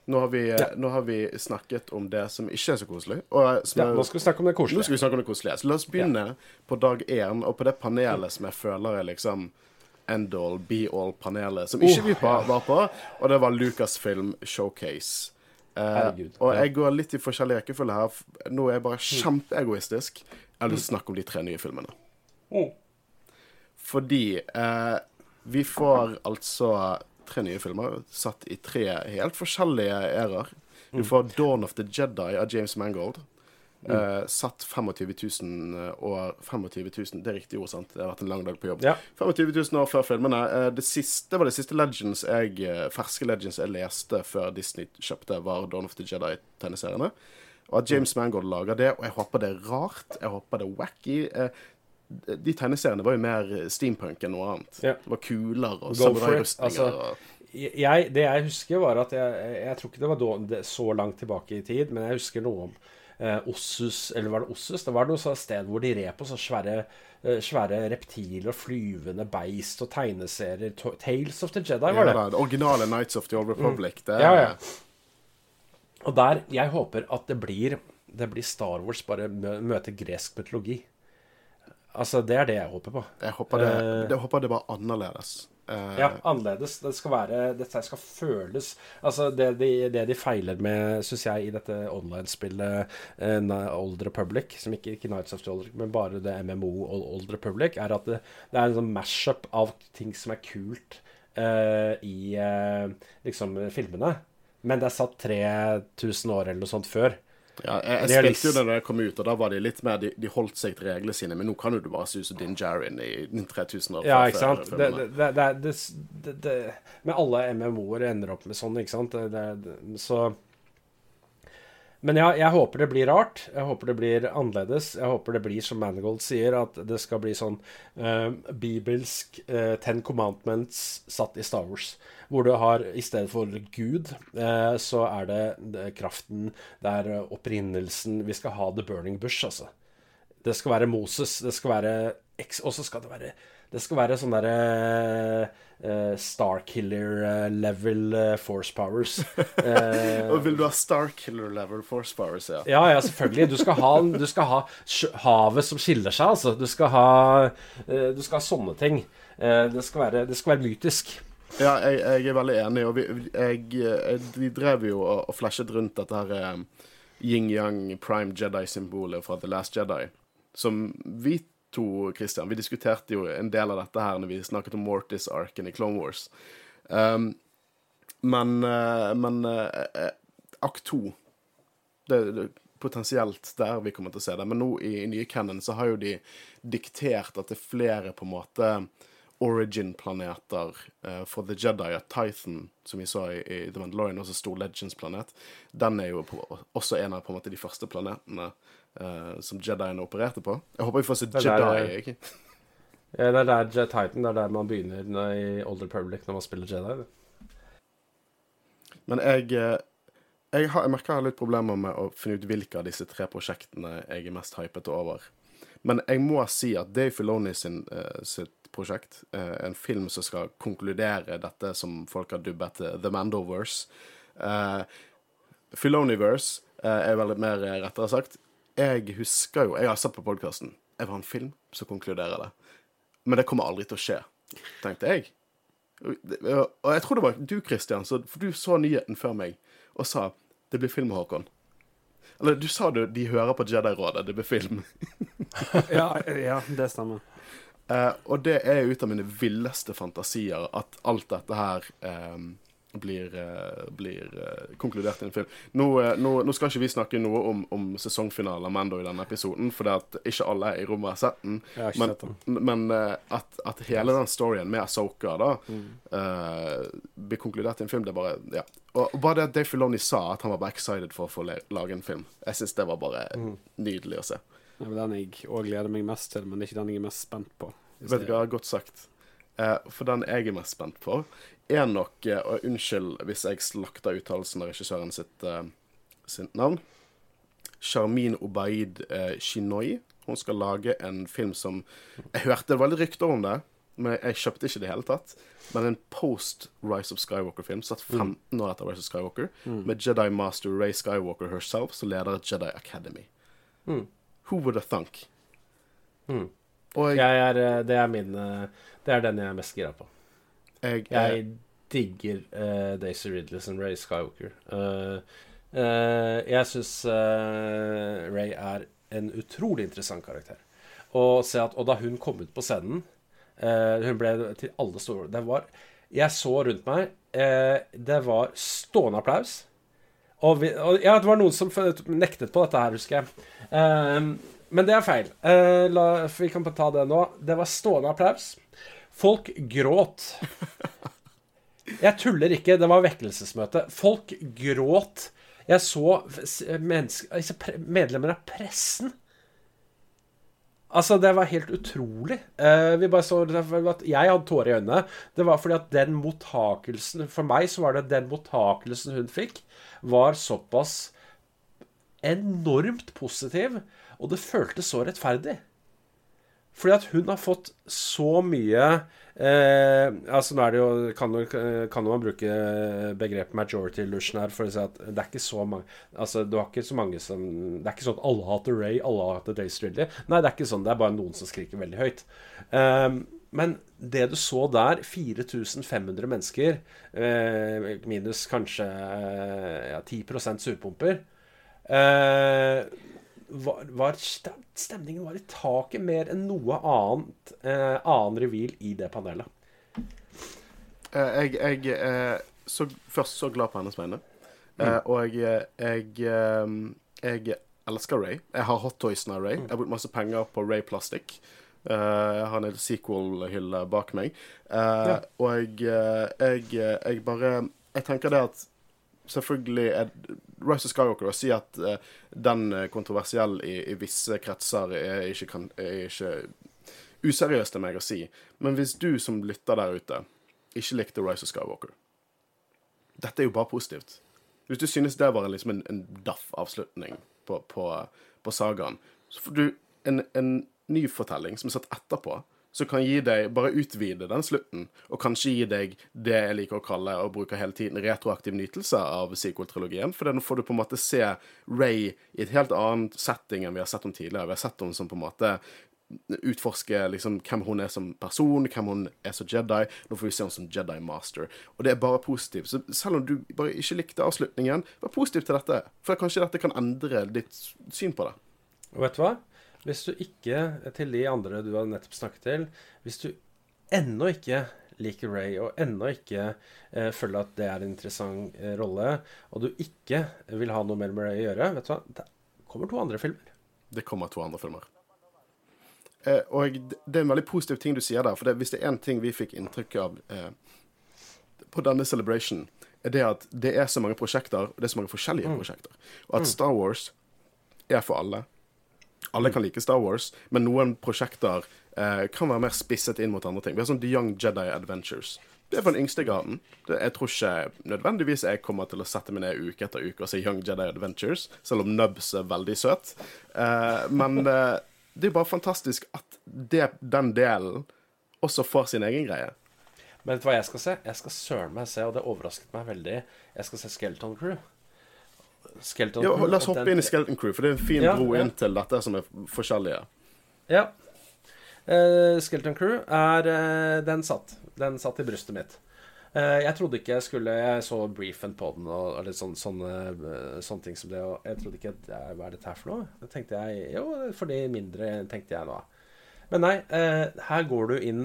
Nå har, vi, eh, Mm. Ja. nå har vi snakket om det som ikke er så koselig. Eh, som Ja, er- nå skal vi snakke om det koselige. Nå skal vi snakke om det koselige. Så la oss begynne på dag én, og på det panelet som jeg føler er liksom end all, be all-panelet, som ikke Oh, vi var var på, og det var Lucasfilm Showcase. Eh, og jeg går litt i forskjellig rekkefølge her. Nå er jeg bare kjempeegoistisk. Jeg har lyst til å snakke om de tre nye filmene. Oh. Fordi eh, vi får altså tre nye filmer satt i tre helt forskjellige æraer. Du får Dawn of the Jedi av James Mangold. Eh, satt 25 000 år 25 000, Det er riktig ord, sant? Det har vært en lang dag på jobb. Ja. 25 000 år før filmene. Eh, det siste var det siste Legends jeg, eh, ferske Legends jeg leste før Disney kjøpte, var Dawn of the Jedi-tegneseriene. Og at James Mangold lager det, og jeg håper det er rart, jeg håper det er wacky. De tegneseriene var jo mer steampunk enn noe annet. Ja. Det var kuler og samurairustninger. Altså, jeg, det jeg husker, var at jeg, jeg tror ikke det var da, det, så langt tilbake i tid, men jeg husker noe om eh, Ossus Eller var det Ossus? Det var noe sted hvor de red på så svære, eh, svære reptiler og flyvende beist og tegneserier. Tales of the Jedi, var det. Ja, det originale Nights of the Old Republic. Det, Ja, ja. Og der Jeg håper at det blir, det blir Star Wars bare møter gresk mytologi. Altså, det er det jeg håper på. Jeg håper det, Eh. jeg håper det var annerledes. Eh, Ja, annerledes. Det skal være Dette skal føles Altså, det de, det de feiler med, syns jeg, i dette online-spillet eh, Old Republic, som ikke, ikke Nights of the Old men bare det MMO Old Republic, er at det, det er en sånn mash-up av ting som er kult uh, i uh, liksom filmene. Men det er satt 3000 år eller noe sånt før. Ja, jeg, jeg spilte jo det da jeg kom ut, og da var de litt mer De, de holdt seg til reglene sine, men nå kan jo du bare suse Din Jarin i 3000 år Ja, ikke sant? Det, det, det, men alle MMO-er ender opp med sånn, ikke sant? Så Men ja, jeg håper det blir rart. Jeg håper det blir annerledes. Jeg håper det blir som Mangold sier, at det skal bli sånn uh, bibelsk uh, Ten Commandments satt i Star Wars. Hvor du har i stedet for Gud, uh, så er det, det kraften, det er opprinnelsen Vi skal ha The Burning Bush, altså. Det skal være Moses, det skal være Og så skal det være Det skal være sånn derre uh, Starkiller-level uh, force powers. Uh, Og vil du ha Starkiller level force powers, ja? ja, ja, selvfølgelig. Du skal ha, du skal ha havet som skiller seg, altså. Du skal ha, eh, du skal ha sånne ting. Eh, det, skal være, det skal være mytisk. Ja, jeg, jeg er veldig enig. Og vi, jeg, vi drev jo og, og flashet rundt dette her eh, yin-yang prime Jedi-symbolet fra The Last Jedi. Som vi to, Christian, vi diskuterte jo en del av dette her når vi snakket om Mortis-arken i Clone Wars. Um, men eh, men eh, eh, akt to det, det potensielt der vi kommer til å se det. Men nå i, i nye Cannon så har jo de diktert at det er flere på en måte origin-planeter uh, for The Jedi. At Tython, som vi så i, i The Mandalorian, også stor Legends-planet, den er jo på, også en av på en måte de første planetene eh, som Jediene opererte på. Jeg håper vi får se Jedi. ikke? Ja, det er der Jet Titan, det er der man begynner i Old Republic når man spiller Jedi. det. Men jeg, eh, jeg, har, jeg merker jeg har litt problemer med å finne ut hvilke av disse tre prosjektene jeg er mest hypet over. Men jeg må si at Dave Filoni sin, uh, sitt prosjekt, uh, en film som skal konkludere dette som folk har dubbet til The Mandoverse uh, Filoniverse eh, er veldig mer eh, rettere sagt. Jeg husker jo Jeg har sett på podkasten. Jeg vil ha en film som konkluderer det. Men det kommer aldri til å skje, tenkte jeg. Og jeg tror det var du, Christian, så, for du så nyheten før meg og sa det blir film, Håkon. Eller du sa du de hører på Jedi-rådet, det blir film. Ja, ja, det stemmer. Eh, og det er ut av mine villeste fantasier at alt dette her eh, blir, eh, blir eh, konkludert i en film. Nå, eh, nå, nå skal ikke vi snakke noe om, om sesongfinalen av Mando i denne episoden, for at ikke alle i rommet har sett den. Men, men at, at hele den storyen med Asoka da uh, blir konkludert i en film, det er bare Ja. Og bare det at Dave Filoni sa at han var bare excited for å få lage en film, jeg syns det var bare nydelig å se. Ja, den jeg òg gleder meg mest til, men det er ikke den jeg er mest spent på. Vet du hva, godt sagt. Eh, for den jeg er mest spent på, er nok eh, Og unnskyld hvis jeg slakter uttalelsen av regissøren sitt, eh, sitt navn. Sharmin Obaid eh, Shinoi. Hun skal lage en film som Jeg hørte det var litt rykter om det, men jeg kjøpte ikke det i hele tatt. Men en post Rise of Skywalker-film, satt 15 år etter Rise of Skywalker, med Jedi Master Ray Skywalker herself som leder Jedi Academy. Mm. Who would have thunk? Mm. Og er, eh, det er min eh, Det er den jeg er mest gira på. jeg, Jeg digger uh, Daisy Ridley som Ray Skywalker. Uh, uh, jeg syns Ray er en utrolig interessant karakter. Og, se at, og da hun kom ut på scenen eh, Hun ble til alle store Det var Jeg så rundt meg. eh, det var stående applaus. Og, vi, og ja, det var noen som nektet på dette her, husker jeg. Men det er feil. Eh, la, vi kan ta det nå. Det var stående applaus. Folk gråt. Jeg tuller ikke, det var vekkelsesmøte. Folk gråt. Jeg så medlemmer av pressen. Altså, det var helt utrolig. Eh, vi bare så at Jeg hadde tårer i øynene. Det var fordi at den mottakelsen For meg så var det den mottakelsen hun fikk, var såpass enormt positiv, og det føltes så rettferdig. Fordi at hun har fått så mye eh, Altså nå er det jo kan, jo- kan man bruke begrepet majority illusion her for å si at det er ikke så mange Altså du har ikke så mange som Det er ikke sånn at alle hater Ray, alle hater Daisy Ridley. Nei, det er ikke sånn. Det er bare noen som skriker veldig høyt. Eh, men det du så der, 4500 mennesker, eh, minus kanskje eh, ja, 10 surpumper eh, var, var Stemningen var i taket mer enn noe annet eh, annen reveal i det panelet. Eh, jeg, jeg er så, først så glad på hennes vegne. Eh, og jeg, jeg, eh, jeg elsker Ray. Jeg har hottoysene av Ray. Jeg har brukt masse penger på Ray Plastic. Uh, har en sequel-hylle bak meg. Eh, Og jeg, eh, jeg, jeg bare Jeg tenker det at selvfølgelig er Rise of Skywalker å si at uh, den er kontroversiell i, i visse kretser, er ikke, kan, er ikke useriøst av meg å si. Men hvis du som lytter der ute ikke likte Rise of Skywalker Dette er jo bare positivt. Hvis du synes det var liksom en, en daff avslutning på, på, på sagaen, så får du en, en ny fortelling som er satt etterpå, som kan gi deg Bare utvide den slutten, og kanskje gi deg det jeg liker å kalle, og bruker hele tiden, retroaktiv nytelse av sequel-trilogien. For nå får du på en måte se Ray i et helt annet setting enn vi har sett om tidligere. Vi har sett henne som på en måte utforske liksom, hvem hun er som person, hvem hun er som Jedi. Nå får vi se henne som Jedi Master. Og det er bare positivt. Så selv om du bare ikke likte avslutningen, vær positiv til dette. For kanskje dette kan endre ditt syn på det. Og vet du hva? Hvis du ikke, til de andre du har nettopp snakket til Hvis du ennå ikke liker Ray og ennå ikke eh, føler at det er en interessant eh, rolle, og du ikke vil ha noe mer med Ray å gjøre, vet du hva, det kommer to andre filmer. Det kommer to andre filmer. Eh, og det er en veldig positiv ting du sier der. For det, hvis det er én ting vi fikk inntrykk av eh, på denne celebration, er det at det er så mange prosjekter, og det er så mange forskjellige prosjekter. Og at Star Wars er for alle. Alle kan like Star Wars, men noen prosjekter eh, kan være mer spisset inn mot andre ting. Vi har sånn The Young Jedi Adventures. Det er for den yngste garden. Jeg tror ikke nødvendigvis jeg kommer til å sette meg ned uke etter uke og se Young Jedi Adventures, selv om Nubs er veldig søt. Eh, men eh, det er bare fantastisk at det, den delen også får sin egen greie. Men vet du hva jeg skal se? Jeg skal søren meg se, og det overrasket meg veldig, jeg skal se Skeleton Crew. Skeleton Ja, la oss hoppe den- inn i Skeleton Crew, for det er en fin Ja, bro inn til dette som er forskjellige. Ja. Uh, Skeleton Crew er uh, Den satt. Den satt i brystet mitt. Uh, jeg trodde ikke jeg skulle Jeg så briefen på den og, og litt sånn, sånne, sånne ting som det. Og jeg trodde ikke eh, Hva er dette her for noe? Da tenkte jeg Jo, for de mindre, tenkte jeg nå. Men nei, her går du inn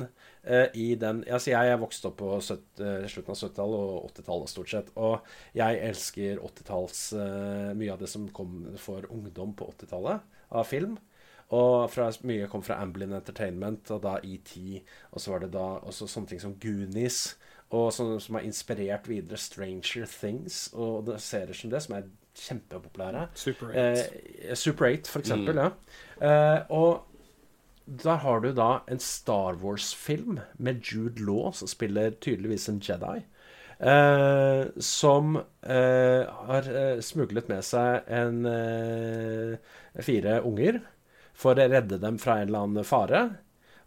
i den Altså, jeg er vokst opp på 70, eh, slutten av 70-tallet og 80-tallet stort sett. Og jeg elsker 80-talls eh, Mye av det som kom for ungdom på 80-tallet av film. Og fra, mye kom fra Amblin Entertainment, og da ET, og så var det da også sånne ting som Goonies, og sånne som har inspirert videre Stranger Things, og serier som det, som er kjempepopulære. Super 8. Eh, Super 8, for eksempel, ja. Eh, og der har du da en Star Wars-film med Jude Law, som spiller tydeligvis en Jedi. Eh, som eh, har eh, smuglet med seg en eh, fire unger for å redde dem fra en eller annen fare.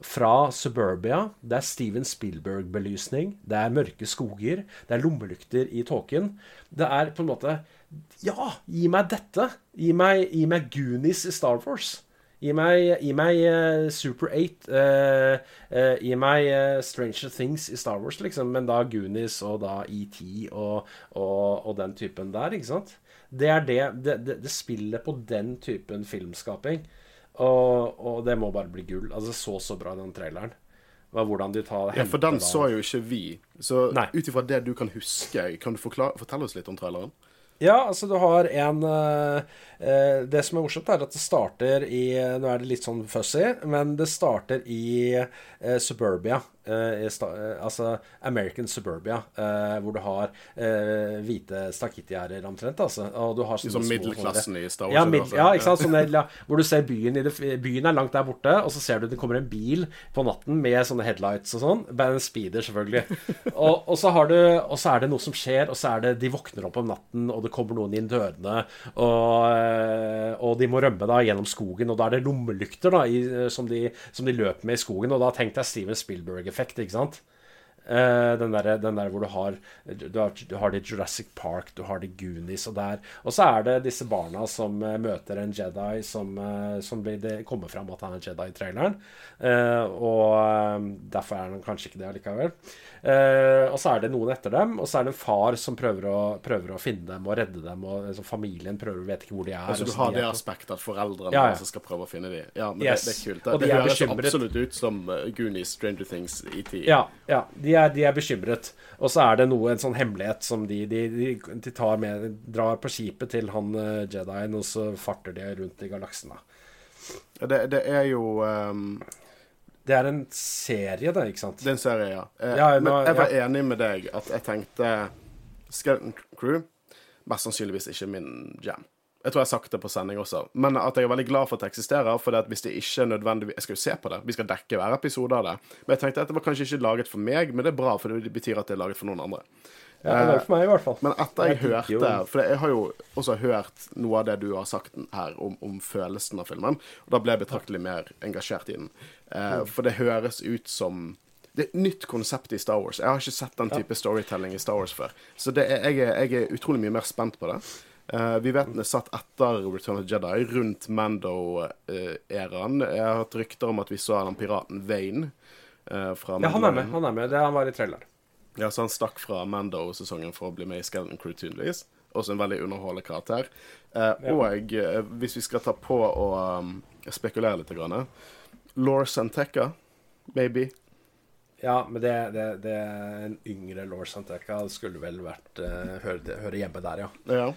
Fra Suburbia. Det er Steven Spielberg-belysning. Det er mørke skoger. Det er lommelykter i tåken. Det er på en måte Ja, gi meg dette! Gi meg, gi meg Goonies i Star Wars. Gi meg, gi meg uh, Super 8. Uh, uh, gi meg eh, Stranger Things i Star Wars, liksom. Men da Goonies og da ET og, og, og den typen der, ikke sant? Det er det Det, det, det spiller på den typen filmskaping. Og, og det må bare bli gull. Altså, så så bra, den traileren. Var Hvordan de tar Ja, for den så jo ikke vi. Så ut ifra det du kan huske, kan du forklare, fortelle oss litt om traileren? Ja, altså du har en eh, eh, Det som er morsomt, er at det starter i Nå er det litt sånn fussy, men det starter i eh, Suburbia. Eh, eh, altså American Suburbia, eh, hvor du har eh, hvite stakittgjerder omtrent. Altså, og du har sånne Som små middelklassen i Star Wars. Ja, eller ja, ikke sant? Sånne, ja, hvor du ser byen i det, Byen er langt der borte, og så ser du det kommer en bil på natten med sånne headlights og sånn. Bare en speeder, selvfølgelig. og, og, så har du, og så er det noe som skjer, og så er det de våkner opp om natten, og det kommer noen inn dørene, og, og de må rømme da gjennom skogen, og da er det lommelykter da, i, som, de, som de løper med i skogen, og da tenkte jeg Steven Spielberg-effekt, ikke sant? Uh, den, der, den der hvor du har, du har Du har det i Jurassic Park, du har det i Goonies og der. Og så er det disse barna som uh, møter en Jedi som, uh, som blir, det kommer fram at han er Jedi i traileren. Og derfor er han kanskje ikke det allikevel. Eh, og så er det noen etter dem, og så er det en far som prøver å, prøver å finne dem og redde dem. Og liksom, familien prøver vet ikke hvor de er. Altså, du har de det aspektet at foreldrene Ja, ja. altså skal prøve å finne dem. Ja, men Yes. det, det er kult. Og Det, de det høres bekymret. absolutt ut som uh, Goonies, Stranger Things, ET. Ja, ja de, er, de er bekymret. Og så er det noe, en sånn hemmelighet som de, de, de, de tar med Drar på skipet til han uh, Jedien, og så farter de rundt i galaksen. da. Det, det er jo um, Det er en serie, det, ikke sant? Det er en serie, ja. Eh, Ja, men jeg var ja. enig med deg at jeg tenkte Skeleton Crew Mest sannsynligvis ikke min jam. Jeg tror jeg har sagt det på sending også. Men at jeg er veldig glad for at det eksisterer. For at hvis det ikke er nødvendig Jeg skal jo se på det. Vi skal dekke hver episode av det. Men jeg tenkte at det var kanskje ikke laget for meg, men det er bra, for det betyr at det er laget for noen andre. Ja, det er for meg, i hvert fall. Men etter jeg, Jeg hørte For jeg har jo også hørt noe av det du har sagt her om, om følelsen av filmen, og da ble jeg betraktelig mer engasjert i den. Eh, for det høres ut som det er et nytt konsept i Star Wars. Jeg har ikke sett den type storytelling i Star Wars før. Så det er, jeg, er, jeg er utrolig mye mer spent på det. Eh, vi vet den er satt etter Return of the Jedi, rundt Mando-æraen. jeg har hatt rykter om at vi så den piraten Vane. Uh, fra Ja, han er med. Han er med. Det, han var i traileren. Ja, så han stakk fra Mando-sesongen for å bli med i Skeleton Crew, tydeligvis. Også en veldig underholdende karakter. Eh, Og eh, hvis vi skal ta på og um, spekulere litt grann, Lore Santeca, maybe. Ja, men det, det, det en yngre Lord Santeca skulle vel vært uh, høre, høre, hjemme der, ja. ja.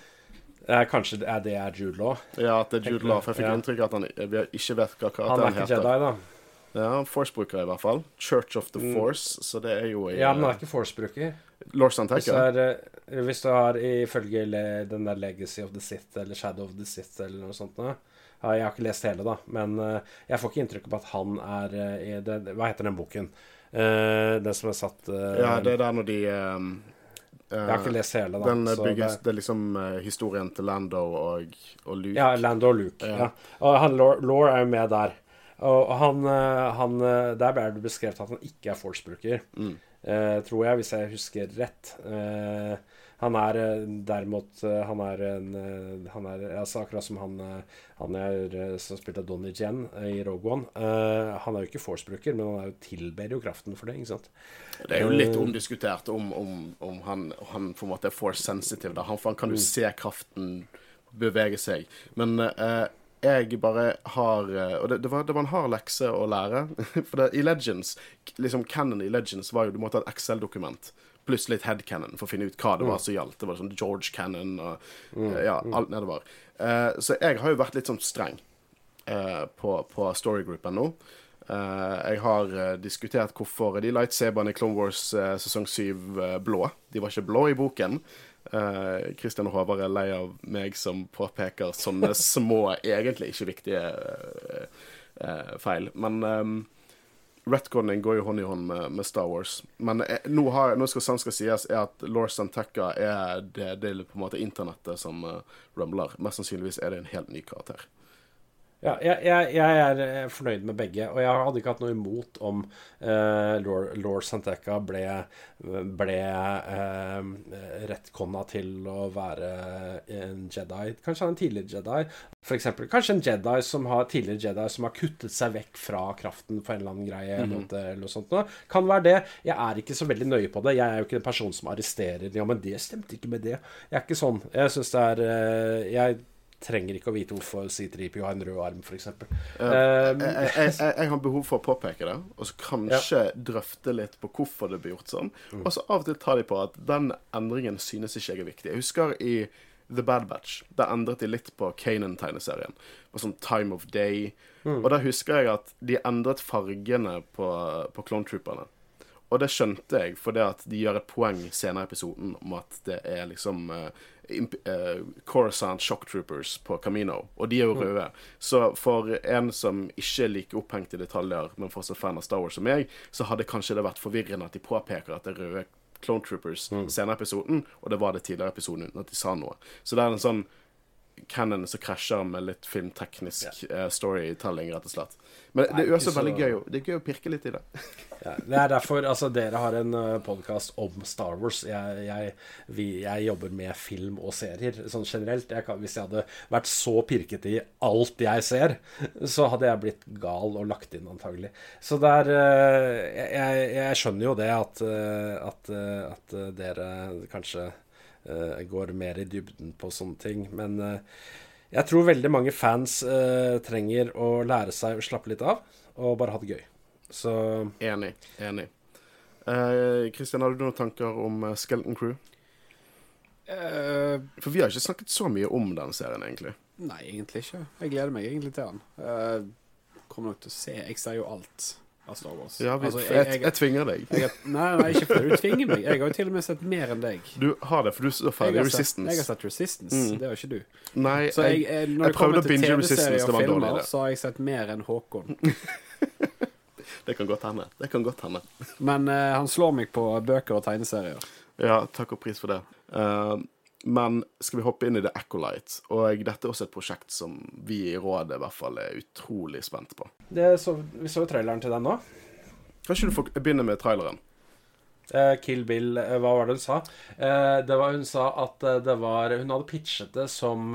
Eh, kanskje er det er Jude Law? Ja, at det er Jude Law. For jeg fikk ja. inntrykk av at han ikke vet hva karakteren heter. Han er ikke Jedi, da. Ja, Force-bruker i hvert fall. Church of the mm. Force, så det er jo i, Ja, men han er ikke Force-bruker. Lord Santeca? Hvis, uh, du har ifølge den der Legacy of the Sith eller Shadow of the Sith eller noe sånt noe Jeg har ikke lest hele, da, men uh, jeg får ikke inntrykk av at han er uh, det, Hva heter den boken? Den som er satt Ja, det er der når de Jeg har ikke lest hele, da. Den bygges, det, det, er liksom historien til Lando og, og, Luke. Ja, Lando og Luke. Ja. ja. Og han, Law er jo med der. Og han, han Der ble det beskrevet at han ikke er Force-bruker, mm. tror jeg, hvis jeg husker rett. Uh, han er eh, derimot eh, Han er en eh, han er, altså Akkurat som han, han er, som spilte Donnie Jen i Rogue One. Uh, han er jo ikke Force-bruker, men han jo tilber jo kraften for det. ikke sant? Det er jo litt omdiskutert om, om, om han, han, på en måte er force sensitive. Da. Han, han kan jo mm. se kraften bevege seg. Men uh, jeg bare har Og det, det, var, det, var, en hard lekse å lære. For det, i Legends, liksom Canon i Legends var jo du måtte ha et Excel-dokument pluss litt headcanon for å finne ut hva det var mm. som gjaldt. Det var sånn George Cannon og mm. Eh, ja, alt nedover. Uh, så jeg har jo vært litt sånn streng uh, på, på storygroupen nå. Uh, jeg har diskutert hvorfor de lightsaberne i Clone Wars sesong 7 blå. De var ikke blå i boken. Kristian uh, Håvard er lei av meg som påpeker sånne små, egentlig ikke viktige feil. Men um, Retconning går jo hånd i hånd med, med Star Wars. Men eh, nå, skal sant skal sies er at Lord Santekka er det, det er på en måte internettet som uh, rumler. Mest sannsynligvis er det en helt ny karakter. Ja, jeg, jeg, jeg, er eh, fornøyd med begge, og jeg hadde ikke hatt noe imot om uh, Lord, Santeca ble, ble uh, rettkonna til å være en Jedi. Kanskje en tidligere Jedi. For eksempel, kanskje en Jedi som har tidligere Jedi som har kuttet seg vekk fra kraften for en eller annen greie. Mm -hmm. eller noe sånt. Kan være det. Jeg er ikke så veldig nøye på det. Jeg er jo ikke en person som arresterer. Ja, men det stemte ikke med det. Jeg er ikke sånn. Jeg syns det er uh, Jeg trenger ikke å vite hvorfor C3PO har en rød arm, f.eks. Uh, um, jeg, jeg, jeg, jeg, har behov for å påpeke det, og så kanskje ja. drøfte litt på hvorfor det blir gjort sånn. Mm. Og så av og til tar de på at den endringen synes ikke jeg er viktig. Jeg husker i The Bad Batch. Der endret de litt på Kanan-tegneserien. På sånn Time of Day. Mm. Og da husker jeg at de endret fargene på, på Clone Trooperne. Og det skjønte jeg fordi at de gjør et poeng senere i episoden om at det er liksom uh, uh, Coruscant Shock Troopers på Camino, og de er jo mm. røde. Så for en som ikke er like opphengt i detaljer, men fortsatt fan av Star Wars som meg, så hadde kanskje det vært forvirrende at de påpeker at det er røde Clone Troopers mm. senere i episoden, og det var det tidligere i episoden uten at de sa noe. Så det er en sånn canon som krasjer med litt filmteknisk yeah. uh, storytelling, rett og slett. Men det er jo også veldig gøy, det er gøy å pirke litt i det. ja, det er derfor altså, dere har en uh, eh, podkast om Star Wars. Jeg, jeg, vi, jeg, jobber med film og serier sånn generelt. Jeg kan, hvis jeg hadde vært så pirkete i alt jeg ser, så hadde jeg blitt gal og lagt inn, antagelig. Så det er uh, jeg, jeg, skjønner jo det at, uh, at, at dere kanskje går mer i dybden på sånne ting. Men jeg tror veldig mange fans uh, trenger å lære seg å slappe litt av og bare ha det gøy. Så Enig. Enig. Kristian, uh, har du noen tanker om uh, Skeleton Crew? For vi har ikke snakket så mye om den serien, egentlig. Nei, egentlig ikke. Jeg gleder meg egentlig til den. kommer nok til å se Jeg ser jo alt av Star Wars. Ja, vi, altså, jeg, jeg, jeg, tvinger deg. nei, nei, ikke fordi du tvinger meg. Jeg har jo til og med sett mer enn deg. Du har det, for du så ferdig Resistance. jeg har sett Resistance, mm. det har ikke du. Nei, så jeg, når det kommer til TV-serier og filmer, så har jeg sett mer enn Håkon. det kan godt hende. Det kan godt hende. Men uh, han slår meg på bøker og tegneserier. Ja, takk og pris for det. Uh, men skal vi hoppe inn i The Acolyte? Og dette er også et prosjekt som vi i rådet i hvert fall er utrolig spent på. Så, vi så jo traileren til den nå. Kan ikke du får begynne med traileren? Uh, Kill Bill, uh, hva var det hun sa? Uh, det var, hun sa at det var Hun hadde pitchet det som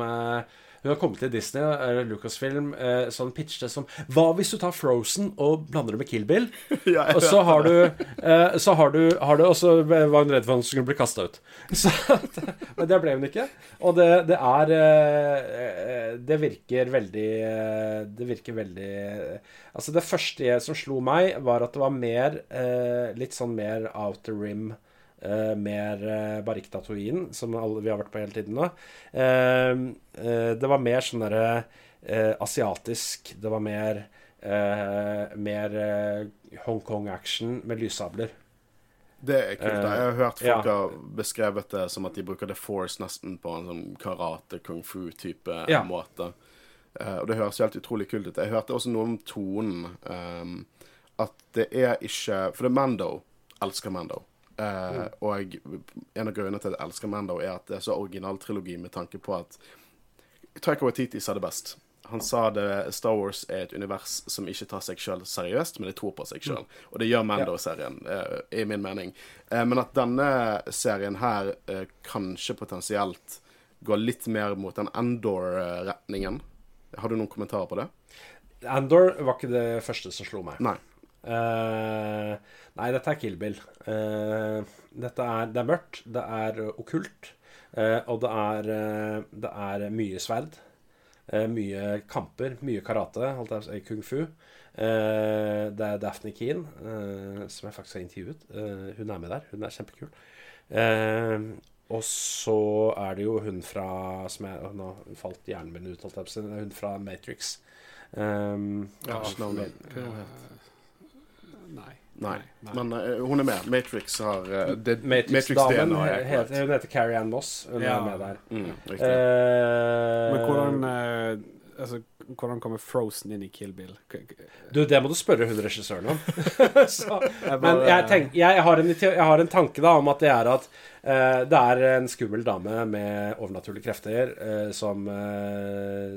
Hun har kommet til Disney, eller Lucasfilm, eh, sånn pitchet som Hva hvis du tar Frozen og blander det med Kill Bill? Ja, Og så har du eh, Så har du, har du Og så var hun redd for at hun skulle bli kasta ut. Så, men det ble hun ikke. Og det, det er eh, Det virker veldig eh, Det virker veldig Altså, det første jeg, som slo meg, var at det var mer eh, Litt sånn mer outer rim. Eh, mer uh, Barrik-tatoien, som alle vi har vært på hele tiden nå. Uh, uh, det var mer sånn derre eh, asiatisk. Det var mer eh, Mer eh, Hongkong-action med lyssabler. Det er kult. da. Jeg har hørt folk ja. har beskrevet det som at de bruker The Force nesten på en sånn karate, kung fu-type Ja. måte. Eh, og det høres helt utrolig kult ut. Jeg hørte også noe om tonen. Um, at det er ikke For det er Mando. Elsker Mando. Eh, Og en av grunnene til at jeg elsker Mando, er at det er så originaltrilogi med tanke på at Taika Waititi sa det best. Han sa det Star Wars er et univers som ikke tar seg sjøl seriøst, men det tror på seg sjøl. Og det gjør Mando-serien, eh, i min mening. Eh, men at denne serien her kanskje potensielt går litt mer mot den Endor-retningen. Har du noen kommentarer på det? Andor var ikke det første som slo meg. Nei. Eh, nei, dette er Kill Bill. Uh, dette er, det er mørkt, det er okkult, uh, og det er, det er mye sverd. Mye kamper, mye karate, jeg kung fu. Det er Daphne Keen, som jeg faktisk har intervjuet. Hun er med der. Hun er kjempekul. Og så er det jo hun fra som jeg, Nå falt hjernen min ut, holdt jeg på å si. Hun fra Matrix. Um, Ja, ikke navnet. Nei. Nei. Men uh, hun er med. Matrix har uh, det, Matrix-damen DNA het- korrekt. hun heter Carrie Ann Moss. Hun Ja. er med der. Mm, riktig. Eh, Men hvordan Altså, hvordan kommer Frozen inn i Kill Bill? Du, det må du spørre hun regissøren om. Så, men jeg, tenk, jeg, har en, jeg har en tanke da om at det er at uh, det er en skummel dame med overnaturlige krefter uh, som uh,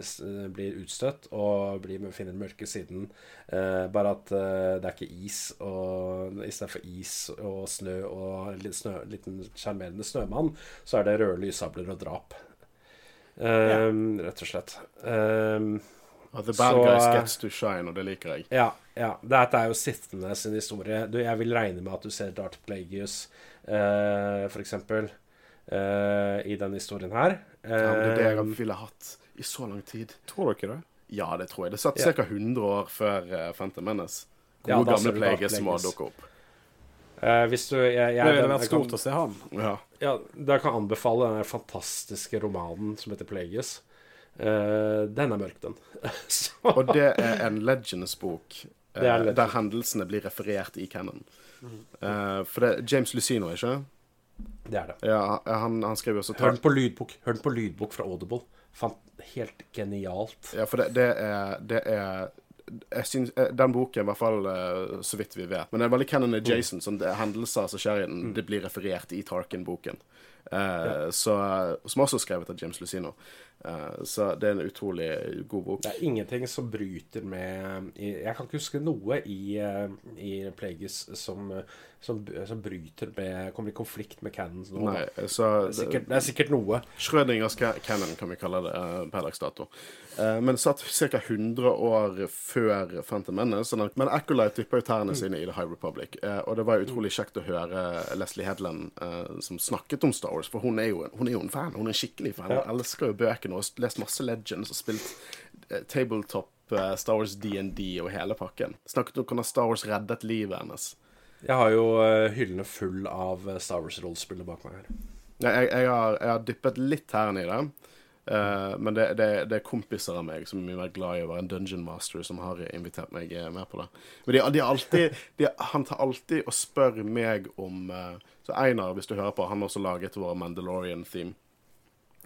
blir utstøtt og blir, finner den mørke siden. Bare at det er ikke is, og istedenfor is og snø og en litt snø, liten sjarmerende snømann, så er det røde lyssabler og drap. Eh, Rett og slett. Um, At the bad så, guys eh, gets to shine, og det liker jeg. ja, ja. Dette er jo Sithene sin historie. Du, jeg vil regne med at du ser Darth Plagueis, uh, for eksempel, eh, i denne historien her. Ja, men det er det jeg Eh, ville hatt i så lang tid. Tror dere det? Ja, det tror jeg. Det satt Ja. ca. 100 år før uh, Phantom Menace. Ja, Gode ja, gamle Plagueis må dukke opp. eh, hvis du jeg, jeg, Det ville vært stort å se han. Ja. Ja, da kan jeg anbefale den fantastiske romanen som heter Plagueis. Uh, den er mørk, den. Og det er en Legends-bok eh, er Legends. der hendelsene blir referert i canon. Uh, for det er James Lucino, ikke? det er det. Ja, han, han skriver også Hør den på lydbok. Hør den på lydbok fra Audible. Fant, helt genialt. Ja, for det, det er, det er jeg synes, eh, Den boken, i hvert fall eh, så vidt vi vet Men det er veldig canon adjacent. Som det er hendelser som skjer i den, det blir referert i Tarkin-boken. Eh, ja. Som også er skrevet av James Lucino. Eh, så det er en utrolig god bok. Det er ingenting som bryter med Jeg kan ikke huske noe i, eh, i Plagueis som, som, som bryter med Kommer i konflikt med Cannons nå. Nei, så Det, er sikkert, det er sikkert noe. Schrødingers Cannon kan vi kalle det eh, per dags dato. Men satt ca. 100 år før Phantom Menace. Men Acolyte dypper jo tærne sine i The High Republic. og det var utrolig kjekt å høre Leslie Hedland som snakket om Star Wars, for hun er jo hun er jo en fan. Hun er en skikkelig fan. Hun elsker jo bøkene og har lest masse Legends og spilt eh, tabletop eh, Star Wars DND og hele pakken. Snakket om hvordan Star Wars reddet livet hennes. Jeg har jo eh, hyllene full av Star Wars-rollespillet bak meg her. Jeg, jeg, har, jeg har dyppet litt tærne i det. Uh, men det, det, det er kompiser av meg som er mye mer glad i å være en dungeon master, som har invitert meg med på det. Men de, de alltid de, Han tar alltid og spør meg om uh, Så Einar, hvis du hører på, han har også laget vår Mandalorian-theme.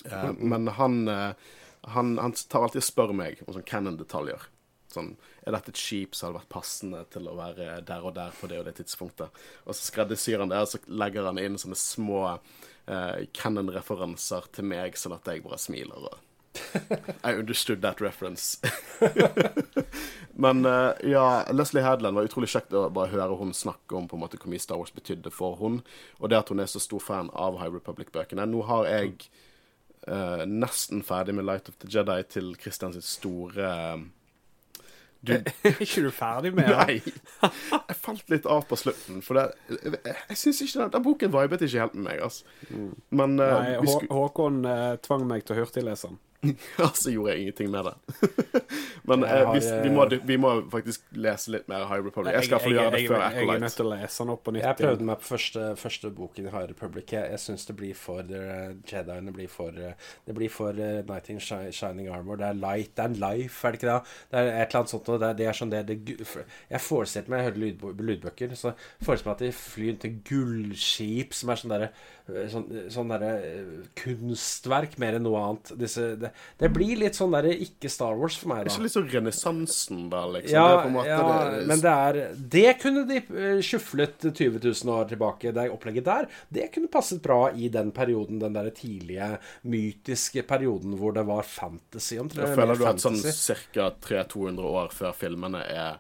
Eh, men han, eh, han, han tar alltid og spør meg om sånn canon-detaljer. Sånn, Er dette et skip som hadde vært passende til å være der og der på det og det tidspunktet? Og så skreddersyr han det, og så legger han inn sånne små eh, canon-referanser til meg, sånn at jeg bare smiler. og I understood that reference. Men uh, ja, Leslie Hadland var utrolig kjekt å bare høre hun snakke om på en måte hvor mye Star Wars betydde for hun, og det at hun er så stor fan av High Republic-bøkene. Nå har jeg eh, nesten ferdig med Light of the Jedi til Christian sitt store eh, du, Er ikke du ferdig med det? Nei. Jeg falt litt av på slutten. For det, jeg, jeg synes ikke den, den boken vibet ikke helt med meg. Altså. Men uh, Nei, Hå Håkon uh, tvang meg til å hurtiglese den. ja, så gjorde jeg ingenting med det. Men eh, har, vi, vi, må, vi må faktisk lese litt mer High Republic. Jeg skal få gjøre det jeg, før Acolyte. jeg er nødt til å lese den opp på nytt. Jeg prøvde meg på første, første boken i High Republic. Jeg, jeg syns det blir for uh, Jediene blir for uh, Det blir for uh, Knight in Shining Armor. Det er light, det er en life, er det ikke det? Det er et eller annet sånt. Det, er- det er sånn det, det Jeg forestilte meg, jeg hørte lydbøker, så forestilte meg at de flyr til gullskip som er sånn derre Sånn, sånn derre eh, kunstverk mer enn noe annet. Disse, det, det blir litt sånn derre ikke Star Wars for meg, da. Ikke litt sånn renessansen, da, liksom. Ja, det ja det, men det er Det kunne de eh, sjuflet 20 000 år tilbake. Det opplegget der, det kunne passet bra i den perioden, den der tidlige mytiske perioden hvor det var fantasy. Omtrent, Jeg føler du at sånn ca. 300-200 år før filmene er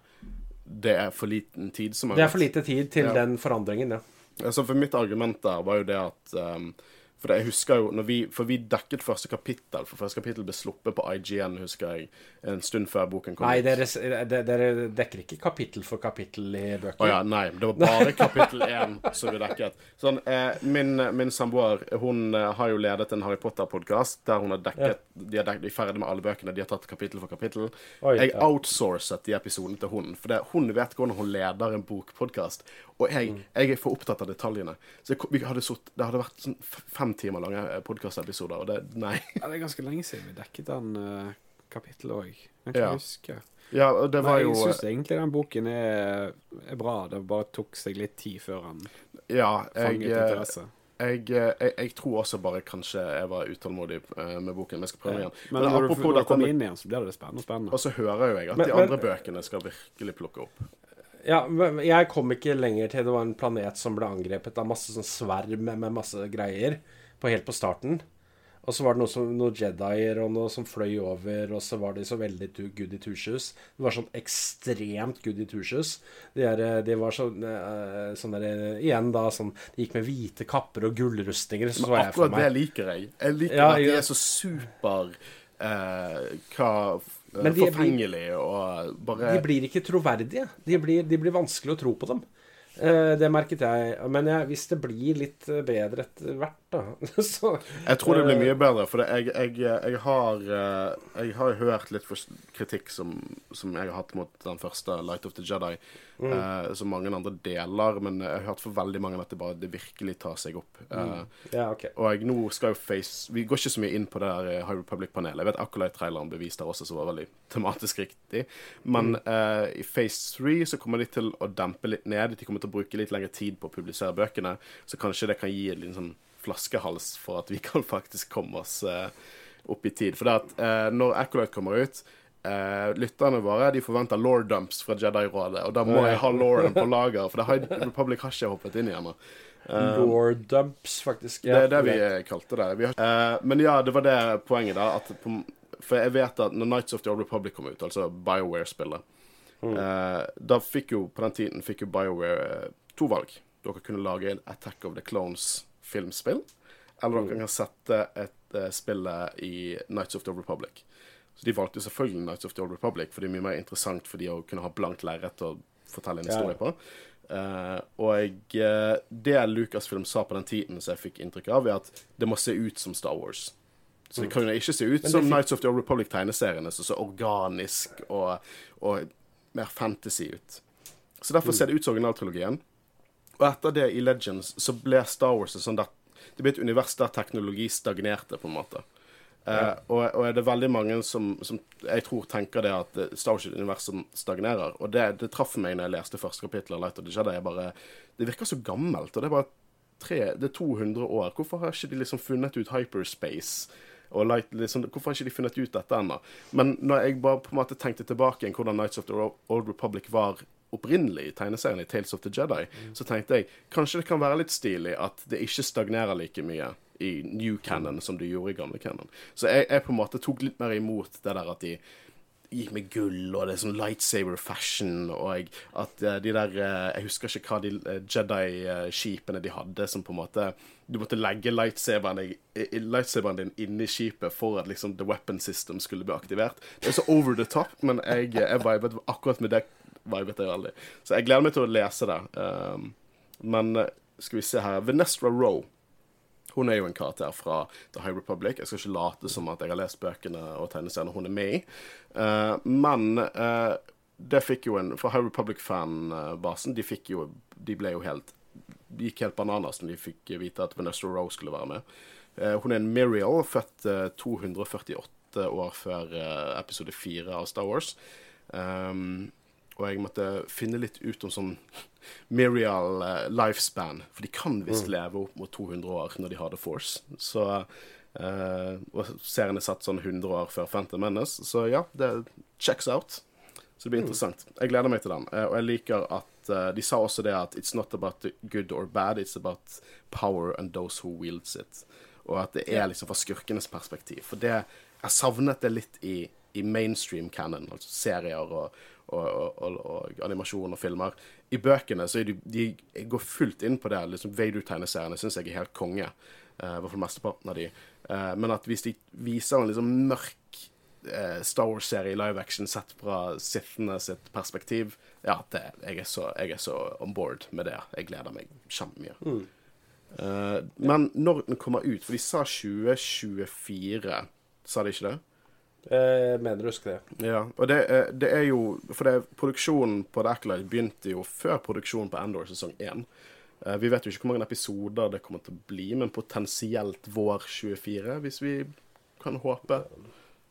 Det er for liten tid som har Det er for lite tid til Ja. den forandringen, ja. Altså for mitt argument der var jo det at um, For jeg husker jo vi, For vi dekket første kapittel, for første kapittel ble sluppet på IGN, husker jeg, en stund før boken kom Nei, dere, dere, dere dekker ikke kapittel for kapittel i bøker. Å ja, nei. Det var bare kapittel én som vi dekket. Sånn, eh, min min samboer hun eh, har jo ledet en Harry Potter-podkast der hun har dekket de, er dekket, de er ferdig med alle bøkene. De har tatt kapittel for kapittel. Oi, jeg ja. outsourcet de episodene til hun, for det, hun vet hvordan hun leder en bokpodkast. Og jeg, Mm. jeg er for opptatt av detaljene. Så jeg, vi hadde sutt, det hadde vært sånn f- fem timer lange podkastepisoder, og det Nei. Ja, det er ganske lenge siden vi dekket den uh, kapittelet òg. Jeg kan Ja. huske. Ja, det jo... Nei, jeg jo syns egentlig den boken er, er bra. Det bare tok seg litt tid før den Ja, jeg, fanget eh, interesse. jeg, eh, jeg, jeg tror også bare kanskje jeg var utålmodig eh, med boken. Men jeg skal prøve igjen. Men når du, når du kommer inn igjen, så blir det spennende. spennende. Og så hører jo jeg at Men- de men- andre bøkene skal virkelig plukke opp. Ja, men jeg kom ikke lenger til det var en planet som ble angrepet av masse sånn sverm med masse greier på, helt på starten. Og så var det noe som, noen jedier og noe som fløy over, og så var de så veldig tu- goody two-shoes. Det var sånn ekstremt goody i tushus. De, er, de var sånn, uh, sånn der, eh, Igjen da sånn De gikk med hvite kapper og gullrustninger. Så så jeg for akkurat det liker jeg. Jeg liker Ja, at de er så super uh, hva, eh, Men de forfengelige og bare De blir ikke troverdige. De blir, de blir vanskelig å tro på dem. Uh, det merket jeg. Men jeg, hvis det blir litt eh, bedre etter hvert, da så Jeg tror det blir Eh, mye bedre, for det, jeg, jeg, jeg, har, eh, jeg har hørt litt kritikk som, som jeg har hatt mot den første Light of the Jedi, Mm. eh, som mange andre deler, men jeg har hørt for veldig mange at det bare det virkelig tar seg opp. Eh, Ja, okay. Og jeg, nå skal jo Face Vi går ikke så mye inn på det der eh, High Republic-panelet. Jeg vet Acolyte-traileren beviste der også, som var veldig tematisk riktig. Men eh, i Phase 3 så kommer de til å dempe litt ned. De kommer til å bruke litt lengre tid på å publisere bøkene. Så kanskje det kan gi en liten sånn flaskehals for at vi kan faktisk komme oss uh, opp i tid. For det at uh, når Acolyte kommer ut uh, Lytterne våre de forventer law dumps fra Jedi-rådet, og da må jeg ha lawen på lager, for det har Republic har ikke hoppet inn igjen. nå. Law dumps, faktisk. Det er det vi kalte det. Vi har, men ja, det var det poenget, da. At på, for jeg vet at når Nights of the Old Republic kom ut, altså BioWare-spillet eh, Da fikk jo, på den tiden, fikk jo BioWare eh, to valg. Dere kunne lage en Attack of the Clones-filmspill, eller dere kan sette et uh, spillet i Nights of the Old Republic. Så de valgte selvfølgelig Nights of the Old Republic, for det er mye mer interessant for de å kunne ha blankt lerret å fortelle en historie ja. på. Uh, og uh, det Lucasfilm sa på den tiden, som jeg fikk inntrykk av, er at det må se ut som Star Wars. Så det kan jo ikke se ut Mm. som fikk- Nights of the Old Republic-tegneseriene, som så organisk og, og mer fantasy ut. Så derfor Mm. ser det ut som originaltrilogien. Og etter det, i Legends, så ble Star Wars et sånn der Det ble et univers der teknologi stagnerte, på en måte. Eh, og, og er det veldig mange som, som jeg tror tenker det at eh, Star Wars er et univers som stagnerer. Og det, det traff meg når jeg leste første kapittel av Light of the Jedi. Jeg bare, det virker så gammelt. Og det er bare tre, det er 200 år. Hvorfor har ikke de liksom funnet ut hyperspace? Og light, liksom, hvorfor har ikke de funnet ut dette ennå? Men når jeg bare på en måte tenkte tilbake igjen hvordan Nights of the Old Republic var opprinnelig i tegneserien i Tales of the Jedi, så tenkte jeg kanskje det kan være litt stilig at det ikke stagnerer like mye i new canon som det gjorde i gamle canon. Så jeg, jeg på en måte tok litt mer imot det der at de gikk med gull, og det er sånn lightsaber fashion, og at eh, de der eh, Jeg husker ikke hva de eh, Jedi-skipene de hadde, som på en måte Du måtte legge lightsaberen, lightsaberen din inni skipet for at liksom the weapon system skulle bli aktivert. Det er så over the top, men jeg, jeg vibet akkurat med det vibet jeg veldig. Så jeg gleder meg til å lese det. Um, men eh, skal vi se her Venestra Rowe. Hun er jo en karakter fra The High Republic. Jeg skal ikke late som at jeg har lest bøkene og tegneseriene hun er med i. Uh, men uh, det fikk jo en For High Republic-fanbasen, de fikk jo De ble jo helt De gikk helt bananas når de fikk vite at Vanessa Rowe skulle være med. Uh, hun er en Miriel, født eh, 248 år før episode 4 av Star Wars. Um, og jeg måtte finne litt ut om sånn Mirial eh, lifespan, for de kan visst leve opp mot 200 år når de har The Force. Så uh, Og serien er satt sånn 100 år før Phantom Menace, så ja, det checks out. Så det blir interessant. Jeg gleder meg til den. Uh, og jeg liker at uh, de sa også det at it's not about the good or bad, it's about power and those who wields it. Og at det er liksom fra skurkenes perspektiv. For det Jeg savnet det litt i, i mainstream canon, altså serier og, og, og, og, animasjon og filmer. I bøkene så de, de går fullt inn på det. liksom Vader-tegneseriene syns jeg er helt konge. eh, I hvert fall mesteparten av de. Uh, men at hvis de viser en liksom mørk uh, Star Wars-serie live action sett fra sittende sitt perspektiv, ja, det, jeg, er så, jeg er så on board med det. Jeg gleder meg kjempemye. Eh, men når den kommer ut For de sa 2024, sa de ikke det? Jeg mener du husker det. Ja, og det, det er jo For det, produksjonen på The Acolyte begynte jo før produksjonen på Endor sesong 1. Eh, vi vet jo ikke hvor mange episoder det kommer til å bli, men potensielt vår 24, hvis vi kan håpe.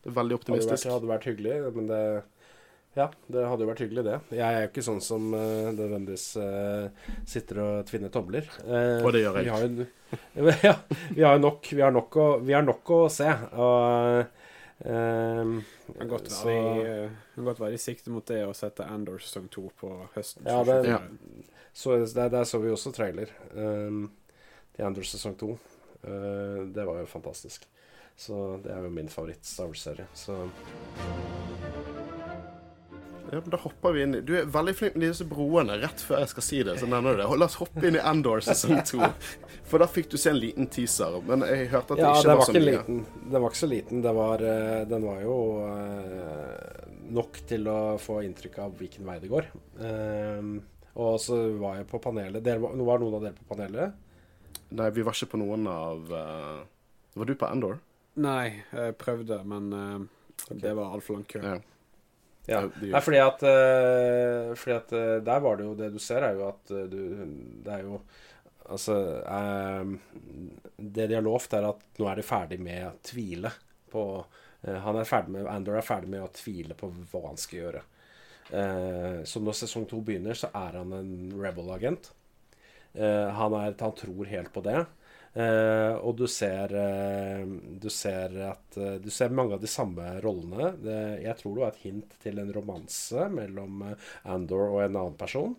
Det er veldig Hadde vært, hadde vært hyggelig, men det Ja, det hadde jo vært hyggelig, det. Jeg er jo ikke sånn som uh, nødvendigvis uh, sitter og tvinner tomler. Uh, Og det gjør jeg. Vi har jo, ja, vi har nok, vi har nok, å, vi har nok å se. Og ehm, Det kan godt så- være i, eh, kan godt være i sikte mot det å sette Andor sesong to på høsten. Ja, det- Ja. Så der, der så vi også trailer um, til Andor sesong to. Uh, det var jo fantastisk. Så det er jo min favoritt-Star Wars-serie. Så Ja, men Da hopper vi inn i Du er veldig flink med disse broene. Rett før jeg skal si det, så nevner du det. La oss hoppe inn i Endor sesong to. For da fikk du se en liten teaser. Men jeg hørte at det Ja, ikke den var var så ikke mye. liten. Den var ikke så liten. Det var, eh, den var jo eh, nok til å få inntrykk av hvilken vei det går. Ehm, og så var jeg på panelet. Dere, var var noen av dere på panelet? Nei, vi var ikke på noen av eh, Var du på Endor? Nei, jeg prøvde, men det var altfor lang kø. Ja. Ja. det- Nei, fordi at, eh, fordi at eh, der var det jo Det du ser, er jo at eh, du Det er jo Altså Det de har lovt, er at nå er de ferdig med å tvile på Han er ferdig med Andor er ferdig med å tvile på hva han skal gjøre. Eh, så når sesong to begynner, så er han en rebel-agent. Eh, han, han tror helt på det. Eh, og du ser eh, Du ser at eh, Du ser mange av de samme rollene. Det, jeg tror det var et hint til en romanse mellom Andor og en annen person.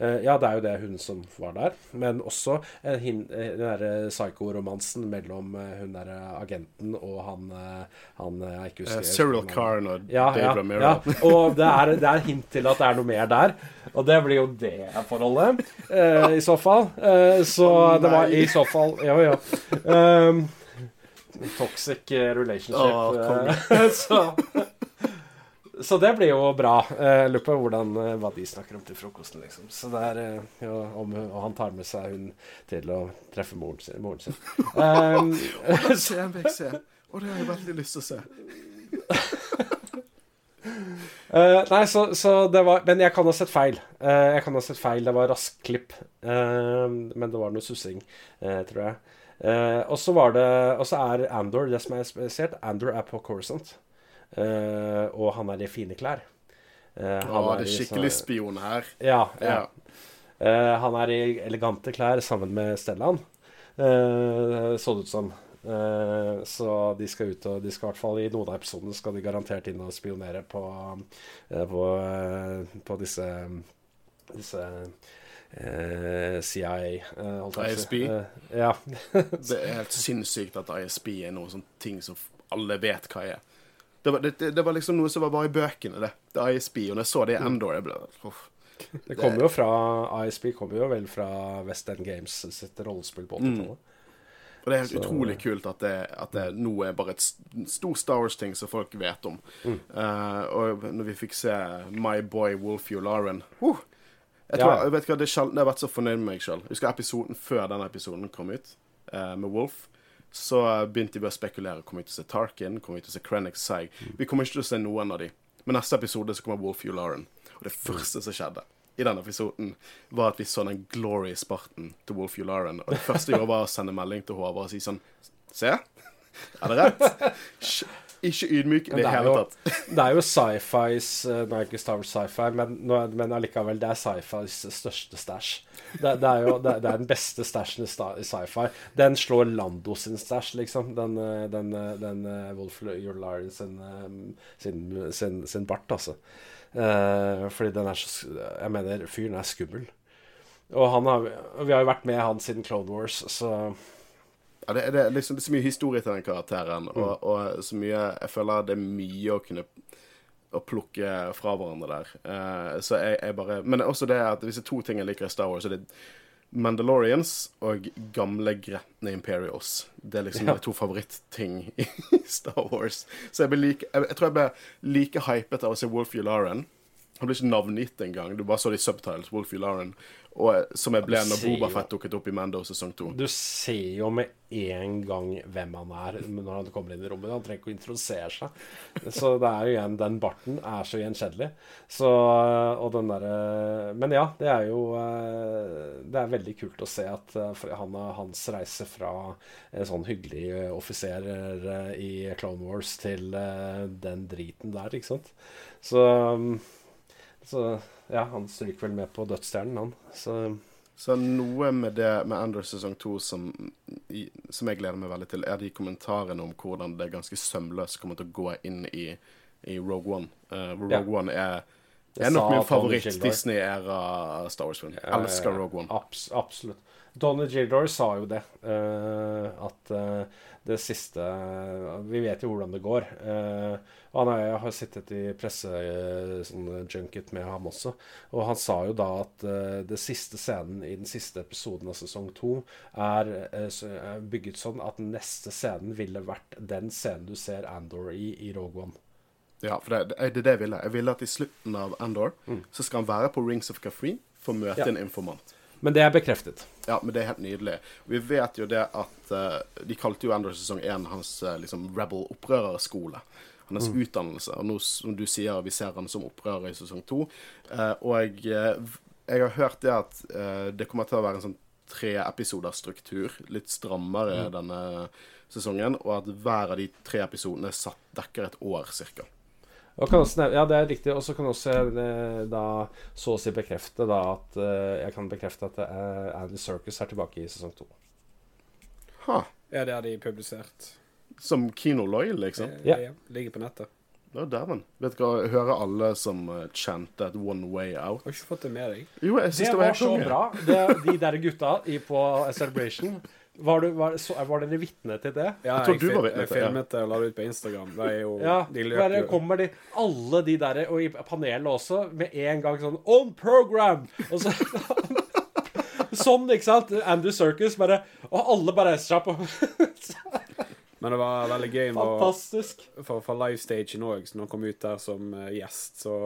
Eh, ja, det er jo det hun som var der. Men også hin, eh, den derre psycho-romansen mellom eh, hun derre agenten og han, eh, han eh, jeg ikke husker husker Cyril. Karn og Ja, Dave ja, Ramiro. ja. Og det er, det er hint til at det er noe mer der. Og det blir jo det forholdet, eh, i så fall. Eh, så oh, det var i så fall Ja, ja. Um, toxic eh, relationship. Eh, så, så det blir jo bra. Eh, Jeg lurer på hvordan, eh, hva de snakker om til frokosten, liksom. Så det er, jo ja, om, og han tar med seg hun til å treffe moren sin. Moren sin. Um. Og det har jeg veldig lyst til å se. uh, nei, så, så det var Men jeg kan ha sett feil. Uh, jeg kan ha sett feil. Det var rask klipp. Eh, men det var noe sussing, eh, tror jeg. Eh, og så var det Og så er Andor det som er spesielt. Andor er på Corisont. Eh, og han er i fine klær. Uh, Han var er det i skikkelig sånn- spion her. Ja. ja. Ja. Eh, han er i elegante klær sammen med Stellan, uh, så det ut som. Uh, så de skal ut og De skal i hvert fall i noen av episodene skal de garantert inn og spionere på, eh, på, eh, på disse Disse eh, CIA eh. ISB? Eh, ja. Det er helt sinnssykt at ISB er noen sånn ting som alle vet hva er. Det var, det, det, var liksom noe som var bare i bøkene, det. Det ISB. Og når jeg så det i Endor, jeg ble uff. Det kommer jo fra ISB kommer jo vel fra West End Games sitt rollespill på 80-tallet. Og det er helt utrolig kult at det, at det nå er bare et stor Star Wars-ting som folk vet om. Eh, og når vi fikk se My Boy Wolf Olaren uh, jeg, tror, Ja. jeg vet hva, det er sjelden jeg har vært så fornøyd med meg sjøl. Husker episoden før denne episoden kom ut, uh, med Wolf. Så begynte vi å spekulere. Kommer vi til å se Tarkin? Kommer vi til å se Krennic Seig? Vi kommer ikke til å se noen av de. Men neste episode så kommer Wolf Yularen. Og det første som skjedde i den episoden, var at vi så den glory sparten til Wolf Yularen. Og det første jeg gjorde, var å sende melding til Håvard og si sånn Se, er det rett? Ikke ydmyk i det det hele tatt. Det er jo sci-fis eh, Nå er ikke Star Wars sci-fi, men, men allikevel, det er sci-fis største stæsj. Det, det er jo det, det er den beste stæsjen i sci-fi. Den slår Lando sin stæsj, liksom. Den, eh, den, eh, den Wolf Yularen sin, sin, sin, sin bart, altså. Eh, fordi den er så Jeg mener, fyren er skummel. Og han har, vi har jo vært med han siden Clone Wars, så Ja, det, det, liksom, det er så mye historie til den karakteren, Mm. og, og så mye Jeg føler det er mye å kunne å plukke fra hverandre der. Uh, så jeg, jeg bare Men også det at hvis det er to ting jeg liker i Star Wars, så det er Mandalorians og gamle gretne Imperials. Det er liksom Ja. to favorittting i Star Wars. Så jeg, blir like, jeg, jeg tror jeg ble like hypet av å se Wolf Yularen. Han ble ikke navngitt engang. Du bare så det i subtitles. Wolfie Lauren, Og som jeg ble ja, når ser Boba Fett dukket opp i Mando sesong to. Du ser jo med en gang hvem han er når han kommer inn i rommet. Han trenger ikke å introdusere seg. Så det er jo igjen Den barten er så gjenkjennelig. Så Og den derre Men ja, det er jo eh, Det er veldig kult å se at han har han, hans reise fra en sånn hyggelig eh, offiser eh, i Clone Wars til eh, den driten der, ikke sant. Så mm, Så ja, han stryker vel med på dødsstjernen, han. Så Så noe med det med Ender sesong to som, som jeg gleder meg veldig til, er de kommentarene om hvordan det ganske sømløst kommer til å gå inn i, i Rogue One. Uh, Rogue Ja. One er, er nok min favoritt-Disney-æra Star Wars-film. Ja, ja, Elsker. Rogue One. Abs absolutt. Donny Gildor sa jo det. eh, at eh, det siste Vi vet jo hvordan det går. eh, han er, jeg har sittet i pressejunket sånn med ham også. Og han sa jo da at det siste scenen i den siste episoden av sesong to er bygget sånn at neste scenen ville vært den scenen du ser Andor i i Rogue One. Ja, for det, det er det jeg ville. Jeg ville at i slutten av Endor så skal han være på Rings of Kafree for å møte Ja. en informant. Men det er bekreftet. Ja, men det er helt nydelig. Vi vet jo det at uh, De kalte jo Endor sesong 1 hans uh, liksom rebel-opprørerskole. Hans utdannelse. Og nå, som du sier, vi ser han som opprører i sesong 2. og jeg, jeg har hørt det at det kommer til å være en sånn tre-episoder-struktur. Litt strammere denne sesongen. Og at hver av de tre episodene satt, dekker et år cirka. Og kan også, nevne- ja, det er riktig. Og så kan også jeg eh, da så å si bekrefte da at eh, Jeg kan bekrefte at uh, Andy Circus er tilbake i sesong to. Ha. Ja, det har de publisert. Som Kino Loyal, liksom. Ja. ja, Ligger på nettet. Ja, dæven. Vet du hva, hører alle som uh, chantet 'One Way Out'? Har ikke fått det med deg. Jo, jeg synes det, var helt bra. Det, de der gutta i, på Celebration Var, du, var, så, var dere vitne til det? Ja, Jeg tror du var vitne til det, Jeg filmet det og la det ut på Instagram. Det er jo Ja, De løper jo kommer de Alle de der, og i panelet også, med en gang sånn On program! Og så Sånn, ikke sant? Andrew Circus bare Og alle bare reiser seg på. Men det var veldig gøy når Fantastisk. For for livestagen òg, når han kom ut der som eh, gjest, så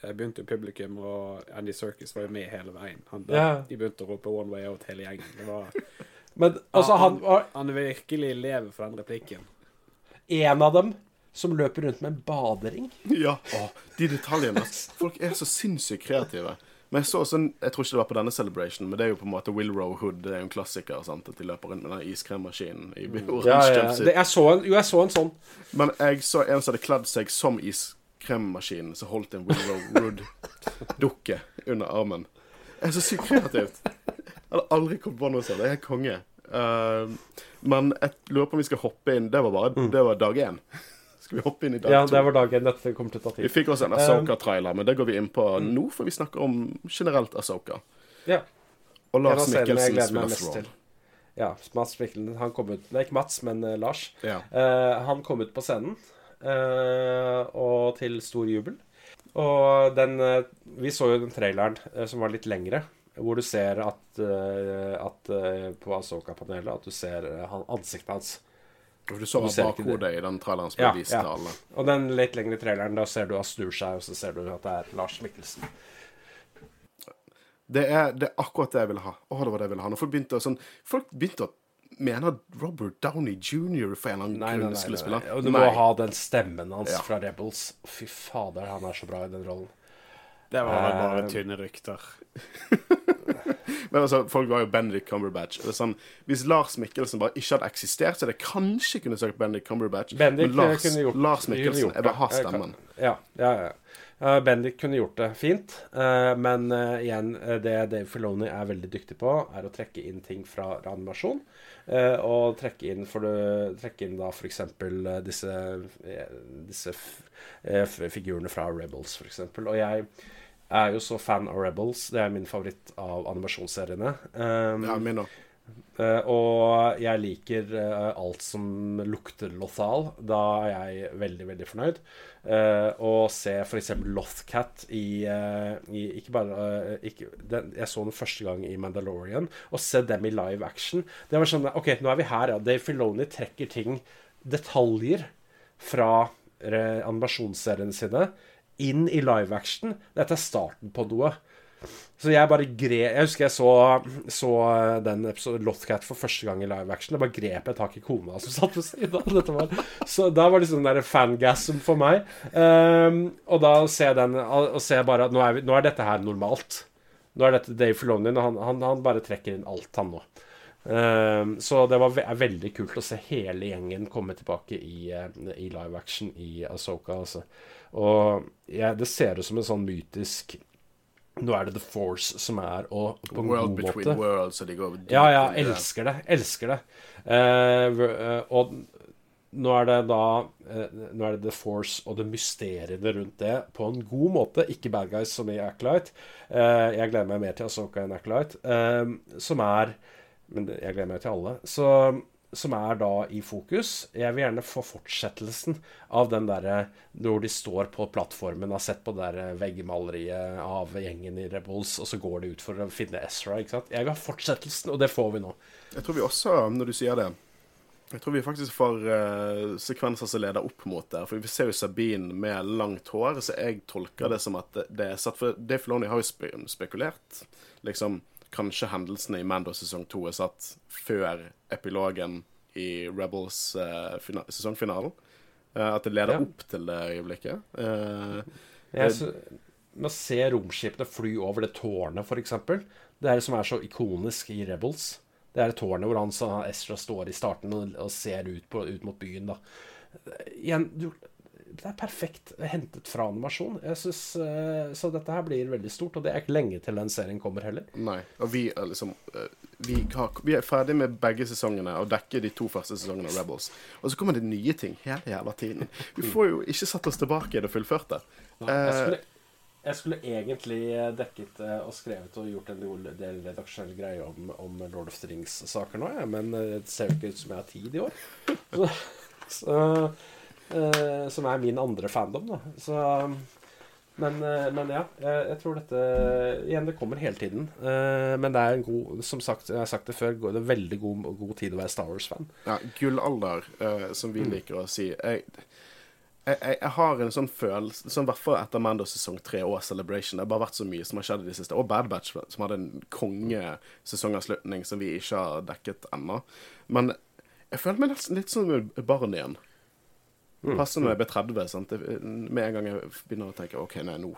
eh, begynte jo publikum, og Andy Circus var jo med hele veien. Han, yeah. De begynte å rope 'One Way Out', hele gjengen. Det var, Men altså, han han, han virkelig lever for den replikken. en av dem som løper rundt med en badering. Ja. Å, de detaljene. Folk er så sinnssykt kreative. Men jeg så også, en- jeg tror ikke det var på denne celebration, men det er jo på en måte Willrow Hood. Det er jo en klassiker. sant? At de løper rundt med den iskremmaskinen i oransje ja. Det, jeg så en, jo, jeg så en sånn. Men jeg så en som hadde kledd seg som iskremmaskinen, som holdt en Willrow Wood-dukke under armen. Det er så sykt kreativt. Hadde aldri kommet på noe sånt. Det er helt konge. Uh, men jeg lurer på om vi skal hoppe inn Det var bare det var dag én. Skal vi hoppe inn i dag Ja, to? det var dagen dette kommer til å ta Vi fikk oss en Asoka-trailer, men det går vi inn på nå, for vi snakker om generelt Asoka. Ja. Og Lars Mikkelsen spiller Thrawn. Ja, Mats Mikkelsen, han kom ut Nei, ikke Mats, men uh, Lars. Ja. Uh, han kom ut på scenen eh, og til stor jubel. Og den Vi så jo den traileren som var litt lengre, hvor du ser at, eh, at eh, på Asoka-panelet at du ser eh, han, ansiktet hans. For du så bakhodet i den traileren som ble Ja, vist ja. til alle. Og den litt lengre traileren, da ser du han snur seg, og så ser du at det er Lars Mikkelsen. Det er, det er akkurat det jeg ville ha. Å, det var det jeg ville ha. Når folk begynte å, sånn, folk begynte å mene at Robert Downey jr. for en eller annen Nei, nei, grunn nei, skulle spille nei. Og du må Nei. ha den stemmen hans Ja. fra Rebels. Fy fader, han er så bra i den rollen. Det var vel bare uh, tynne rykter. Men altså, folk var jo Benedict Cumberbatch. Er sånn, hvis Lars Mikkelsen bare ikke hadde eksistert, så hadde jeg kanskje kunne søkt Benedict Cumberbatch. Bendik men Lars, gjort Lars Mikkelsen, gjort jeg vil ha stemmen. Ja, ja, ja. Uh, Bendik kunne gjort det fint, uh, men uh, igjen, eh, det Dave Filoni er veldig dyktig på, er å trekke inn ting fra animasjon. og trekke inn, for trekke inn da f.eks. Disse, disse figurene fra Rebels, f.eks. Og jeg er jo så fan av Rebels. Det er min favoritt av animasjonsseriene. Um, Ja, min også. Uh, og jeg liker uh, alt som lukter Lothal. Da er jeg veldig, veldig fornøyd. Uh, og se f.eks. Lothcat i, i Ikke bare ikke, den, Jeg så den første gang i Mandalorian. Og se dem i live action. Det var sånn OK, nå er vi her, ja. Dave Filoni trekker ting, detaljer, fra animasjonsseriene sine inn i live action. Dette er starten på noe. Så jeg bare grep Jeg husker jeg så, så den episoden Lothcat for første gang i live action. Jeg bare grep jeg tak i kona som satt ved siden av. Så da var det sånn der fangasm for meg. Um, og da ser jeg den og ser bare at nå er, vi, nå er dette her normalt. Nå er dette Dave Filoni. Han, han, han bare trekker inn alt, han nå. Um, så det var, ve- er veldig kult å se hele gjengen komme tilbake i, eh, i live action i Asoka. Altså. Og jeg, det ser ut som en sånn mytisk Nå er det The Force som er og på en World god between måte. worlds, og de går dypt Ja, ja, elsker det. Elsker det. Uh, og nå er det da uh, Nå er det The Force og det mysteriene rundt det på en god måte. Ikke Bad Guys som i Acolyte. Uh, jeg gleder meg mer til Asoka enn Acolyte. Som er Men jeg gleder meg til alle. Så, som er da i fokus. Jeg vil gjerne få fortsettelsen av den derre når de står på plattformen, har sett på det der veggmaleriet av gjengen i Rebels, og så går de ut for å finne Ezra. ikke sant? Jeg vil ha fortsettelsen, og det får vi nå. Jeg tror vi også, når du sier det Jeg tror vi faktisk får uh, sekvenser som leder opp mot det. For vi ser jo Sabine med langt hår, så jeg tolker det som at det, er satt For Dave Filoni har jo spe spekulert. Liksom Kanskje hendelsene i Mando sesong to er satt før epilogen i Rebels uh, fina- sesongfinalen. Uh, at det leder Ja. opp til det øyeblikket. Uh, ja, med å se romskipene fly over det tårnet, f.eks. Det er det som er så ikonisk i Rebels. Det er det tårnet hvor han Ezra står i starten og, og ser ut, på, ut mot byen. da. Igjen, du, det er perfekt hentet fra animasjon. Jeg synes, eh, Så dette her blir veldig stort, og det er ikke lenge til den serien kommer heller. Nei. Og vi er liksom eh, vi, har, vi er ferdig med begge sesongene og dekker de to første sesongene av Rebels. Og så kommer det nye ting hele jævla tiden. Vi får jo ikke satt oss tilbake i det fullførte. Jeg Eh, skulle, jeg skulle egentlig dekket og skrevet og gjort en del- redaksjonell greie om, om Lord of the Rings-saker nå, jeg, men det ser jo ikke ut som jeg har tid i år. Så, så, eh, som er min andre fandom, da. Så, men, eh, men ja, jeg, tror dette Igjen, det kommer hele tiden. Eh, men det er en god Som sagt, jeg har sagt det før, det er veldig god, god tid å være Star Wars-fan. ja, gullalder, som vi liker å si. Jeg, jeg, jeg, jeg har en sånn følelse som i hvert fall etter Mando sesong tre og Celebration. Det har bare vært så mye som har skjedd i det siste. Og Bad Batch, som hadde en kongesesongavslutning som vi ikke har dekket ennå. Men jeg føler meg nesten litt som et barn igjen. Passer når jeg blir 30. Sant? Med en gang jeg begynner å tenke OK, nei, nå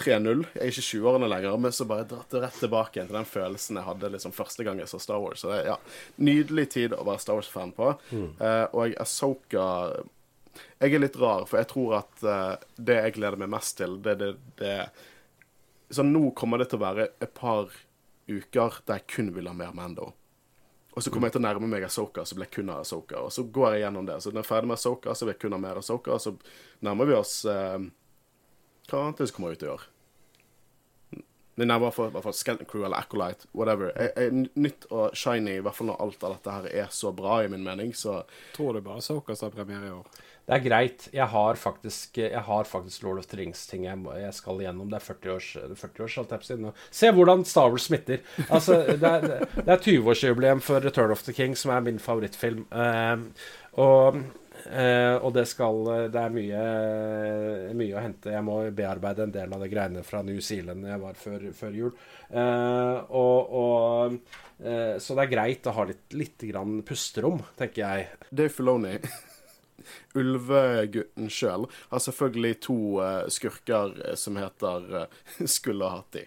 3-0. Jeg er ikke 20-årene lenger, men så bare dratt det rett tilbake igjen til den følelsen jeg hadde liksom første gang jeg så Star Wars. Så det er ja, Nydelig tid å være Star Wars-fan på. Eh, og Asoka Jeg er litt rar, for jeg tror at eh, det jeg gleder meg mest til, det det, det Så nå kommer det til å være et par uker der jeg kun vil ha mer Mando. Og så kommer jeg til å nærme meg Asoka, så blir jeg kun Asoka. Og så går jeg gjennom det. Så når jeg er ferdig med Asoka, så blir jeg kun mer Asoka. Og så nærmer vi oss eh, Hva annet som kommer ut i år? Men nei, bare for, fall, for Skeleton Crew eller Acolyte, whatever. Jeg, jeg, nytt og shiny, i hvert fall når alt av dette her er så bra, i min mening, så Tror du bare Sokas har premiere i år. Det er greit. Jeg har faktisk, jeg har faktisk Lord of the Rings-ting jeg, jeg skal igjennom. Det er 40 års, 40 års nå. Se hvordan Star Wars smitter. Altså, det er, det er 20-årsjubileum for Return of the King, som er min favorittfilm. Uh, og, og det skal Det er mye, mye å hente. Jeg må bearbeide en del av de greiene fra New Zealand jeg var før, før jul. Eh, og, og eh, Så det er greit å ha litt, litt grann pusterom, tenker jeg. Dave Filoni, ulvegutten sjøl, har selvfølgelig to eh, skurker eh, som heter Skullahati.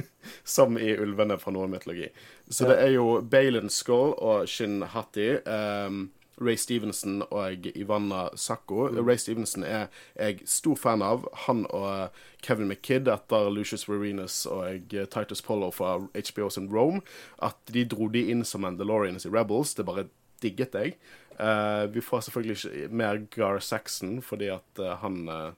som i ulvene fra noen mytologi. Så det er jo Balin Skull og Shin Hatti. Um, Ray Stevenson og Ivana Sakko. Ray Stevenson er jeg stor fan av. Han og Kevin McKidd etter Lucius Verenus og Titus Pollo fra HBO sin Rome. At de dro de inn som Mandalorians i Rebels, det bare digget jeg. Uh, vi får selvfølgelig ikke mer Gar Saxon fordi at uh, han uh,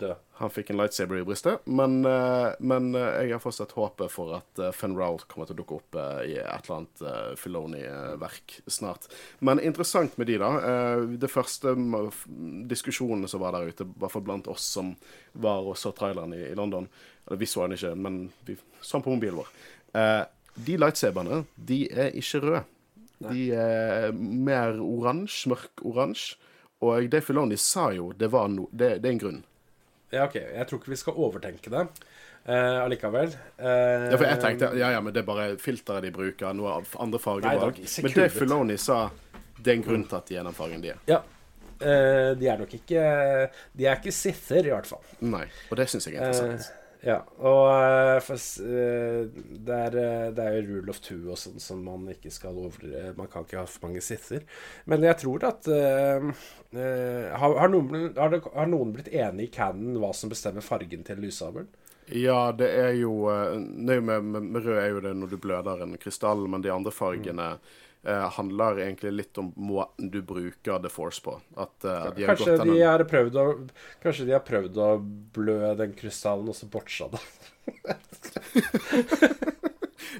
Død. Han fikk en lightsaber i brystet, men, eh, men eh, jeg har fortsatt håpet for at uh, Fenn Rowell kommer til å dukke opp eh, i et eller annet Filoni-verk snart. Men interessant med de, da. Eh, det første diskusjonene som var der ute, i hvert fall blant oss som var og så traileren i, London Eller vi så den ikke, men vi så den på mobilen vår. Eh, de lightsaberne, de er ikke røde. De er mer oransje, mørk oransje. Og Dave Filoni sa jo det var no, det, det er en grunn. Ja, OK. Jeg tror ikke vi skal overtenke det uh, allikevel. Uh, Ja, for jeg tenkte ja, ja, men det er bare filteret de bruker, noe av andre farger Nei, ser Men det. Filoni sa det er en grunn til at de er den fargen de er. Ja. Uh, de er nok ikke De er ikke Sither, i hvert fall. Nei, og det syns jeg er interessant. Ja, og eh, for, eh, det, er, eh, det er jo rule of two og sånn som man ikke skal over Man kan ikke ha for mange sitter. Men jeg tror at eh, har, har, noen, har, det, har noen blitt enig i canon hva som bestemmer fargen til lyssabelen? Ja, det er jo det er med, med, med rød er jo det når du bløder en krystall, men de andre fargene eh, handler egentlig litt om måten du bruker The Force på. At, eh, de har Kanskje de, har prøvd å, kanskje de har prøvd å blø den krystallen, og så botcha det.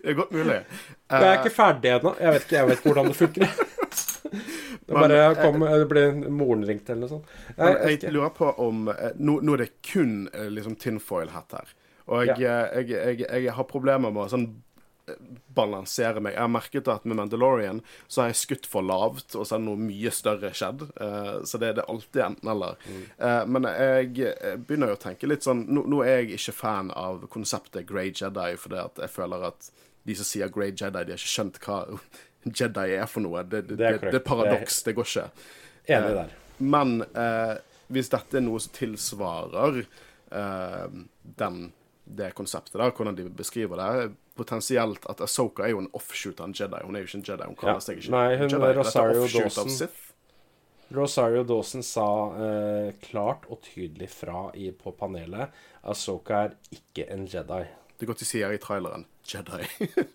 Det er godt mulig. Jeg er Eh, ikke ferdig ennå. Jeg vet ikke, jeg vet ikke hvordan det funker. Det Men, bare kom, det ble moren ringte eller noe sånt. Nei, jeg jeg lurer på om eh, Nå, nå er det kun eh, liksom tinfoil-hatt her. Og jeg, ja. jeg, jeg, har problemer med å sånn eh, balansere meg. Jeg har merket at med Mandalorian så har jeg skutt for lavt, og så har noe mye større skjedd. Eh, så det, det er alltid enten-eller. Eh, men jeg, begynner jo å tenke litt sånn nå, nå er jeg ikke fan av konseptet Grey Jedi, fordi at jeg føler at de som sier Grey Jedi, de har ikke skjønt hva Jedi er for noe. Det, det, Det er det, det er paradoks. Det går ikke. Enig Eh, der. Men eh, hvis dette er noe som tilsvarer eh, den, det konseptet, der, hvordan de beskriver det Potensielt at Asoka er jo en offshoot av en Jedi. Hun er jo ikke en Jedi. Hun kaller Ja. seg ikke Nei, hun Jedi. Rosario Dawson. Rosario Dawson sa eh, klart og tydelig fra i, på panelet Asoka er ikke en Jedi. Det er godt de sier i traileren Jedi.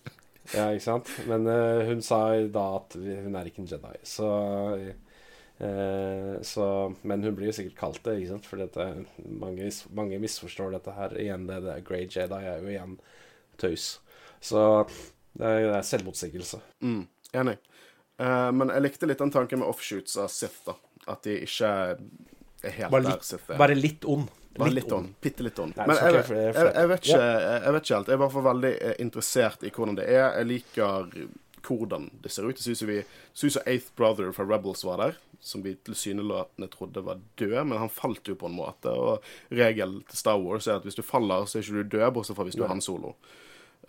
Ja, ikke sant? Men eh, hun sa da at hun er ikke en Jedi. Så, eh, så Men hun blir jo sikkert kalt det, ikke sant? For dette, mange, mange misforstår dette her. Igjen, det, det Grey Jedi er jo igjen tøys. Så det er, det er selvmotsigelse. mm, enig. Eh, men jeg likte litt den tanken med offshoots av Sith, da. At de ikke er helt Bare der Sith er. bare litt ond. Bare litt ond. Bitte litt ond. Men jeg, jeg, jeg, vet ikke, jeg vet ikke helt. Jeg er i hvert fall veldig eh, interessert i hvordan det er. Jeg liker hvordan det ser ut. Det som, vi, som Eighth Brother fra Rebels var der, som vi tilsynelatende trodde var død, men han falt jo på en måte. Og regelen til Star Wars er at hvis du faller, så er ikke du død, bortsett fra hvis du er Han Solo.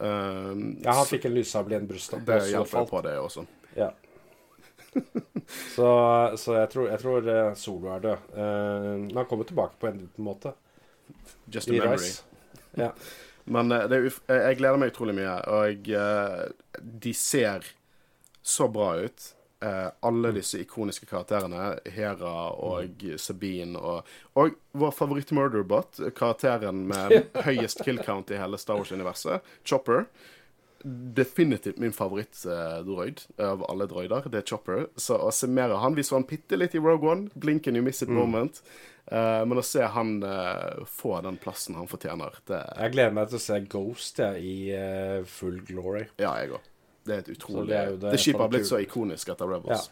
Um, Ja, han fikk en lyssabel i en bryst. det hjelper på det også. Ja. så, så jeg tror, jeg tror eh, Solo er død. Uh, men han kommer tilbake på en måte. Just a I memory. Rise. Ja. Men eh, det eh, jeg gleder meg utrolig mye, og eh, de ser så bra ut. Alle disse ikoniske karakterene, Hera og Sabine og Og vår favoritt-murderbot, karakteren med høyest kill count i hele Star Wars-universet, Chopper. definitivt min favorittdroid av alle droider. Det er Chopper. Så å se mer av han Vi så han bitte litt i Rogue One. Blink and you miss it moment. Eh, men å se han uh, få den plassen han fortjener, det Jeg gleder meg til å se Ghost ja, i uh, full glory. Ja, jeg òg. Det er et utrolig det Det, er det- skipet har blitt det så ikonisk etter Ja. Rebels.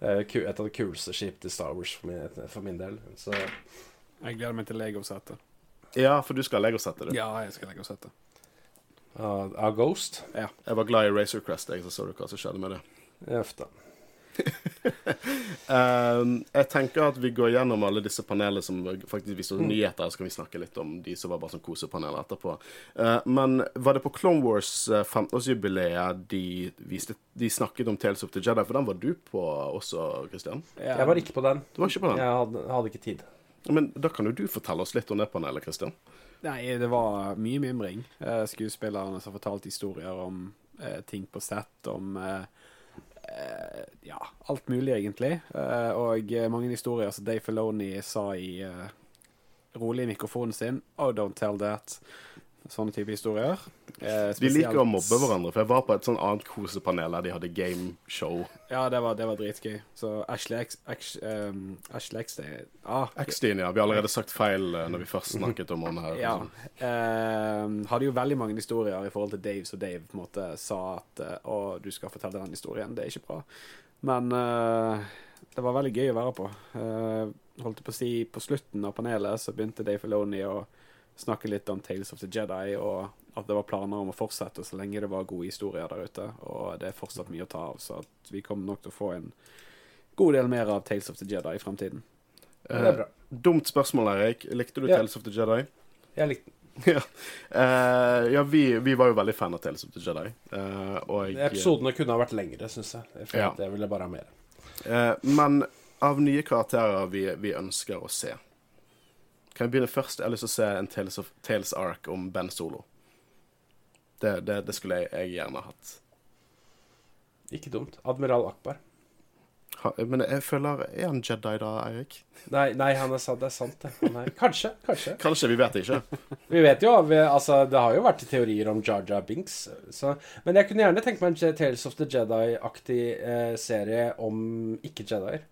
Det er et av de kuleste skip til Star Wars for min, for min del. Så Jeg gleder meg til Lego-settet. Ja, for du skal ha Lego-settet, du. Ja, jeg skal Lego-settet. av Ghost Jeg var glad i Razor Crest, jeg, så så du hva som skjedde med det. Uff Ehm, jeg tenker at vi går gjennom alle disse panelene som faktisk viser Mm. nyheter. Så kan vi snakke litt om de som var bare sånn kosepanel etterpå. Uh, men var det på Clone Wars eh, 15-årsjubileet de, de snakket om Tales of the Jedi? For den var du på også, Christian? Jeg var ikke på den. Du var ikke på den? Jeg hadde, hadde ikke tid. Men da kan jo du fortelle oss litt om det panelet, Christian. Nei, det var mye mimring. Eh, skuespillerne som fortalte historier om eh, ting på sett, om eh, ja, alt mulig, egentlig. Eh, og eh, mange historier som Dave Filoni sa i eh, rolig i mikrofonen sin. Oh, don't tell that. Sånne type historier. Eh, De liker å mobbe hverandre, for jeg var på et sånn annet kosepanel der de hadde gameshow. Ja, det var, det var dritgøy. Så Ashley X, X, um, Ashley X ah, X-Dien, ja. Vi har allerede sagt feil eh, når vi først snakket om henne her. Ja. Eh, hadde jo veldig mange historier i forhold til Dave, så Dave på en måte sa at eh, Å, du skal fortelle den historien. Det er ikke bra. Men eh, det var veldig gøy å være på. Uh, holdt på å si På slutten av panelet så begynte Dave Filoni å snakke litt om Tales of the Jedi, og at det var planer om å fortsette så lenge det var gode historier der ute. Og det er fortsatt mye å ta av, så vi kommer nok til å få en god del mer av Tales of the Jedi i fremtiden. Det er bra. Dumt spørsmål, Erik. Likte du Ja. Tales of the Jedi? Jeg likte den. ja, uh, ja vi, vi var jo veldig fan av Tales of the Jedi. Uh, og Episodene kunne ha vært lengre, syns jeg. Jeg Ja. jeg ville bare ha mer. Uh, Men av nye karakterer vi, vi ønsker å se Kan jeg begynne først? Jeg har lyst til å se en Tales, of, Tales Ark om Ben Solo. Det, det, det skulle jeg, jeg gjerne hatt. Ikke dumt. Admiral Akbar. Ha, men jeg føler Er han Jedi da, Eirik? Nei, nei han er, det er sant, det. Han er, kanskje, kanskje. Kanskje, vi vet det ikke. Vi vet jo, vi, altså, Det har jo vært teorier om Jar Jar Binks. Så, men jeg kunne gjerne tenkt meg en Tales of the Jedi-aktig eh, serie om ikke-Jedier.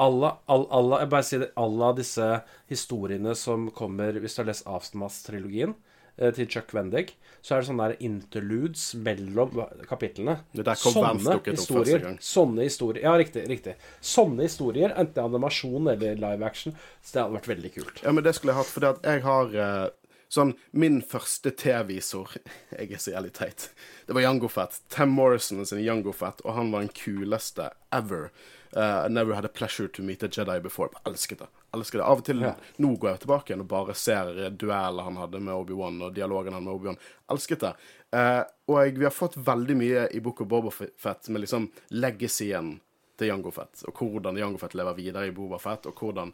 Alle, all, alle, jeg bare sier det, alle disse historiene som kommer Hvis du har lest Aftenmass-trilogien eh, til Chuck Wendig, så er det sånne der interludes mellom kapitlene. Første gang. Sånne historier Ja, riktig. riktig Sånne historier, enten animasjon eller live action, så det hadde vært veldig kult. Ja, men det skulle jeg hatt, at jeg har eh, Sånn, Min første T-visor Jeg er så jævlig teit. Det var Jango Fett. Tam Morrison sin Jango Fett, og han var den kuleste ever. Uh, never had a pleasure to meet a Jedi before. Jeg Elsket det. Elsket det. Av og til Ja. nå går jeg tilbake igjen og bare ser dueller han hadde med Obi-Wan, og dialogen han med Obi-Wan. Elsket det. Uh, og vi har fått veldig mye i Book of Boba Fett med liksom legacyen til Jango Fett, og hvordan Jango Fett lever videre i Boba Fett, og hvordan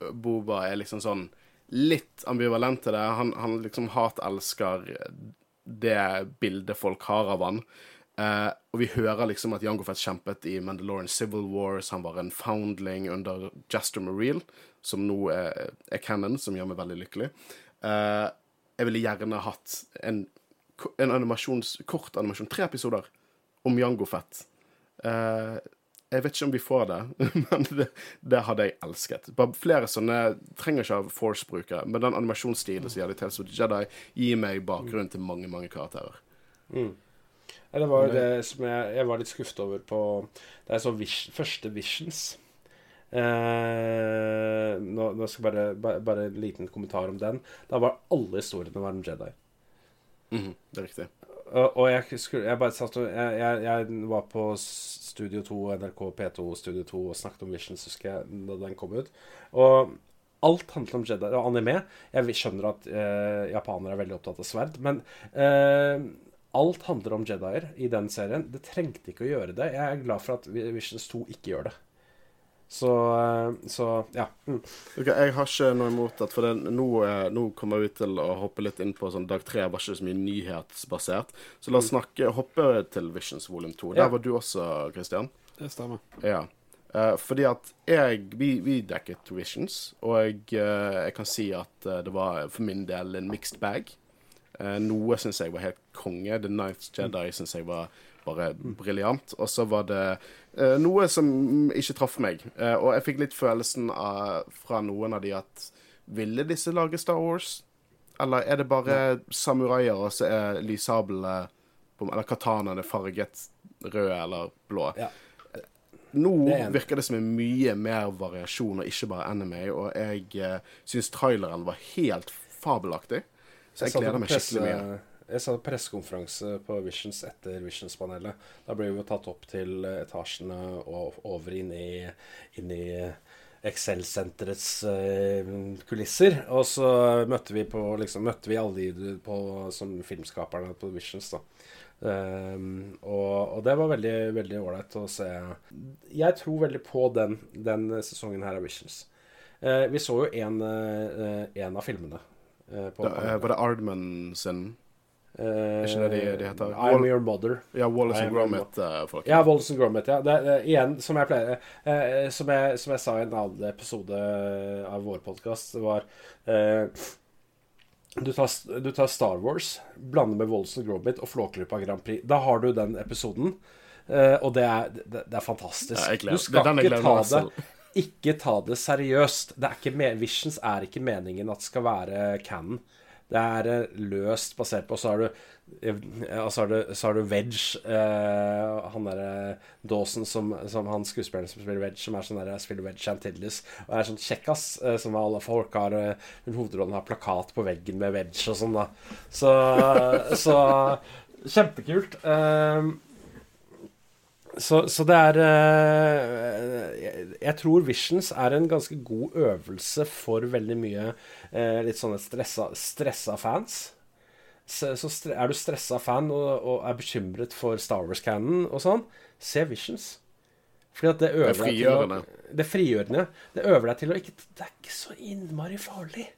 eh, Boba er liksom sånn litt ambivalent til det. Han, han liksom hatelsker det bildet folk har av han. Eh, og vi hører liksom at Jango Fett kjempet i Mandalorian Civil Wars. Han var en foundling under Jaster Mareel, som nå er, er canon, som gjør meg veldig lykkelig. Uh, jeg ville gjerne hatt en, en animasjons, kort animasjon, tre episoder, om Jango Fett. Eh, jeg vet ikke om vi får det, men det, det hadde jeg elsket. Bare flere sånne Trenger ikke ha Force-brukere, men den animasjonsstilen som gjør det til Jedi, gir meg bakgrunnen til mange, mange karakterer. Ja, det var jo det som jeg, jeg var litt skuffet over på Det er så vision, første Visions. Eh, nå, nå skal jeg bare, bare, bare en liten kommentar om den. Da var alle historiene var om Jedi. Mhm, det er riktig. Og, og jeg, skulle, jeg bare satt og jeg, jeg, jeg var på Studio 2, NRK P2 Studio 2 og snakket om Visions, husker jeg, da den kom ut. Og alt handler om Jedi og anime. Jeg skjønner at eh, japanere er veldig opptatt av sverd, men eh, alt handler om Jedier i den serien. Det trengte ikke å gjøre det. Jeg er glad for at Visions 2 ikke gjør det. Så, eh, så ja. Mm. Ok, jeg har ikke noe imot at For det, nå, eh, nå kommer vi til å hoppe litt inn på sånn Dag tre var ikke så mye nyhetsbasert. Så la oss snakke, hoppe til Visions volum 2. Der Ja. var du også, Christian. Det stemmer. Ja. Eh, fordi at jeg Vi, vi dekket Visions, og jeg, eh, jeg kan si at det var for min del en mixed bag. Eh, noe syns jeg var helt konge. The Ninth Jedi syns jeg var bare briljant. Og så var det eh, noe som ikke traff meg. Eh, og jeg fikk litt følelsen av, fra noen av de at Ville disse lage Star Wars? Eller er det bare samuraier, og så er lyssablene Eller katanaene farget rød eller blå? Ja. Nå er virker det som en mye mer variasjon, og ikke bare anime. Og jeg eh, syns traileren var helt fabelaktig. Så jeg jeg gleder meg skikkelig mye. Jeg sa pressekonferanse på Visions etter Visions-panelet. Da ble vi jo tatt opp til etasjene og over inn i, inn i Excel-senterets eh, kulisser. Og så møtte vi på liksom, møtte vi alle de på, som filmskaperne på Visions, da. Um, og, og det var veldig veldig ålreit å se. Jeg tror veldig på den, den sesongen her av Visions. Uh, vi så jo en, uh, en av filmene. Eh, på Da, eh, var det Ardman sin Er ikke det de- de heter? I'm Wall- Your Mother. Ja, Wallace and Gromit-folk. Ja, Wallace and Gromit. Ja. Det, det, igjen, som jeg pleier uh, som, jeg, som jeg sa i en annen episode av vår podkast, var eh, du, tar, du tar Star Wars, blander med Wallace and Gromit og Flåklypa Grand Prix. Da har du den episoden, eh, og det er, det, er fantastisk. Du skal ikke ta det ikke ta det seriøst. Det er ikke Visions er ikke meningen at det skal være canon. Det er eh, løst basert på Så har du eh, så har du, så har du Wedge, eh, han derre Dawson som, som han skuespilleren som spiller Wedge, som er sånn der, spiller Wedge Antilles, og er sånn kjekkas, eh, som alle folk har eh, Hovedrollen har plakat på veggen med Wedge og sånn, da. Så, så Kjempekult. Eh, så, så det er eh, jeg, tror Visions er en ganske god øvelse for veldig mye eh, litt sånne stressa, stressa fans. Så, så er du stressa fan og, og er bekymret for Star Wars-canon og sånn, se Visions. Fordi at det Det er til å. Det frigjørende. Det øver deg til å ikke Det er ikke så innmari farlig.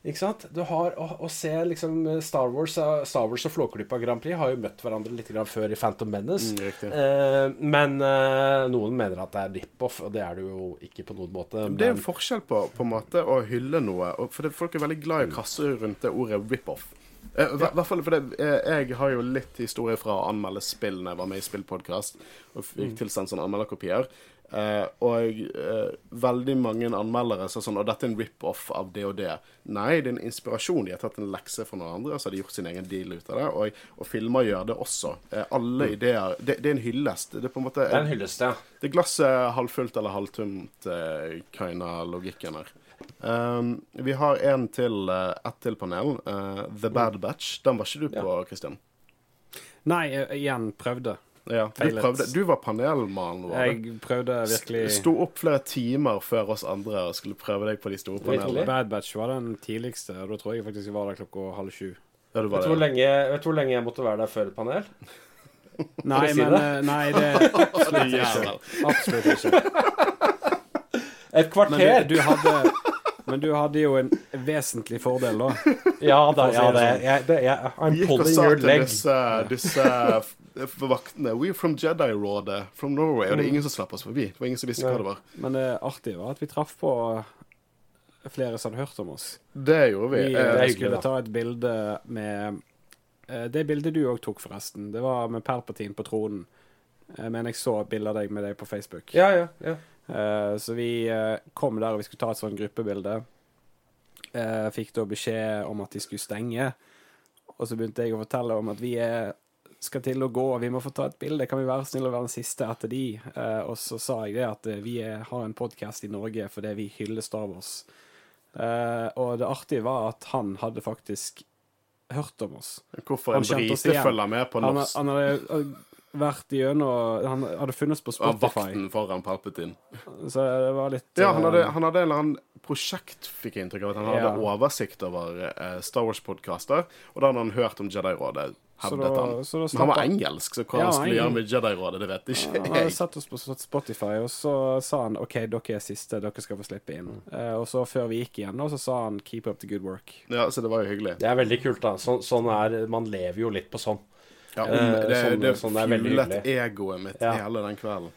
Ikke sant? Du har å, å se liksom Star Wars eh, Star Wars og Flåklypa Grand Prix har jo møtt hverandre litt grann før i Phantom Menace. Mm. Eh, men eh, noen mener at det er rip-off, og det er det jo ikke på noen måte. Det er en forskjell på, på en måte å hylle noe For det, folk er veldig glad i å kaste rundt det ordet rip-off. Eh, fall fordi eh, Jeg har jo litt historie fra å anmelde spill når jeg var med i spillpodkast og fikk tilsendt sånne anmelderkopier. Eh, og uh, veldig mange anmeldere sa sånn Og dette er en rip-off av det og det. Nei, det er en inspirasjon. De har tatt en lekse fra noen andre, og så har de gjort sin egen deal ut av det. Og, og filmer gjør det også. Uh, alle ideer det, det er en hyllest. Det er på en måte det er en hyllest, ja. det er glasset halvfullt eller halvtomt, uh, kind of logikken her. Um, vi har en til, ett til panel. The Bad Batch. Den var ikke du på, Christian? Nei, jeg, igjen prøvde. Ja, du, prøvde, du var panelmann. vår. Jeg prøvde virkelig Sto opp flere timer før oss andre og skulle prøve deg på de store panelene. Bad Batch var den tidligste, og da tror jeg faktisk jeg var der klokka halv sju. Ja, Vet du lenge, vet du hvor lenge jeg måtte være der før et panel? Nei, si men det? eh, Nei, det absolutt ikke. Absolutt ikke. Et Men kvarter! du, du hadde Men du hadde jo en vesentlig fordel, da. ja da, ja, det sånn. jeg, det jeg, I'm pulling your leg. disse, disse f- vaktene We're from Jedi-rådet from Norway. Og det er ingen som slapp oss forbi. Det var ingen som visste hva det var. Men det artige var at vi traff på flere som hadde hørt om oss. Det gjorde vi. Vi Eh, eh, skulle da. ta et bilde med eh, Det bildet du òg tok, forresten. Det var med Perpatin på tronen. Men jeg så bilde av deg med deg på Facebook. Ja, ja, ja. Eh, så vi eh, kom der, og vi skulle ta et sånt gruppebilde. Eh, fikk da beskjed om at de skulle stenge. Og så begynte jeg å fortelle om at vi er, skal til å gå, vi må få ta et bilde. Kan vi være snille og være den siste etter de? Uh, og så sa jeg det at eh, vi er, har en podkast i Norge fordi vi hyller Star Wars. Uh, og det artige var at han hadde faktisk hørt om oss. Hvorfor en brite følger med på Han, norsk han hadde vært gjennom Han hadde funnet på Spotify. Spotify. vakten foran Palpatine. Så det var litt Ja, han hadde, eh, han hadde en eller annen prosjekt, fikk jeg inntrykk av. At han hadde Ja. oversikt over uh, Star Wars-podkaster. Og da hadde han hørt om Jedi-rådet, Så da- han. så da Men han var engelsk, så hva Ja, han skulle gjøre med Jedi-rådet, det vet ikke Han hadde satt oss på Spotify, og så sa han OK, dere er siste, dere skal få slippe inn. Uh, og så før vi gikk igjen, så sa han 'keep up the good work'. Ja, Så det var jo hyggelig. Det er veldig kult, da. Så, sånn er Man lever jo litt på sånn. Ja, Eh, det sånn- det sånn er veldig egoet mitt Ja. hele den kvelden.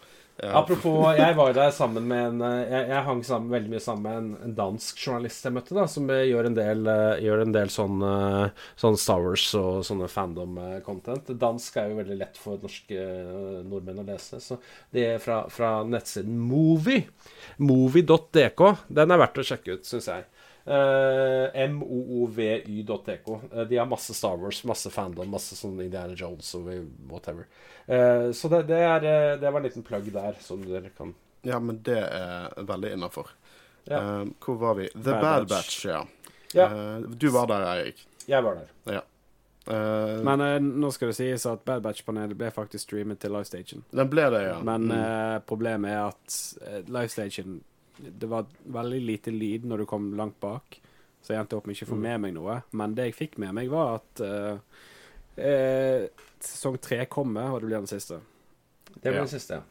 Apropos, jeg var der sammen med en eh, Jeg, jeg hang sammen, veldig mye sammen med en, en dansk journalist jeg møtte, da, som eh, gjør en del, eh, gjør en del sånn, eh, sånn Star Wars og sånne fandom-content. Dansk er jo veldig lett for norske eh, nordmenn å lese. Så det er fra, fra nettsiden Movie. Movie.dk. Den er verdt å sjekke ut, syns jeg. Uh, MOOVY.dk. Uh, de har masse Star Wars, masse fandom, masse sånn Indiana Jones og whatever. Uh, så det, det, er, eh, det var en liten plugg der, som dere kan Ja, men det er veldig innafor. Ja. Uh, hvor var vi? The Bad Bad, Batch. Batch, ja. Ja. Eh, du var der, Eirik. Jeg var der. Eh, Men uh, nå skal det sies at Bad Batch-panelet ble faktisk streamet til livestation. den ble det, ja. Men Mm. eh, problemet er at live livestation Det var veldig lite lyd når du kom langt bak, så jeg endte opp med ikke å få Mm. med meg noe. Men det jeg fikk med meg, var at uh, eh, sesong tre kommer, og det blir den siste. Det blir Ja. den siste, ja.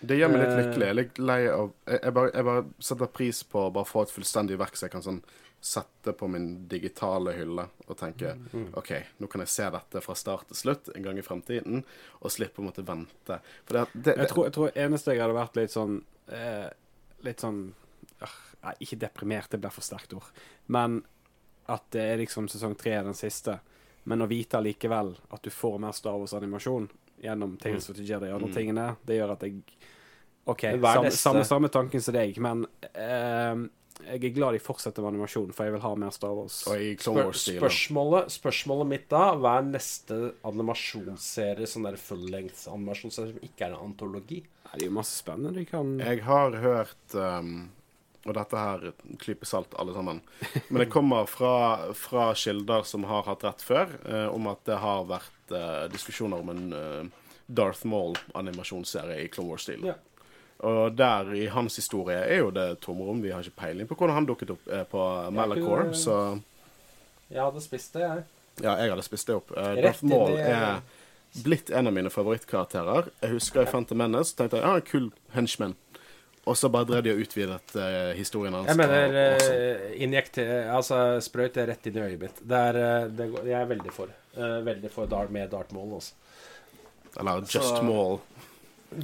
Det gjør meg litt Eh. lykkelig. Jeg er litt lei av jeg, bare, jeg bare setter pris på å bare få et fullstendig verk så jeg kan sånn sette på min digitale hylle og tenke Mm. OK, nå kan jeg se dette fra start til slutt en gang i fremtiden, og slippe å måtte vente. For det, det, Jeg tror, jeg tror eneste jeg hadde vært litt sånn eh, Litt sånn Nei, ikke deprimert, det blir for sterkt ord. Men at det er liksom sesong tre den siste. Men å vite allikevel at du får mer Star Wars-animasjon gjennom Tales of the Jedi og andre Mm. tingene, det gjør at jeg OK, samme, samme, samme tanken som deg, men eh, jeg er glad de fortsetter med animasjon, for jeg vil ha mer Star Wars. Og i Clone Spør, spørsmålet, spørsmålet mitt da Hva er neste animasjonsserie, sånn der full-length animasjonsserie som ikke er en antologi? Nei, det er jo masse spennende de kan Jeg har hørt um, Og dette her klyper salt, alle sammen. Men det kommer fra, fra kilder som har hatt rett før, uh, om at det har vært uh, diskusjoner om en uh, Darth Maul-animasjonsserie i Clone Wars-stil. Ja. Og der i hans historie er jo det tomrom. Vi har ikke peiling på hvordan han dukket opp eh, på Malachor. ikke- Så Jeg hadde spist det, jeg. ja, jeg hadde spist det opp. Eh, Darth Maul er blitt en av mine favorittkarakterer. Jeg husker i Phantom Menace tenkte jeg ja, kul henchman. Og så bare drev de og utvidet eh, historien hans. Jeg mener eh, injekter Altså sprøyt rett inn i øyet mitt. Det er, eh, det jeg er veldig for. Uh, veldig for Dart med Dart Maul, altså. Eller Just så- Maul.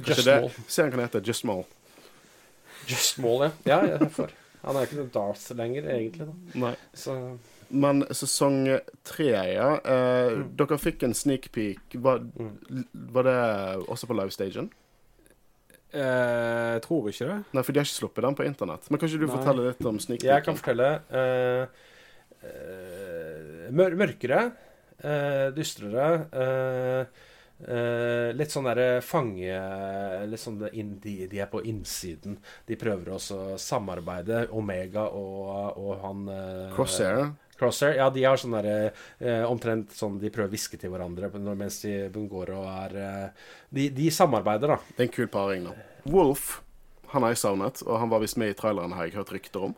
Just Small. Serien kan hete Just Small. Just Small, ja. Ja, jeg er for. Han er ikke noe Darth lenger, egentlig. da Nei. Så Men sesong tre, ja. Eh, Dere fikk en sneak peek. Var, Mm. var det også på livestagen? Eh, Jeg tror ikke det. Nei, for de har ikke sluppet den på internett. Men kan ikke du Nei. fortelle litt om sneak jeg kan fortelle eh, eh, mør Mørkere. eh, dystrere. Eh, litt sånn derre fange Litt sånn inn, de, de er på innsiden. De prøver også å samarbeide, Omega og, og han uh, Crosshair. Crosshair, ja, de har sånn derre uh, Omtrent sånn de prøver å hviske til hverandre når- mens de går og er eh, de, de samarbeider, da. Det er en kul paring, da. Wolf, han har jeg savnet, og han var visst med i traileren, har jeg hørt rykter om.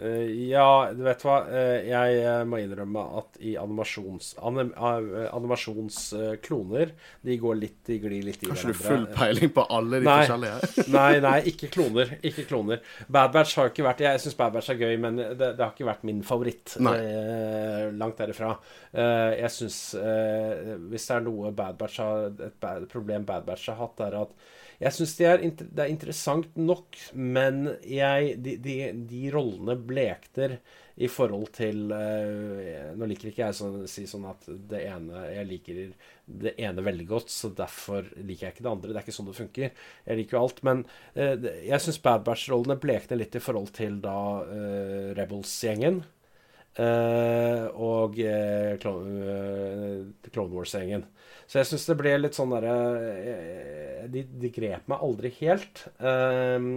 Eh, ja, du vet hva. Eh, jeg eh, må innrømme at i animasjons... Anim, animasjonskloner De går litt De glir litt i Har ikke du hverandre. full peiling på alle de Nei. forskjellige? Nei, nei, ikke kloner. Ikke kloner. Bad Batch har ikke vært Jeg syns Bad Batch er gøy, men det, det har ikke vært min favoritt. Eh, langt derifra. Eh, jeg syns eh, Hvis det er noe Bad Batch har Et bad, problem Bad Batch har hatt, er at jeg syns det, det er interessant nok, men jeg, de, de, de rollene blekner i forhold til eh, Nå liker ikke jeg sånn, si sånn at det ene Jeg liker det ene veldig godt, så derfor liker jeg ikke det andre. Det er ikke sånn det funker. Jeg liker jo alt, men eh, jeg syns Bad Batch-rollene blekner litt i forhold til da eh, Rebels-gjengen. og Clone Wars-gjengen. Så jeg syns det ble litt sånn derre eh, de, de grep meg aldri helt. Um,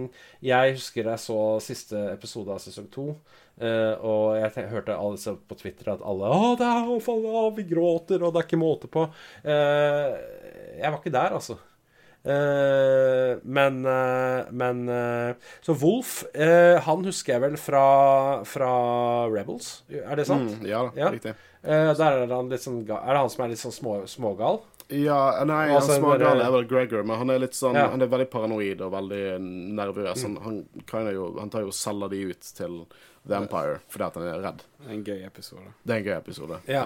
jeg husker jeg så siste episode av sesong to. eh, og jeg te- hørte alle på Twitter at alle Å, det er, å, vi gråter, og det er ikke måte på. Eh, jeg var ikke der, altså. Eh, men uh, Men uh, Så Wolf, han husker jeg vel fra, fra Rebels. Er det sant? Mm, ja Ja. riktig. Eh, der er han litt sånn ga- Er det han som er litt sånn små, smågal? Ja, nei, han smågal er vel Gregor, men han er litt sånn Ja. Han er veldig paranoid og veldig nervøs. Han, han, jo, han tar jo og selger de ut til The Empire fordi at han er redd. En gøy episode. Det er en gøy episode. Ja.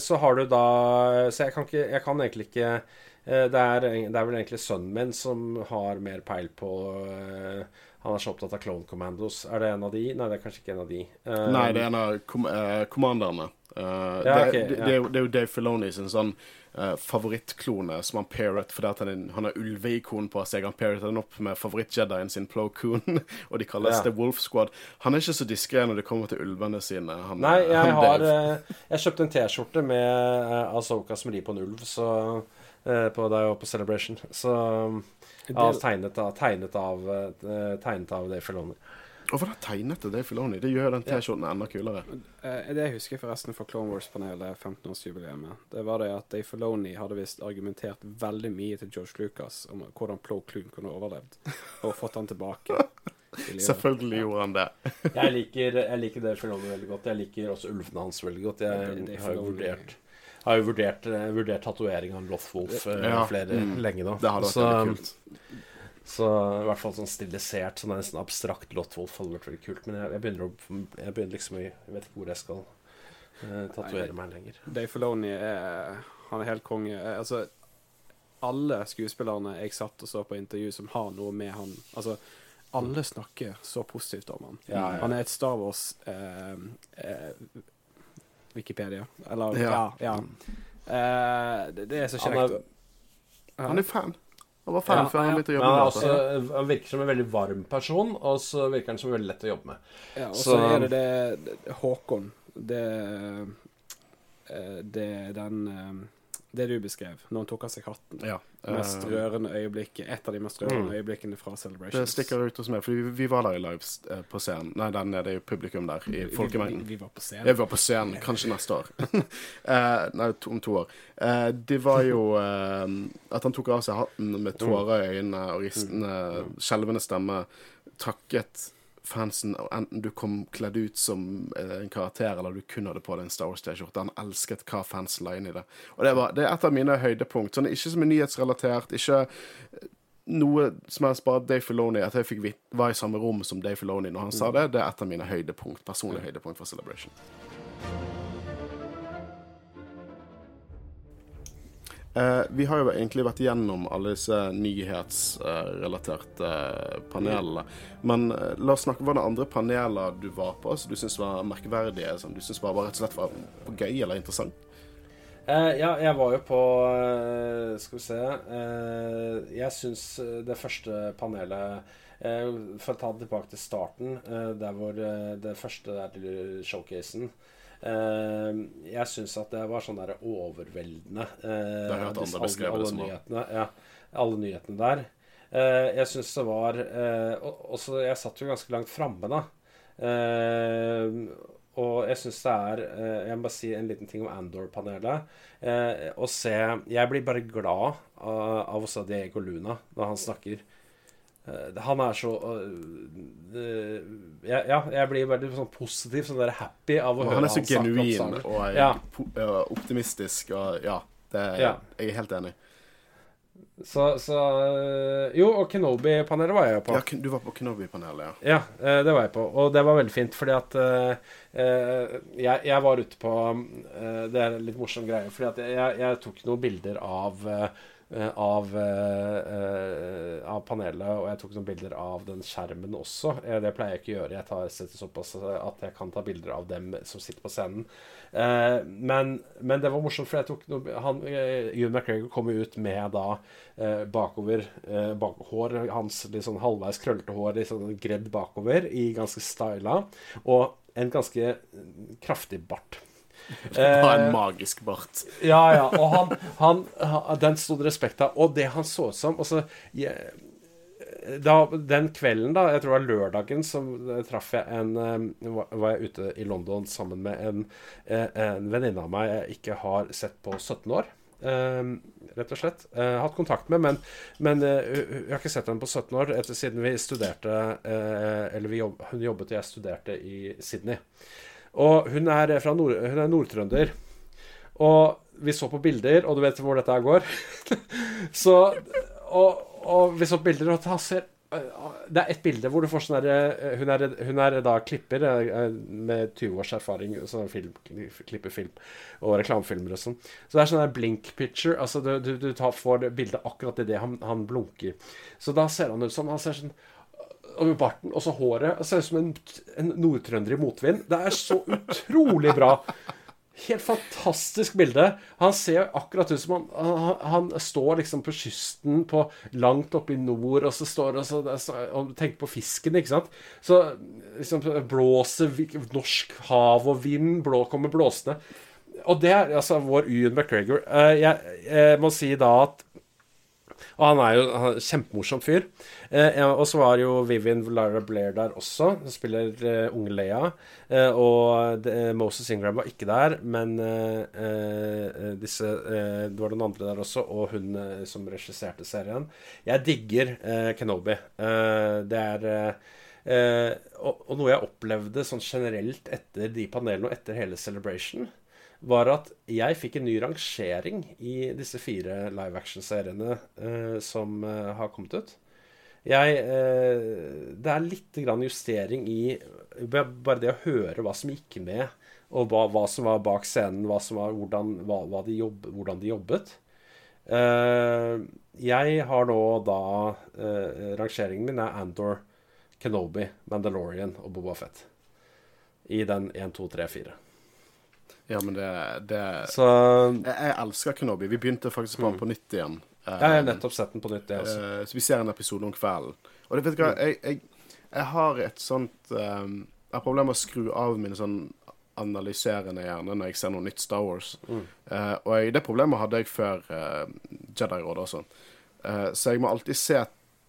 Så har du da Så jeg kan, ikke, jeg kan egentlig ikke det, er, det er vel egentlig sønnen min som har mer peil på uh, Han er så opptatt av Clone Commandos. Er det en av de? Nei, det er kanskje ikke en av de. Uh, nei, det er en av kom, uh, kommanderne. Eh, Ja, det, okay, det, ja. det, det er jo Dave Filoni sin sånn eh, favorittklone som han pairet fordi at han, han har ulveikon på seg. Han pairet den opp med favoritt-jedien sin Plo Koon, og de kalles Ja. The Wolf Squad. Han er ikke så diskré når det kommer til ulvene sine. Han, Nei, jeg har eh, Jeg kjøpte en T-skjorte med Asoka som rir på en ulv, så eh, på, Da jeg var på Celebration. Så ja, tegnet av, tegnet av, eh, tegnet av Dave Filoni. Hvorfor har tegnet til Dave Filoni? Det gjør den T-skjorten enda kulere. Eh, Det jeg husker forresten fra Clone Wars-panelet 15-årsjubileet, det var det at Dave Filoni hadde visst argumentert veldig mye til George Lucas om hvordan Plo Clune kunne overlevd, og fått han tilbake. Selvfølgelig gjorde han det. Jeg liker, jeg liker Dave Filoni veldig godt. Jeg liker også ulvene hans veldig godt. Jeg det- det har jo Filoni. vurdert har jo vurdert, eh, vurdert tatovering av Lothwolf eh, Ja, flere mm. lenge nå. Det hadde vært så, kult. så i hvert fall sånn stilisert, sånn nesten abstrakt Lothwolf hadde vært veldig kult. Men jeg, jeg begynner å Jeg begynner liksom Jeg vet ikke hvor jeg skal uh, tatovere meg lenger. Dave Filoni er Han er helt konge. Eh, Altså, alle skuespillerne jeg satt og så på intervju som har noe med han Altså, alle snakker så positivt om han. Ja, ja. Han er et Star Wars eh, eh, Wikipedia. Eller Ja. Ja. ja. Uh, det, det er så Han kjekt. er- Han er fan. Han var fan Ja, før han begynte å jobbe med det. han virker som en veldig varm person, og så virker han som veldig lett å jobbe med. Ja, og Så- så er det det, det Håkon. Det, eh, det den eh, Det du beskrev, når han tok av seg hatten. Ja. Mest eh, rørende øyeblikket. Et av de mest rørende Mm. øyeblikkene fra Celebrations. det stikker ut hos meg, for vi, vi var der i live eh, på scenen. Nei, den er det jo publikum der, i Vi, vi, vi var på scenen. Jeg var på scenen, kanskje neste år. eh, nei, om to år. Det var jo at han tok av seg hatten med tårer i øynene og ristende, skjelvende stemme, takket fansen, enten du kom kledd ut som eh, en karakter, eller du kun hadde på deg en Star Wars-T-skjorte. Han elsket hva fansen la inn i det. Og det, var, det er et av mine høydepunkt. Sånn, ikke som er nyhetsrelatert, ikke eh, noe som helst, bare Dave Filoni. At jeg fikk var i samme rom som Dave Filoni når han sa det, det er et av mine høydepunkt, personlige høydepunkt for Celebration. Vi har jo egentlig vært gjennom alle disse nyhetsrelaterte eh, panelene. Men eh, la oss snakke, var det andre paneler du var på som du syns var merkverdige? Som du syns var rett og slett var gøy eller interessant? Eh, ja, jeg var jo på eh, Skal vi se eh, Jeg syns eh, det første panelet eh, For å ta det tilbake til starten, eh, der hvor eh, det første der til showcasen eh, Jeg syns at det var sånn der overveldende Det har jeg hørt andre disse- det som nyhetene, ja, alle nyhetene der. Eh, jeg syns det var eh, og- Også Jeg satt jo ganske langt framme, da. Eh, og jeg syns det er eh, Jeg må bare si en liten ting om Andor-panelet. Å se Jeg blir bare glad av, av å se Diego Luna når han snakker. Eh, han er så eh, ja, ja, jeg blir veldig sånn positiv, sånn der happy av å Og høre han er så snakke genuin og er Ja. eh, optimistisk og ja. Det er, Ja. Jeg er helt enig. Så, så Jo, og Kenobi-panelet var jeg på. Ja, du var på Kenobi-panelet, ja. Ja, det var jeg på. Og det var veldig fint, fordi at eh, jeg, jeg var ute på uh, Det er en litt morsom greie, fordi at jeg, jeg tok noen bilder av eh, av, eh, eh, av panelet, og jeg tok noen bilder av den skjermen også. Eh, Det pleier jeg ikke å gjøre. Jeg tar setter såpass at jeg kan ta bilder av dem som sitter på scenen. Eh, men, men det var morsomt, for jeg tok noe han, eh, Ewan McGregor kom jo ut med da eh, bakover eh, bak, hår, hans litt sånn halvveis krøllete hår litt sånn gredd bakover, i ganske styla, og en ganske kraftig bart. Det var Eh, en magisk bart. ja, ja. Og han, han, han Den sto det respekt av. Og det han så ut som altså, jeg, da, Den kvelden, da, jeg tror det var lørdagen, så eh, traff jeg en eh, var- jeg ute i London sammen med en, en venninne av meg jeg ikke har sett på 17 år. Uh, rett og slett. Uh, hatt kontakt med, men, men uh, jeg har ikke sett henne på 17 år etter siden vi studerte Eller vi jobb, hun jobbet og jeg studerte i Sydney. Og hun er fra nord, hun er nordtrønder. Og vi så på bilder, og du vet hvor dette går. så og, og vi så på bilder, og han ser det er ett bilde hvor du får sånn derre hun, er- hun er da klipper eh, med 20 års erfaring, sånn film, klipper film og reklamefilmer og sånn. Så det er sånn der blink picture. Altså du, du, du tar, får bildet akkurat idet han, han blunker. Så da ser han ut som Han ser sånn og barten og så håret. Det ser ut som en, en nordtrønder i motvind. Det er så utrolig bra. Helt fantastisk bilde. Han ser akkurat ut som han, han, han står liksom på kysten på langt oppe i nord, og så står og, så, og tenker på fisken, ikke sant. Så liksom blåser norsk hav og vind, blå kommer blåsende. Og det er altså vår Ewan McGregor. Eh, jeg, jeg må si da at og han er jo han kjempemorsom fyr. Eh, og så var jo Vivian Lara Blair der også. Hun spiller eh, unge Leia. Eh, og det, Moses Ingram var ikke der, men eh, eh, disse eh, Det var noen andre der også, og hun eh, som regisserte serien. Jeg digger eh, Kenobi. Eh, det er eh, eh, og, og noe jeg opplevde sånn generelt etter de panelene og etter hele Celebration, var at jeg fikk en ny rangering i disse fire live action-seriene eh, som eh, har kommet ut. Jeg eh, Det er litt justering i bare det å høre hva som gikk med, og hva, hva som var bak scenen, var, hvordan, hva, hva de jobb, hvordan de jobbet. Eh, jeg har nå da eh, Rangeringen min er Andor, Kenobi, Mandalorian og Boba Fett. I den 1, 2, 3, 4. Ja, men det, det Så jeg, jeg elsker Kenobi. Vi begynte faktisk på den på nytt igjen. Um, jeg har nettopp sett den på nytt, jeg også. Uh, så vi ser en episode om kvelden. Og det, vet du hva, jeg, jeg, jeg har et sånt um, Jeg har problemer med å skru av mine sånn analyserende hjerne når jeg ser noe nytt Star Wars. Eh, og jeg, det problemet hadde jeg før uh, Jedi-rådet også. Uh, så jeg må alltid se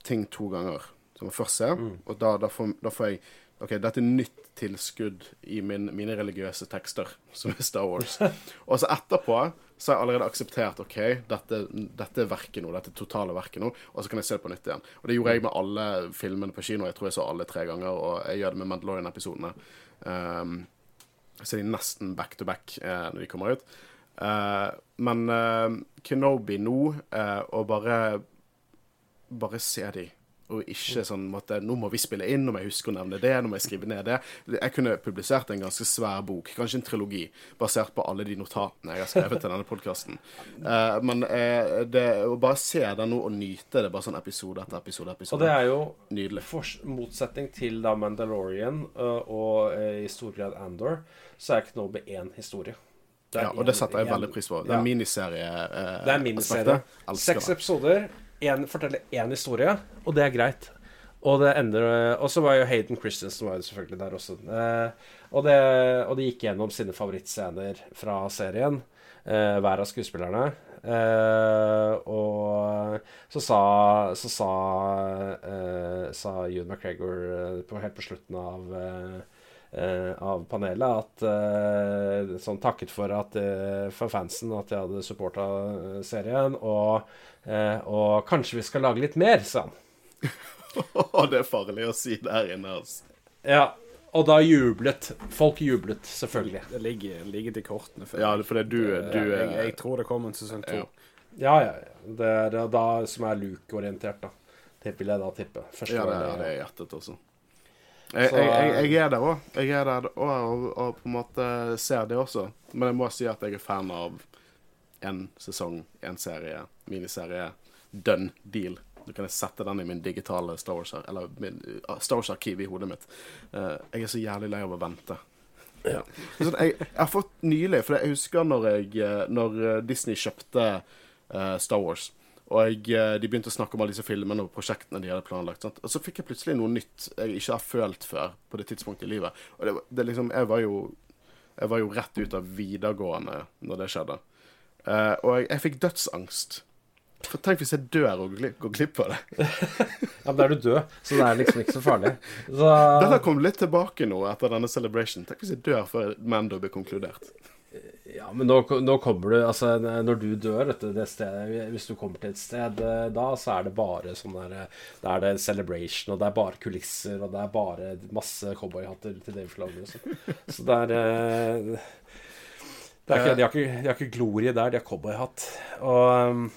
ting to ganger. Så jeg først se, og da, da, får, da får jeg OK, dette er nytt tilskudd i min, mine religiøse tekster, som er Star Wars. og så etterpå så har jeg allerede akseptert OK, dette, dette er verket nå, dette totale verket nå, og så kan jeg se det på nytt igjen. Og det gjorde jeg med alle filmene på kino. Jeg tror jeg så alle tre ganger, og jeg gjør det med Mandalorian-episodene. Um, så de er nesten back to back eh, når de kommer ut. Uh, men uh, Kenobi nå, uh, og bare Bare se de. Og ikke sånn måtte, Nå må vi spille inn, nå må jeg huske å nevne det, nå må jeg skrive ned det. Jeg kunne publisert en ganske svær bok, kanskje en trilogi, basert på alle de notatene jeg har skrevet til denne podkasten. men uh, det, å bare se det nå og nyte det, bare sånn episode etter episode, Og episode det er jo Nydelig. motsetning til da Mandalorian uh, og i stor grad Andor, så er Kenobi én historie. Ja, og det setter jeg veldig pris på. Det er miniserie. Eh, Det er miniserie. Seks episoder, en, forteller én historie, og det er greit. Og det ender Og så var jo Hayden Christensen var jo selvfølgelig der også. Eh, og, det, og de gikk gjennom sine favorittscener fra serien, eh, hver av skuespillerne. Eh, og så sa, så sa, eh, sa Ewan McGregor eh, på, helt på slutten av eh, eh, av panelet at eh, Sånn takket for, at, eh, for fansen at de hadde supporta serien. Og, eh, og kanskje vi skal lage litt mer, sa han. Å, det er farlig å si der inne, altså. Ja, og da jublet folk. jublet, selvfølgelig. Det ligger, ligger til kortene. For Ja, for det er du, du jeg, er jeg tror det kommer en sesong to. Ja. Ja, ja. Det er da som er Luke-orientert, da. Det vil jeg da tippe. Første Ja, det, er- det er hjertet også. Jeg, jeg, jeg, jeg er der òg. Jeg er der og, og, og på en måte ser det også. Men jeg må si at jeg er fan av én sesong, én serie, miniserie. Done deal. Nå kan jeg sette den i min digitale Star Wars Eller min uh, Star Wars-arkiv i hodet mitt. Uh, jeg er så jævlig lei av å vente. Ja. Sånn, jeg, jeg har fått nylig For jeg husker når, jeg, eh, når eh, Disney kjøpte uh, Star Wars. Og jeg, de begynte å snakke om alle disse filmene og prosjektene de hadde planlagt. Sant? Og så fikk jeg plutselig noe nytt jeg ikke har følt før på det tidspunktet i livet. Og det, det liksom, jeg var jo Jeg var jo rett ut av videregående når det skjedde. Eh, og jeg, jeg fikk dødsangst. For tenk hvis jeg dør og går glipp, av det. Ja, men da er du død, så det er liksom ikke så farlig. Så, Dette kom litt tilbake nå etter denne celebration. Tenk hvis jeg dør før Mando blir konkludert. Ja, men nå, nå kommer du Altså, når du dør vet du, det stedet, Hvis du kommer til et sted eh, da, så er det bare sånn der eh, Da er det celebration, og det er bare kulisser, og det er bare masse cowboyhatter til Dave og sånn. Så det er eh, det er ikke, de, har ikke, har ikke glorie der, de har cowboyhatt. Og um,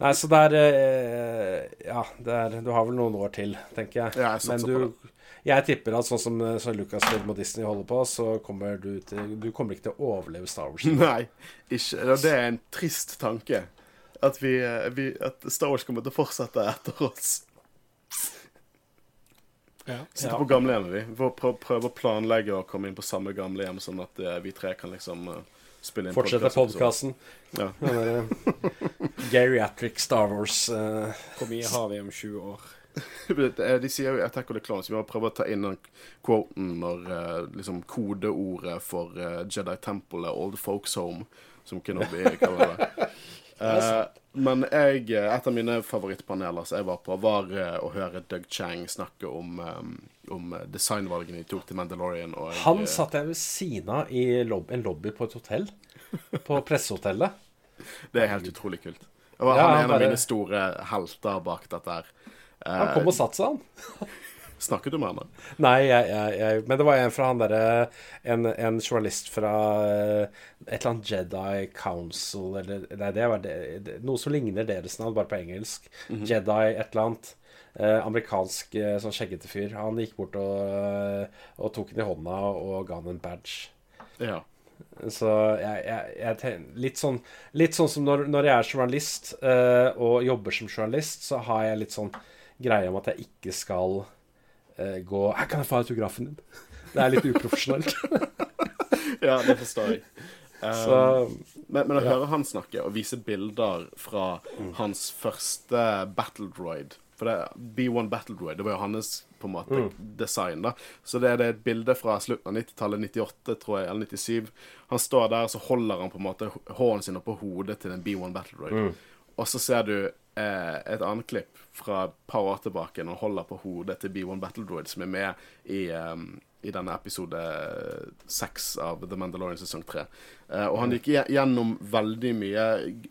Nei, så det er eh, Ja, det er, du har vel noen år til, tenker jeg. Jeg Men du Jeg tipper at sånn som så Lucasfilm og Disney holder på, så kommer du til Du kommer ikke til å overleve Star Wars. Nei, ikke. Det er en trist tanke. At, vi, eh, vi, at Star Wars kommer til å fortsette etter oss. Sitter Ja. på gamlehjemmet, vi. Vi får prøve å planlegge å komme inn på samme gamlehjem, sånn at eh, vi tre kan liksom eh, spille inn Fortsette podkasten. Ja. Geriatric Star Wars. Uh, Hvor mye har vi om 20 år? De sier jo i Attack of the Clones Vi må prøve å ta inn den quoten når liksom kodeordet for Jedi Temple er Old Folks Home, som Kenobi kaller det. Eh, men jeg, eh, et av mine favorittpaneler som jeg var på, var eh, å høre Doug Chang snakke om, eh, om designvalgene de tok til Mandalorian. Og, Han eh, satt jeg ved siden av i lobby, en lobby på et hotell. På pressehotellet. Det er helt utrolig kult. Og Ja, han er han en av bare- mine store helter bak dette her. Han kom og satte seg, han. Snakket du med henne? Nei, jeg, jeg, jeg Men det var en fra han derre en, en journalist fra eh, et eller annet Jedi Council eller Nei, det var det, det, noe som ligner deres navn, bare på engelsk. Jedi et eller annet. Eh, amerikansk eh, sånn skjeggete fyr. Han gikk bort og, eh, og tok den i hånda og ga han en badge. Ja. Så jeg, jeg, jeg tenker, litt, sånn, litt sånn som når, når jeg er journalist eh, og jobber som journalist, så har jeg litt sånn greie om at jeg ikke skal gå Her kan jeg få autografen din? Det er litt uprofesjonelt. ja, det forstår jeg. Um, Så Men, men å høre han snakke og vise bilder fra hans første battle droid For det, B1 Battle Droid det var jo hans på en måte design. da Så det er et bilde fra slutten av 90-tallet, 98 tror jeg, eller 97. Han står der, så holder han på en måte hånden sin oppå hodet til en B1 Battle Droid. Og så ser du eh, et annet klipp fra et par år tilbake når han holder på hodet til B1 Battle Droid, som er med i, um, i denne episode seks av The Mandalorian sesong tre. Eh, og han gikk gjennom veldig mye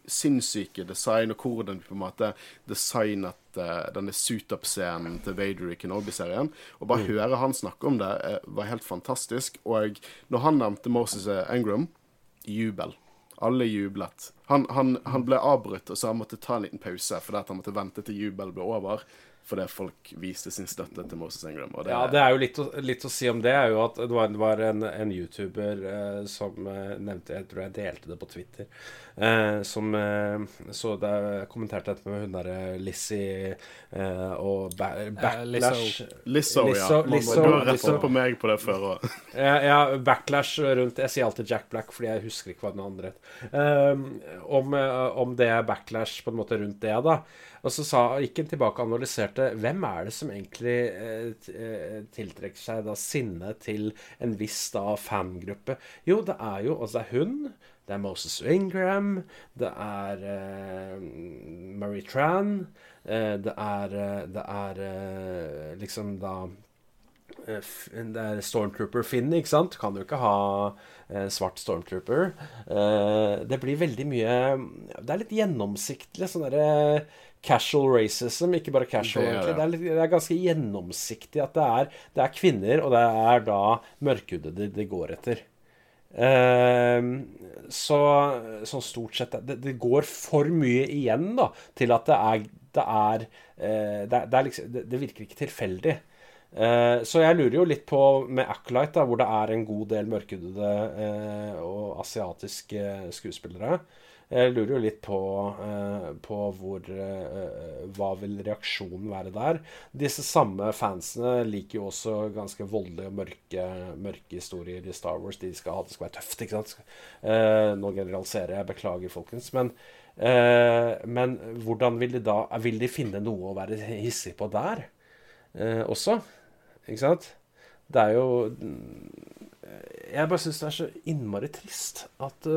sinnssyke design, og hvordan på en måte designet eh, denne suit-up-scenen til Vader i Kenobi-serien. Og bare høre han snakke om det eh, var helt fantastisk. Og når han nevnte Moses Engram, jubel. Alle jublet. Han, han, han ble avbrutt og sa han måtte ta en liten pause fordi han måtte vente til jubel ble over. Fordi folk viste sin støtte til Moses Ingram. Det, Ja, det er jo litt å, litt å si om det. er jo at Det var, det var en, en YouTuber eh, som eh, nevnte Jeg tror jeg delte det på Twitter. Eh, som eh, Så det kommenterte dette med hun derre Lizzie eh, og ba Backlash. Lizzo, ja. Lizzo- du har Lizzo. på meg på det før òg. Ja, ja, backlash rundt Jeg sier alltid Jack Black fordi jeg husker ikke hva den andre het. Um, om, eh, om det er backlash på en måte rundt det, da. Og så sa, gikk han tilbake og analyserte hvem er det som egentlig eh, eh, tiltrekker seg da sinne til en viss da fangruppe. Jo, det er jo altså det er hun, det er Moses Ingram, det er uh, Marie Tran, uh, det er, uh, det er eh, liksom da Eh, Det er Stormtrooper Finn, ikke sant? Kan jo ikke ha eh, svart Stormtrooper. Eh, det blir veldig mye Det er litt gjennomsiktlig. Sånn derre casual racism. Ikke bare casual, Det egentlig. det. Det er, litt, det er ganske gjennomsiktig at det er, det er kvinner, og det er da mørkhudede de, de går etter. Eh, så sånn stort sett det, det går for mye igjen da til at det er Det er, eh, det, det, er liksom, det virker ikke tilfeldig. Eh, så jeg lurer jo litt på med Acolyte, da, hvor det er en god del mørkhudede eh, og asiatiske skuespillere. Jeg lurer jo litt på, eh, på hvor eh, Hva vil reaksjonen være der? Disse samme fansene liker jo også ganske voldelige og mørke, mørke historier i Star Wars. De skal ha det skal være tøft, ikke sant? Eh, nå generaliserer jeg, beklager, folkens. Men, men hvordan vil de da Vil de finne noe å være hissig på der også? Ikke sant? Det er jo Jeg bare syns det er så innmari trist at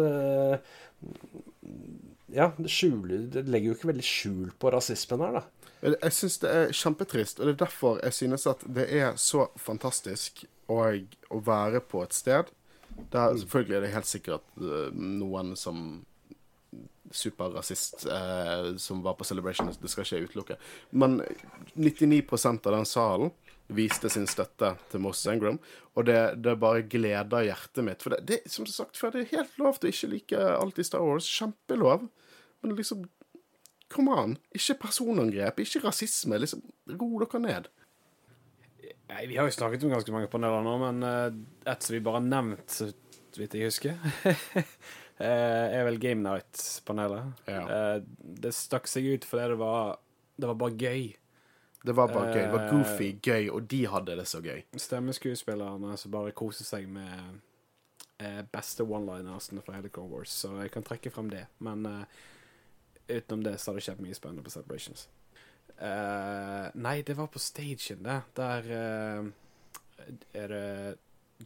Ja, det skjuler Det legger jo ikke veldig skjul på rasismen her, da. Jeg, syns det er kjempetrist, og det er derfor jeg synes at det er så fantastisk å, å være på et sted der er, selvfølgelig er det helt sikkert eh, noen som superrasist eh, som var på Celebration. Det skal ikke jeg utelukke. Men 99% av den salen viste sin støtte til Moss Engram, og det, det bare gleder hjertet mitt. For det, det som sagt før, det er helt lov til å ikke like alt i Star Wars. Kjempelov. Men liksom Kom an. Ikke personangrep, ikke rasisme. Liksom, ro dere ned. Nei, vi har jo snakket om ganske mange paneler nå, men uh, et som vi bare har nevnt, så vidt jeg husker, uh, er vel Game Night-panelet. Ja. Uh, det stakk seg ut fordi det var, det var bare gøy. Det var bare gøy. Det var Eh, goofy, gøy, og de hadde det så gøy. Stemmeskuespillerne som bare koser seg med eh, beste one-linersene fra hele Clone Wars, så jeg kan trekke frem det. Men uh, utenom det så har det skjedd mye spennende på Celebrations. Uh, nei, det var på stagen, det. Der uh, er det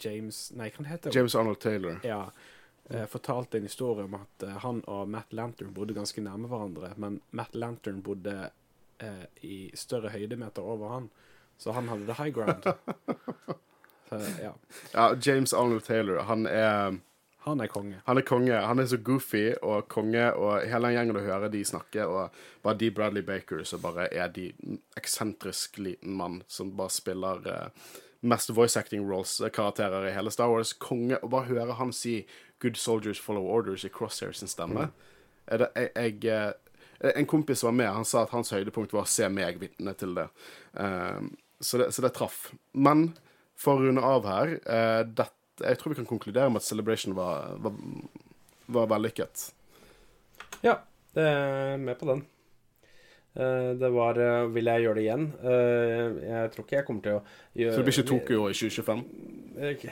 James Nei, hva heter det? James Arnold Taylor. Ja. Uh, fortalte en historie om at han og Matt Lantern bodde ganske nærme hverandre, men Matt Lantern bodde eh, i større høydemeter over han, så han hadde the high ground. så, ja. Ja, James Arnold Taylor, han er Han er konge. Han er konge. Han er så goofy og konge, og hele den gjengen du hører de snakke, og bare de Bradley Baker, som bare er de en eksentrisk liten mann som bare spiller eh, mest voice acting roles-karakterer i hele Star Wars. Konge. Og bare høre han si 'Good soldiers follow orders' i Crosshairs sin stemme. Er det, jeg, jeg, eh, en kompis som var med, han sa at hans høydepunkt var å se meg vitne til det. Eh, så det. Så det traff. Men for å runde av her eh, dette, Jeg tror vi kan konkludere med at Celebration var, var, var vellykket. Ja, det er med på den. Eh, Det var eh, Vil jeg gjøre det igjen? Eh, Jeg tror ikke jeg kommer til å gjøre Så det blir ikke Tokyo i 2025? Ok.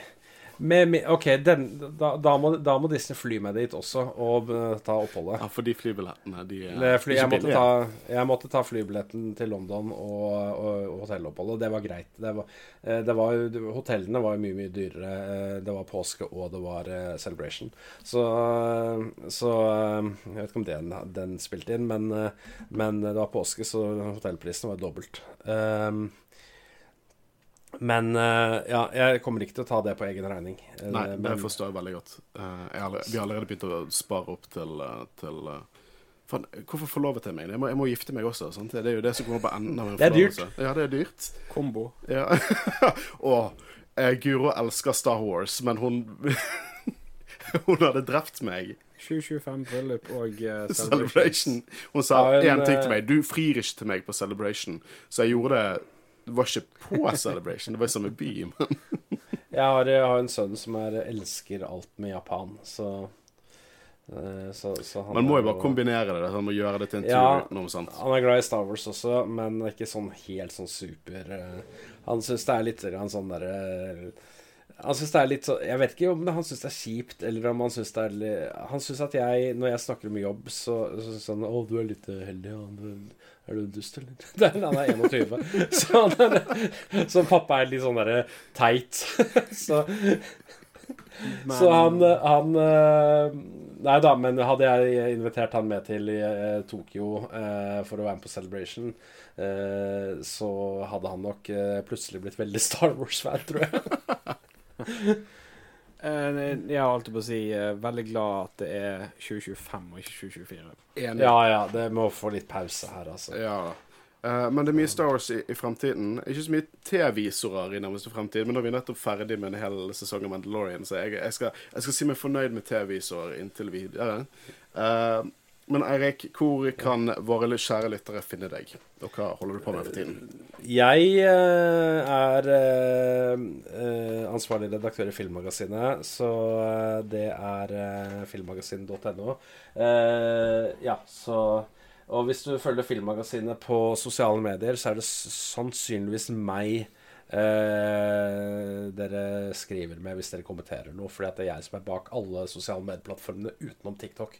Med, med, OK, den, da, da, må, da må Disney fly meg dit også og uh, ta oppholdet. Ja, for de flybillettene, de er er fly, jeg, måtte ta, jeg måtte ta flybilletten til London og, og, og hotelloppholdet. Det var greit. Det var, eh, det var, hotellene var jo mye, mye dyrere. Eh, Det var påske, og det var uh, celebration. Så, eh, så eh, Jeg vet ikke om den, den spilte inn, men, eh, men det var påske, så hotellprisen var dobbelt. Um, men uh, ja, jeg kommer ikke til å ta det på egen regning. Eh, Nei, det men- forstår jeg veldig godt. Uh, jeg har, allerede- vi har allerede begynt å spare opp til, til uh, Faen, hvorfor forlovet jeg meg? Jeg må, jeg må gifte meg også. Sant? Det er jo det som kommer på enden av en Det er dyrt. Ja, det er dyrt. Kombo. Ja. og Guro elsker Star Wars, men hun Hun hadde drept meg. 725 bryllup og uh, Celebration. Hun sa én ting til meg. Du frir ikke til meg på Celebration. Så jeg gjorde det Det var ikke på Celebration, det var i samme by. Men Jeg har, jeg har en sønn som er, elsker alt med Japan, så eh, så, så han man må jo bare kombinere det. Han må gjøre det til en tur Ja. sånt. Han er glad i Star Wars også, men ikke sånn helt sånn super eh, Han syns det er litt sånn derre Han syns det er litt sånn Jeg vet ikke om det, han syns det er kjipt, eller om han syns det er litt Han syns at jeg, når jeg snakker om jobb, så så syns han Å, du er litt heldig, og du, er du dust, eller? Det han er 21. Så, han så pappa er litt sånn derre teit. Så Så han, han eh, Nei da, men hadde jeg invitert han med til eh, Tokyo eh, for å være med på Celebration, eh, så hadde han nok eh, plutselig blitt veldig Star Wars-fan, tror jeg. Eh, Jeg alltid på å si eh, veldig glad at det er 2025 og ikke 2024. Enig. Ja ja, det må få litt pause her, altså. Ja. Uh, men det er mye Star Wars i, i fremtiden. Ikke så mye T-visorer i nærmeste fremtid, men nå er vi nettopp ferdig med en hel sesong av Mandalorian, så jeg, jeg, skal, jeg skal si meg fornøyd med T-visorer inntil videre. Eh, men Eirik, hvor kan våre kjære lyttere finne deg? Og hva holder du på med for tiden? Jeg eh, er eh, eh, ansvarlig redaktør i Filmmagasinet, så det er filmmagasin.no. Ja, så Og hvis du følger Filmmagasinet på sosiale medier, så er det sannsynligvis meg dere skriver med hvis dere kommenterer noe, at det er jeg som er bak alle sosiale medieplattformene utenom TikTok.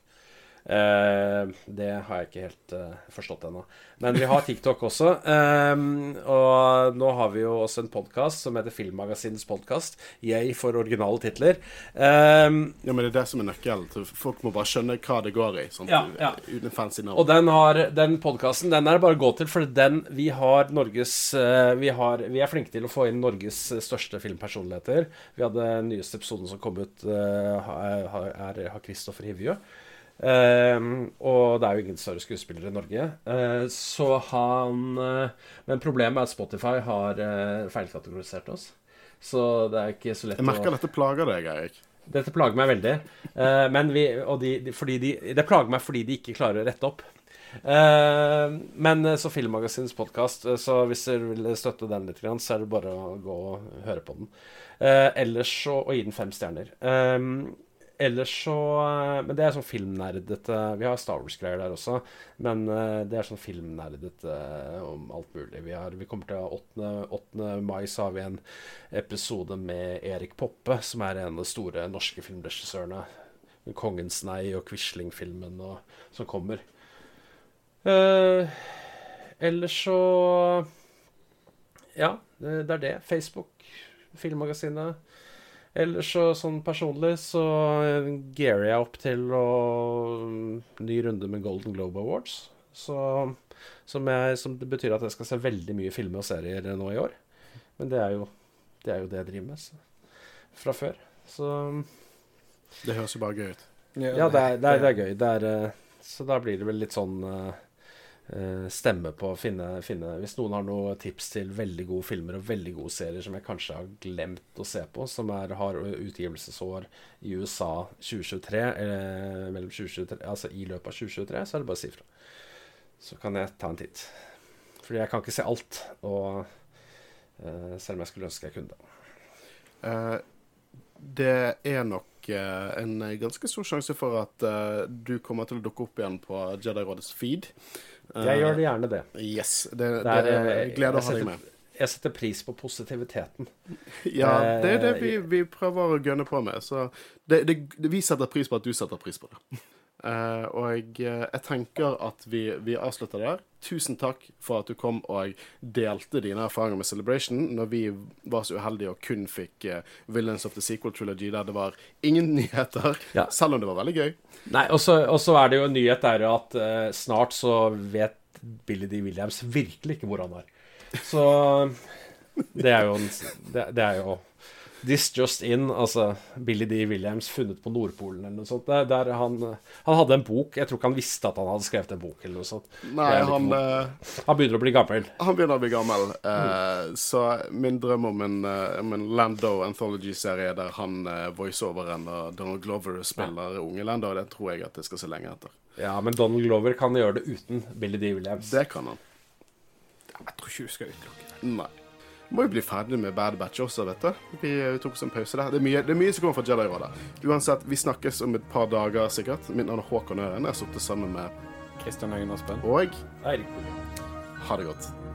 Eh, det har jeg ikke helt eh, forstått ennå. Men vi har TikTok også. Eh, og nå har vi jo også en podkast som heter Filmmagasinets podkast. Jeg for originale titler. Eh, Ja, men det er det som er nøkkelen. Folk må bare skjønne hva det går i. Sånn, Ja, ja. Uten fancy navn. Og den, har, den podkasten den er det bare å gå til, for den vi har Norges eh, vi, har, vi er flinke til å få inn Norges største filmpersonligheter. Vi hadde den nyeste episoden som kom ut, uh, er, har Kristoffer Hivju. Eh, og det er jo ingen større skuespillere i Norge. Uh, så han uh, Men problemet er at Spotify har uh, feilkategorisert oss. Så det er ikke så lett Jeg merker å dette plager deg, Eirik. dette plager meg veldig. Eh, men vi, og de, de, fordi de, det plager meg fordi de ikke klarer å rette opp. Eh, men eh, så Filmmagasinets podkast, så hvis dere vil støtte den litt, så er det bare å gå og høre på den. Eh, ellers så Og gi den fem stjerner. Eh, ellers så eh, Men det er sånn filmnerdete Vi har Star Wars-greier der også, men eh, det er sånn filmnerdete om alt mulig. Vi, har, vi kommer til 8. 8. mai så har vi en episode med Erik Poppe, som er en av de store norske filmregissørene. 'Kongens nei' og Quisling-filmen som kommer. Eh, ellers så Ja, det er det. Facebook, Filmmagasinet. Ellers så sånn personlig så gearer jeg opp til å ny runde med Golden Globe Awards. Så, som, jeg, som det betyr at jeg skal se veldig mye filmer og serier nå i år. Men det er jo det, er jo det jeg driver med så, fra før. Så Det høres jo bare gøy ut. ja, det er, det er, det er gøy. Det er, eh, så da blir det vel litt sånn eh, eh, stemme på finne, finne Hvis noen har noen tips til veldig gode filmer og veldig gode serier som jeg kanskje har glemt å se på, som er, har utgivelsesår i USA 2023, eh, mellom 2023, altså i løpet av 2023, så er det bare å si ifra. Så kan jeg ta en titt. Fordi jeg kan ikke se alt. Og eh, selv om jeg skulle ønske jeg kunne det. Eh, det er nok eh, en ganske stor sjanse for at eh, du kommer til å dukke opp igjen på Jedi-rådets feed. Jeg gjør gjerne det. Yes. Det, Det er, det eh, er glede å ha deg med. Jeg setter pris på positiviteten. Ja, det er det vi, Eh, vi prøver å gønne på med. Så det, det, vi setter pris på at du setter pris på det. Eh, og eh, jeg tenker at vi, vi avslutter der. Tusen takk for at du kom og delte dine erfaringer med Celebration når vi var så uheldige og kun fikk uh, Villains of the Sequel Trilogy der det var ingen nyheter, Ja. selv om det var veldig gøy. Nei, og så er det jo en nyhet der at snart så vet Billy D. Williams virkelig ikke hvor han er. Så det er jo en Det, det er jo This just in, altså Billy D. Williams funnet på Nordpolen eller noe sånt. Der han, han hadde en bok. Jeg tror ikke han visste at han hadde skrevet en bok eller noe sånt. Nei, han, eh, Han begynner å bli gammel. han begynner å bli gammel. eh, Så min drøm om en, eh, om en Lando anthology-serie der han uh, voiceoveren og Donald Glover spiller unge Lando, det tror jeg at jeg skal se lenge etter. Ja, men Donald Glover kan gjøre det uten Billy D. Williams. Det kan han. Jeg tror ikke du skal utelukke det. Nei. Må jo bli ferdig med Bad Batch også, vet du. Vi eh, tok oss en pause der. Det er mye, det er mye som kommer fra Jedi-rådet. Uansett, vi snakkes om et par dager sikkert. Mitt navn er Håkon Øren. Jeg har sittet sammen med Kristian Høgen Aspen. Og Eirik Bolle. ha det godt.